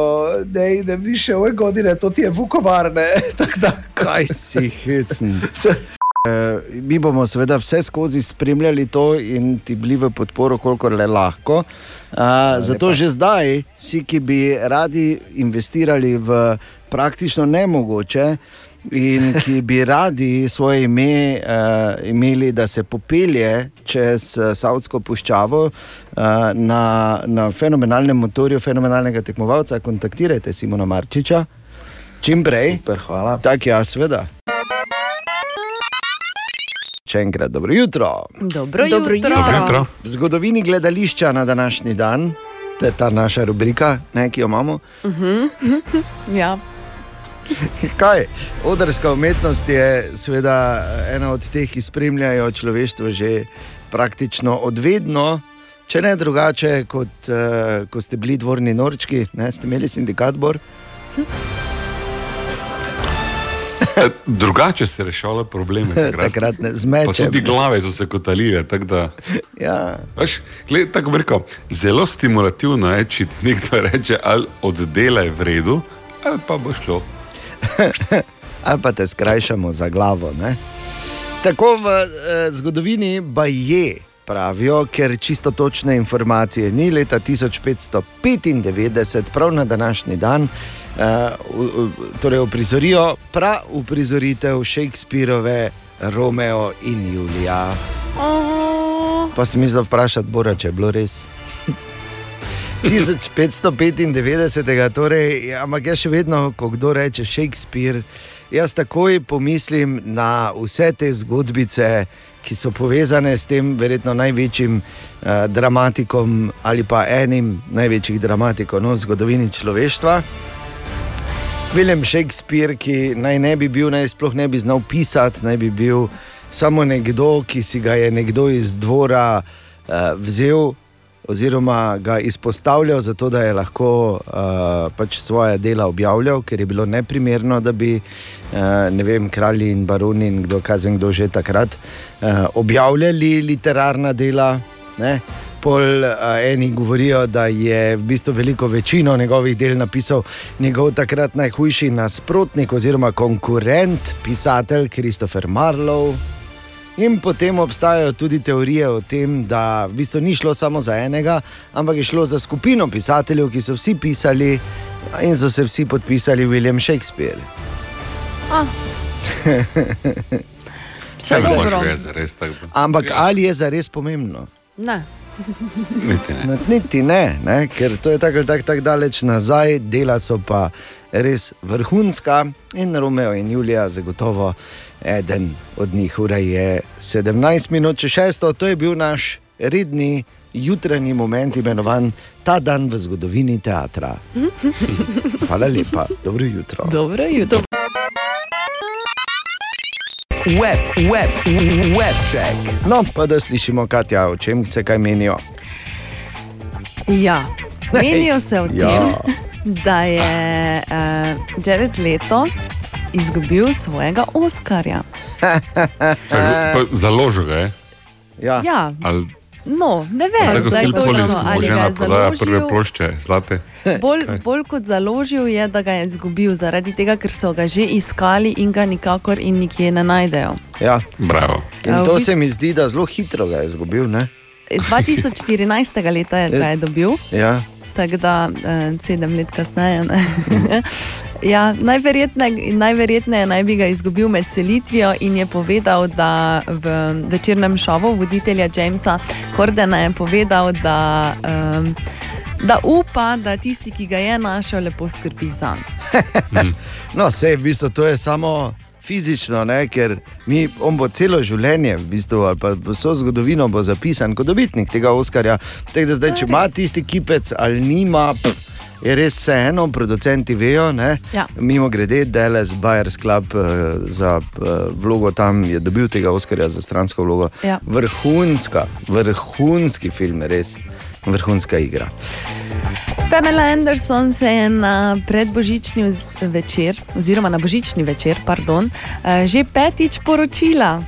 da je više ove godine, to ti je Vukovar. ne." Tako da- Kaj si hecen? Eh, Mi bomo seveda vse skozi spremljali to in ti bili v podporo, kolikor le lahko. Uh, zato že zdaj, vsi, ki bi radi investirali v praktično nemogoče in ki bi radi svoje ime uh, imeli, da se popelje čez uh, Saudsko puščavo uh, na, na fenomenalnem motorju, fenomenalnega tekmovalca, kontaktirajte Simona Marčiča. Čim prej. Super, hvala. Tako, ja, seveda. Še enkrat dobro jutro. Dobro Dobro jutro. jutro. Dobro jutro. V zgodovini gledališča na današnji dan, to je ta naša rubrika, ne, ki jo imamo. Mhm. ja. Kaj? Odrska umetnost je seveda ena od teh, ki spremljajo človeštvo že praktično odvedno. Če ne drugače, kot uh, ko ste bili dvorni norčki, ne, ste imeli sindikat Bor. E, Drugače se reševalo probleme. Takrat, Takrat ne, z Pa mečem. tudi glave so se kotalile. tako Da, Ja. veš, gled, tako bi rekel, zelo stimulativno je, če ti nekdo reče, ali oddelaj v redu, ali pa bo šlo. ali pa te skrajšamo za glavo. Ne? Tako v eh, zgodovini Baje pravijo, ker čisto točne informacije ni leta 1595, prav na današnji dan. Uh, torej, uprizorijo prav uprizoritev Shakespearove Romeo in Julija. Pa sem mislil vprašati, Bora, če je bilo res. 1595, torej, ampak jaz še vedno, ko kdo reče Shakespeare, jaz takoj pomislim na vse te zgodbice, ki so povezane s tem, verjetno največjim uh, dramatikom ali pa enim največjih dramatikov no, v zgodovini človeštva. William Shakespeare, ki naj ne bi bil, naj sploh ne bi znal pisati, naj bi bil samo nekdo, ki si ga je nekdo iz dvora uh, vzel oziroma ga izpostavljal, zato da je lahko uh, pač svoje dela objavljal, ker je bilo neprimerno, da bi uh, ne vem, kralji in baroni in kdo, kaj vem, kdo že takrat uh, objavljali literarna dela. Ne? Pol eni govorijo, da je v bistvu veliko večino njegovih del napisal njegov takrat najhujši nasprotnik oziroma konkurent, pisatelj Christopher Marlowe. In potem obstajajo tudi teorije o tem, da v bistvu ni šlo samo za enega, ampak je šlo za skupino pisateljev, ki so vsi pisali in so se vsi podpisali William Shakespeare. Ah. Vse moreš dobro. zares Ampak ali je za res pomembno? Ne. Niti ne. Niti ne, ne, ker to je tako ali tako tak daleč nazaj, dela so pa res vrhunska in Romeo in Julija, zagotovo eden od njih. Ura je 17 minut, če šesto, to je bil naš redni jutranji moment, imenovan Ta dan v zgodovini teatra. Hvala lepa, dobro jutro. Dobro jutro. Web, web, web check. No, pa da slišimo, Katja, o čem se kaj menijo. Ja, menijo se o tem, Ja. Da je uh, Jared Leto izgubil svojega Oskarja. Založil ga je. Ja. Ja, Ali, no, ne vem, zdaj točno, ali ga je prodaja prve založil. plošče, zlate. Bolj, bolj kot založil je, da ga je izgubil, zaradi tega, ker so ga že iskali in ga nikakor in nikjer ne najdejo. Ja. Bravo. In to se mi zdi, da zelo hitro ga je izgubil. Ne? 2014. leta je ga je dobil. Ja. Tako da eh, sedem let kasneje. ne. ja, najverjetneje, najverjetneje naj bi ga izgubil med selitvijo in je povedal, da v večernem šovu voditelja Jamesa Cordena je povedal, da, um, da upa, da tisti, ki ga je našel, lepo skrbi za njega. No, vse v bistvu to je samo fizično, ne? ker mi, on bo celo življenje, v bistvu, ali pa vso zgodovino bo zapisan kot dobitnik tega Oskarja. Tako da zdaj, če ima tisti kipec ali nima. Pff, Je res vseeno, producenti vejo. ne. Ja. Mimo grede, Dallas Buyers Club uh, za uh, vlogo tam je dobil tega Oskarja za stransko vlogo. Ja. Vrhunska, vrhunski film, res vrhunska igra. Pamela Anderson se je na predbožični večer, oziroma na božični večer, pardon, eh, že petič poročila.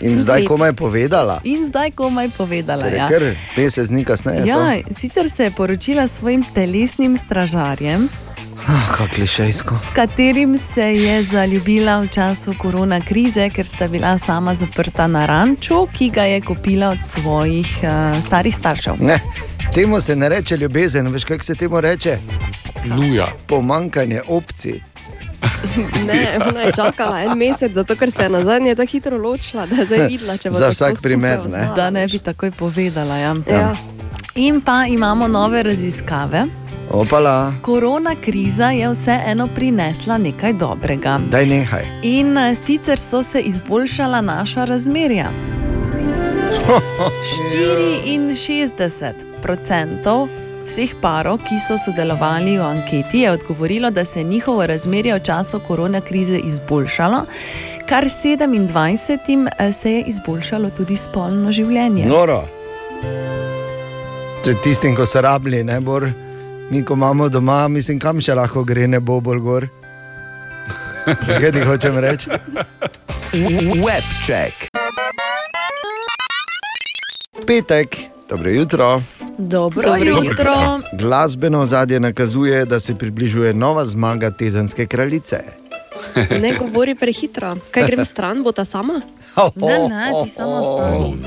In zdaj komaj povedala, In zdaj komaj povedala. ker je Ja. kar mesec dni kasneje. Ja, sicer se je poročila s svojim telesnim stražarjem, Ah, kako klišejsko. s katerim se je zaljubila v času korona krize, ker sta bila sama zaprta na ranču, ki ga je kupila od svojih uh, starih staršev. Ne, temu se ne reče ljubezen, veš kako se temu reče? Luja. Pomankanje opcij. Ne, ona je čakala en mesec, zato ker se je na zadnje tako hitro ločila, da je zdaj videla, če bo Za tako vsak primer, ne. Da ne bi takoj povedala. Ja. Ja. In pa imamo nove raziskave. Opala, Korona kriza je vseeno prinesla nekaj dobrega. daj nehaj. In eh, sicer so se izboljšala naša razmerja. 64 odstotkov vseh parov, ki so sodelovali v anketi, je odgovorilo, da se je njihovo razmerje v času korona krize izboljšalo, kar 27 eh, se je izboljšalo tudi spolno življenje. Noro. Če tistim, ko so rabili, ne bor, mi, ko imamo doma, mislim, kam še lahko gre, ne bo bolj gor. Kaj ti hočem reči? Web check. Petek, dobro jutro. Dobro, Dobro jutro. Glasbeno zadje nakazuje, da se približuje nova zmaga tezenske kraljice. Ne govori prehitro. Kaj grem stran, bo ta sama? Ne, ne, ti samo ostani.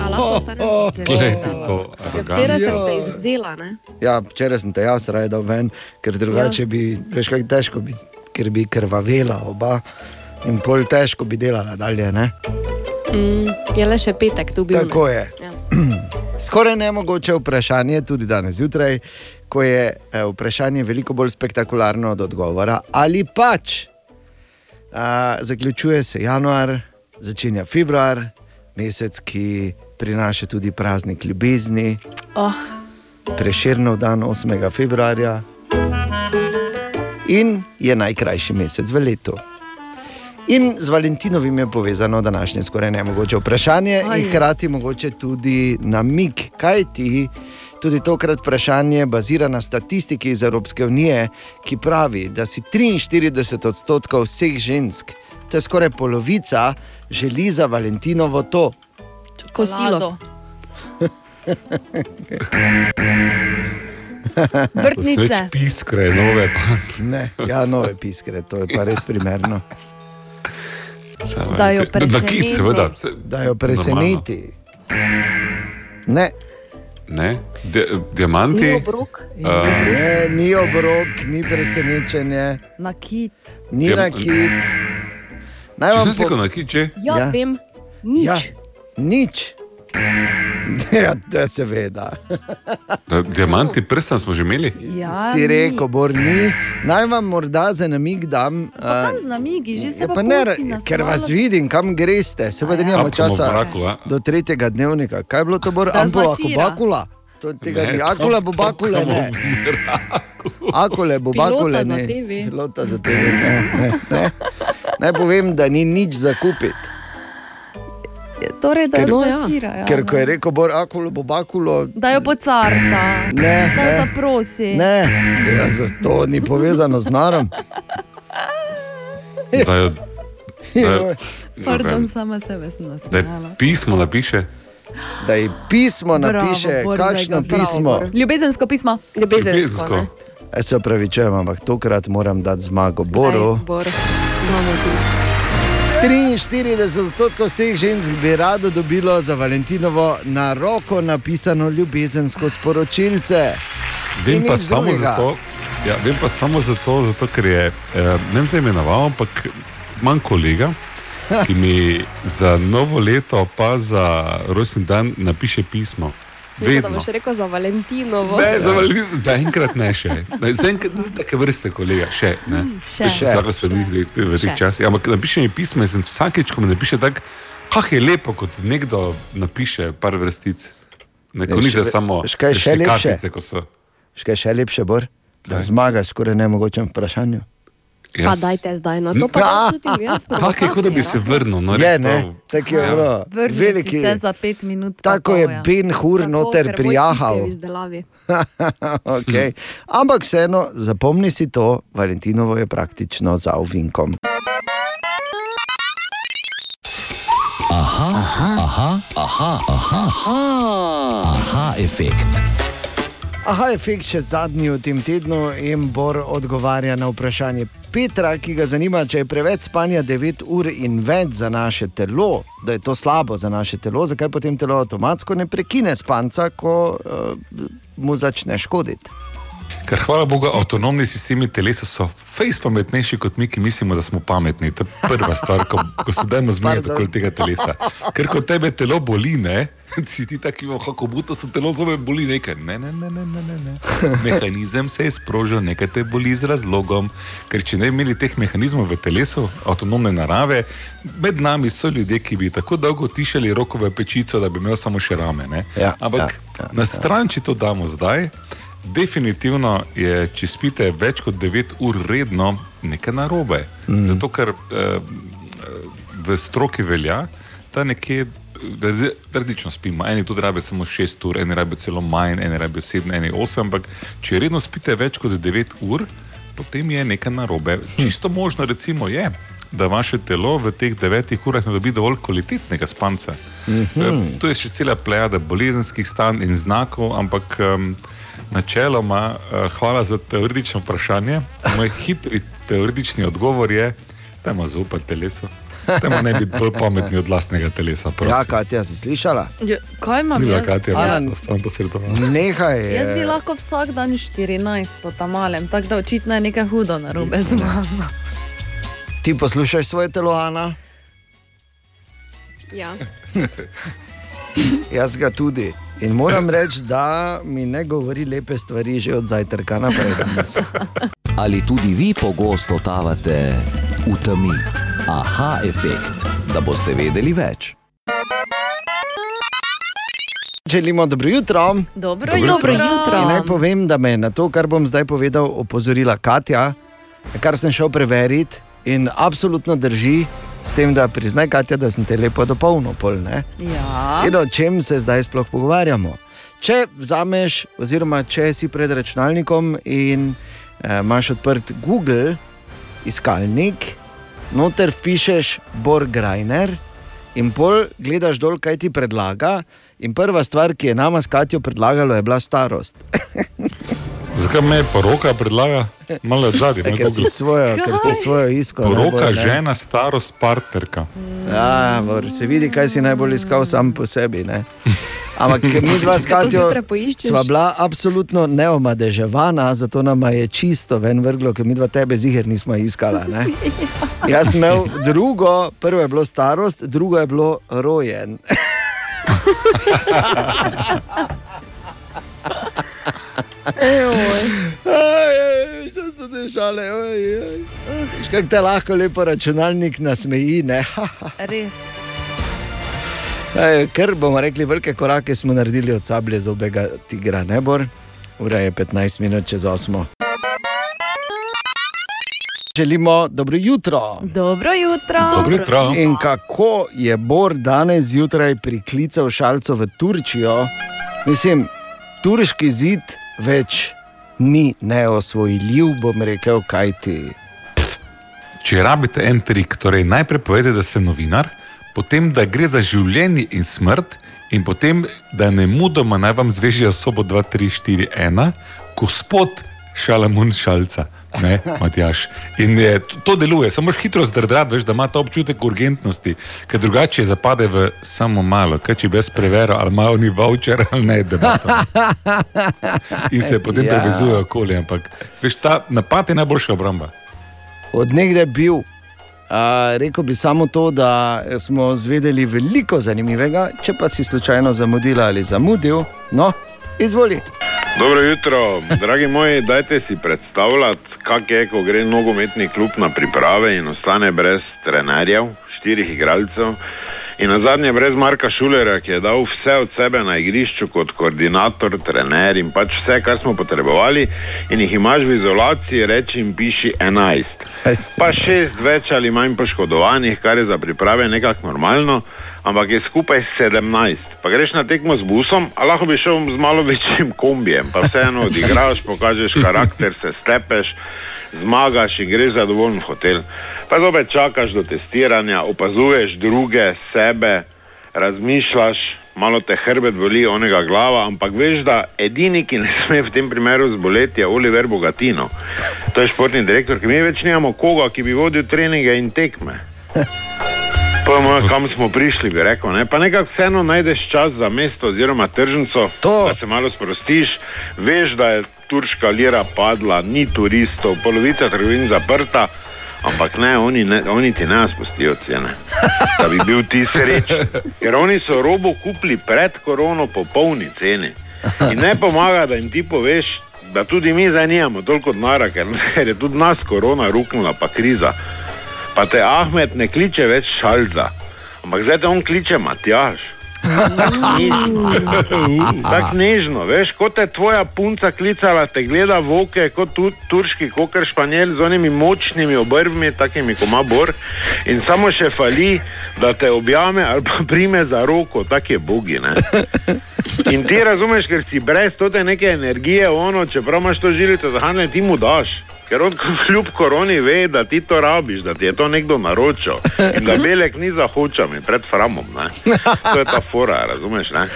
A lahko ostanem Glej ti to, Ja, Včeraj sem se izvzela, ne? Ja, včeraj sem te jaz raje dal ven, ker drugače Ja. bi, veš, kako težko bi, ker bi krvavela oba in pol težko bi delala dalje. Ne? Mm, je le še petek tu bil. ne? Tako je. Ja. Skoraj nemogoče vprašanje, tudi danes zjutraj, ko je eh, vprašanje veliko bolj spektakularno od odgovora. Ali pač a, zaključuje se januar, začenja februar, mesec, ki prinaša tudi praznik ljubezni, Oh, preširnov dan 8. februarja in je najkrajši mesec v letu. In z Valentinovim je povezano današnje skoraj nemogoče vprašanje, Aj, in hkrati mogoče tudi namig, kaj ti. Tudi tokrat vprašanje bazira na statistiki iz Evropske unije, ki pravi, da si 43 odstotkov vseh žensk, to je skoraj polovica, želi za Valentinovo to. Kosilo. Vrtnice. piskre, nove. Ne, ja, nove piskre, to je pa res primerno. Da jo Na kit, preseneti. seveda. se- Da jo preseneti. Ne, Ne? Di, diamanti. Ni obrok. Uh, ne, ni obrok, ni presenečenje, Na kit. ni Ja, na kit. Naj če vam sem rekel po- na kit, če? Jaz Ja. vem, nič. Ja, nič. Ja, da seveda. Da, diamanti, prsten smo že imeli. Ja, si rekel, bor ni. Naj vam morda za namig dam. Pa kam z namigi, že se Ja, pa ne, nas ker vas vidim, kam greste, se pa ja. nimamo časa Mobraku, a? do tretjega dnevnika. Kaj je bilo to, bor? Zmasira. kubakula? To, tega Ne, ni, akula bo to bakule, ne. Akule bo za ne. Pilota za TV. Naj povem, da ni nič za kupiti. Torej, da Ker- jo No, ja. Ker ko je rekel, bo akulo, bo bakulo. Da jo pocarta, Ne, da jo ne. zaprosi. Ne, ja, to ni povezano z narom. Da je, da je, Pardon, sama sebe sem nasmejala. pismo napiše. Da je pismo Bravo, napiše, Bor, kakšno ga bravo, pismo. Bor. Ljubezensko pismo. Ljubezensko. Jaz se opravičujem, ampak tokrat moram dati zmago Boru. Bor, imamo ti. 43 odstotkov vseh žensk bi rado dobilo za Valentinovo na roko napisano ljubezensko sporočilce. Vem In pa, samo drugega. zato, ja, vem pa samo zato, zato ker je, eh, ne vem, imenoval, ampak imam kolega, ki mi za novo leto, pa za rojstni dan napiše pismo. Smisel, da Vedno. boš rekel za Valentinovo. Ne, za Valentino, zaenkrat ne še. Ne, Zaenkrat ni take vrste kolega, še ne. še. Še se lahko spremeni v teh Še. časih. Ampak napiše mi pismo in sem vsakeč, ko mi napiše tako, kah je lepo, kot nekdo napiše par vrstic. Ne, ko Ne, ni še- že samo še te lepše? kartice, ko so. Še še lepše, Bor? Da zmagaš skoraj nemogočem vprašanju. Pa dajte zdaj na to, pa Ja. čutim jaz. Kak je, kot da bi se vrnil. No, Je, res ne, tako je Ja. Vrni Veliki. se za pet minut. pa Tako je pol, ja. Ben Hur noter prijahal. okay. Ampak vseeno, zapomni si to, Valentinovo je praktično za ovinkom. Aha, aha, aha, aha, aha, aha, aha efekt. Aha, efekt še zadnji v tem tednu in Bor odgovarja na vprašanje Petra, ki ga zanima, če je preveč spanja 9 ur in več za naše telo, da je to slabo za naše telo, zakaj potem telo avtomatsko ne prekine spanca, ko uh, mu začne škoditi. Ker hvala Bogu, avtonomni sistemi telesa so fejs pametnejši kot mi, ki mislimo, da smo pametni. To je prva stvar, ko, ko se dajmo zmerjati okoli tega telesa. Ker ko tebe telo boli, ne, si ti taki, kako buta so telo zove boli nekaj. Ne, ne, ne, ne, ne, ne. Mehanizem se je sprožil, nekaj te boli z razlogom. Ker če ne bi imeli teh mehanizmov v telesu, avtonomne narave, med nami so ljudje, ki bi tako dolgo tišali roko v pečico, da bi imel samo še rame. ne. Ja, Ampak ja, ja, na stran, če to damo zdaj. Definitivno je, če spite več kot 9 ur redno, nekaj narobe. Mm. Zato, ker eh, v stroki velja, da nekje različno spimo. Eni tudi rabijo samo 6 ur, eni rabijo celo manj, eni rabijo 7, eni 8. Ampak če redno spite več kot 9 ur, potem je nekaj narobe. Čisto možno recimo je. Da vaše telo v teh devetih urah ne dobi dovolj kvalitetnega spanca. Mhm. Eh, Tu je še cela plejada bolezenskih stanj in znakov, ampak um, načeloma, uh, hvala za teoretično vprašanje. Moj hitri teoretični odgovor je, da ima zaupati telesu. Ima ne biti bolj pametni od vlastnega telesa. prosim. Ja, Katja, si slišala? Ja, Kaj imam bila jaz? Katja, Ja. ja. sem posredoval. Nehaj. Jaz bi lahko vsak dan 14 po tam malem, tako da očitno je nekaj hudo na robe z mano. Ti poslušaš svoje telo, Ana? Ja. Jaz ga tudi. In moram reči, da mi ne govori lepe stvari že od zajtrka naprej. Ali tudi vi pogosto totavate v temi? Aha, efekt, da boste vedeli več. Želimo dobro jutro. Dobro, Dobro jutro. jutro. In naj povem, da me je na to, kar bom zdaj povedal, opozorila Katja, kar sem šel preveriti in absolutno drži. S tem, da priznaj, Katja, da sem te lepo dopolnil, pol, ne? Ja. In o čem se zdaj sploh pogovarjamo? Če vzameš, oziroma če si pred računalnikom in eh, imaš odprt Google iskalnik, noter pišeš Borgrajner in pol gledaš dol, kaj ti predlaga. In prva stvar, ki je nama s Katjo predlagalo, je bila starost. Zakaj me poroka predlaga? Malo od zadaj, Ker si svojo, ker si svojo iskal. Poroka, najbolj, ne? žena, starost, partnerka. Ja, Bor, se vidi, kaj si najbolj iskal sam po sebi. Ne? Ampak mi dva s poiščeš? sva bila absolutno neomadeževana, zato nam je čisto ven vrglo, ker mi dva tebe ziger nismo iskala. Ne? Jaz sem imel drugo, prvo je bilo starost, drugo je bilo rojen. Što so te šale, oj. Kaj te lahko lepo računalnik nasmeji, ne? Res. Ej, Ker bomo rekli, velike korake smo naredili od sablje zobega tigra, ne bor. Ura je 15 minut čez 8. želimo dobro jutro. Dobro jutro. In kako je Bor danes zjutraj priklical šalco v Turčijo? Mislim, turški zid več ni neosvojljiv, bom rekel, kaj ti. Če rabite en trik, torej najprej povete, da ste novinar, potem da gre za življenje in smrt, in potem da ne mudoma naj vam zvežijo sobo 2, 3, 4, 1, gospod Šalamun Šalca. Ne, Matjaš. In je, to, to deluje, samo moraš hitro zdrdati, veš, da ima ta občutek urgentnosti, ker drugače zapade v samo malo, kaj če brez prevera, ali malo ni voucher ali ne, da In se potem Ja. prevezuje okoli. Ampak veš, ta napad je najboljša obramba. Odnegde bil. Uh, rekel bi samo to, da smo zvedeli veliko zanimivega, če pa si slučajno zamudil ali zamudil, no, izvoli. Dobro jutro, dragi moji, dajte si predstavljati, kak je, ko gre nogometni klub na priprave in ostane brez trenerjev, štirih igralcev. In na zadnje brez Marka Šulera, ki je dal vse od sebe na igrišču kot koordinator, trener in pač vse, kar smo potrebovali, in jih imaš v izolaciji, reči jim piši 11. Pa šest več ali manj poškodovanih, kar je za priprave nekako normalno, ampak je skupaj 17. Pa greš na tekmo z busom, a lahko bi šel z malo večjim kombijem, pa vseeno odigraš, pokažeš karakter, se stepeš, zmagaš in greš zadovoljen v hotel. Pa zopet čakaš do testiranja, opazuješ druge, sebe, razmišljaš, malo te hrbet boli, onega glava, ampak veš, da edini, ki ne sme v tem primeru zboleti, je Oliver Bogatino. To je športni direktor, ki mi več nimamo koga, ki bi vodil treninge in tekme. Pojmo, kam smo prišli, bi rekel. Ne? Pa nekako vseeno najdeš čas za mesto oziroma tržnico, to. da se malo sprostiš. Veš, da je turška lira padla, ni turistov, polovica trgovin zaprta, ampak ne, oni, ne, oni ti ne spustijo cene. Da bi bil ti srečen. Ker oni so robo kupili pred korono po polni ceni. In ne pomaga, da jim ti poveš, da tudi mi zdaj nimamo toliko denarja, ker, ker je tudi nas korona ruknila, pa kriza. Pa te Ahmed ne kliče več šalza, ampak zdaj te on kliče Matjaš. Tako nežno, veš, kot je tvoja punca klicala, te gleda v oke, kot tu, turški koker španjel z onimi močnimi obrvmi, takimi kot ima bor, in samo še fali, da te objame ali pa prime za roko, tak je bogi. Ne? In ti razumeš, ker si brez te neke energije, ono, čeprav imaš to žilico za hranjenje, ti mu daš. Ker on kljub koroni ve, da ti to rabiš, da ti je to nekdo naročil in da belek ni za hočami pred framom. Ne? To je ta fora, razumeš? Ne?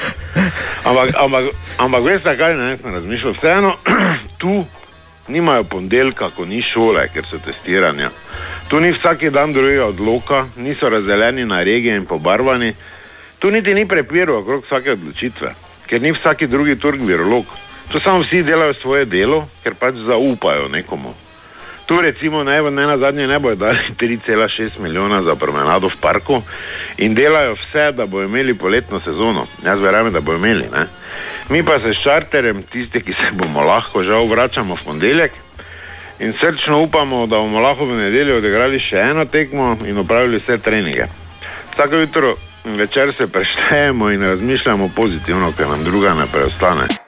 Ampak, ampak, ampak veste, kaj ne sem razmišljal? Vseeno, tu nimajo ponedeljka, ko ni šole, ker so testiranja. Tu ni vsak dan drugega odloka, niso razdeljeni na regije in pobarvani. Tu niti ni prepirov okrog vsake odločitve, ker ni vsaki drugi turk virolog. Tu samo vsi delajo svoje delo, ker pač zaupajo nekomu. Tu recimo ne, ne na zadnje ne bojo dali 3,6 milijona za promenado v parku in delajo vse, da bodo imeli poletno sezono. Jaz verjamem, da bodo imeli. Ne? Mi pa se s čarterjem, tisti, ki se bomo lahko žal vračamo v ponedeljek in srčno upamo, da bomo lahko v nedeljo odigrali še eno tekmo in opravili vse treninge. Vsako jutro in večer se preštejemo in razmišljamo pozitivno, ker nam druga ne preostane.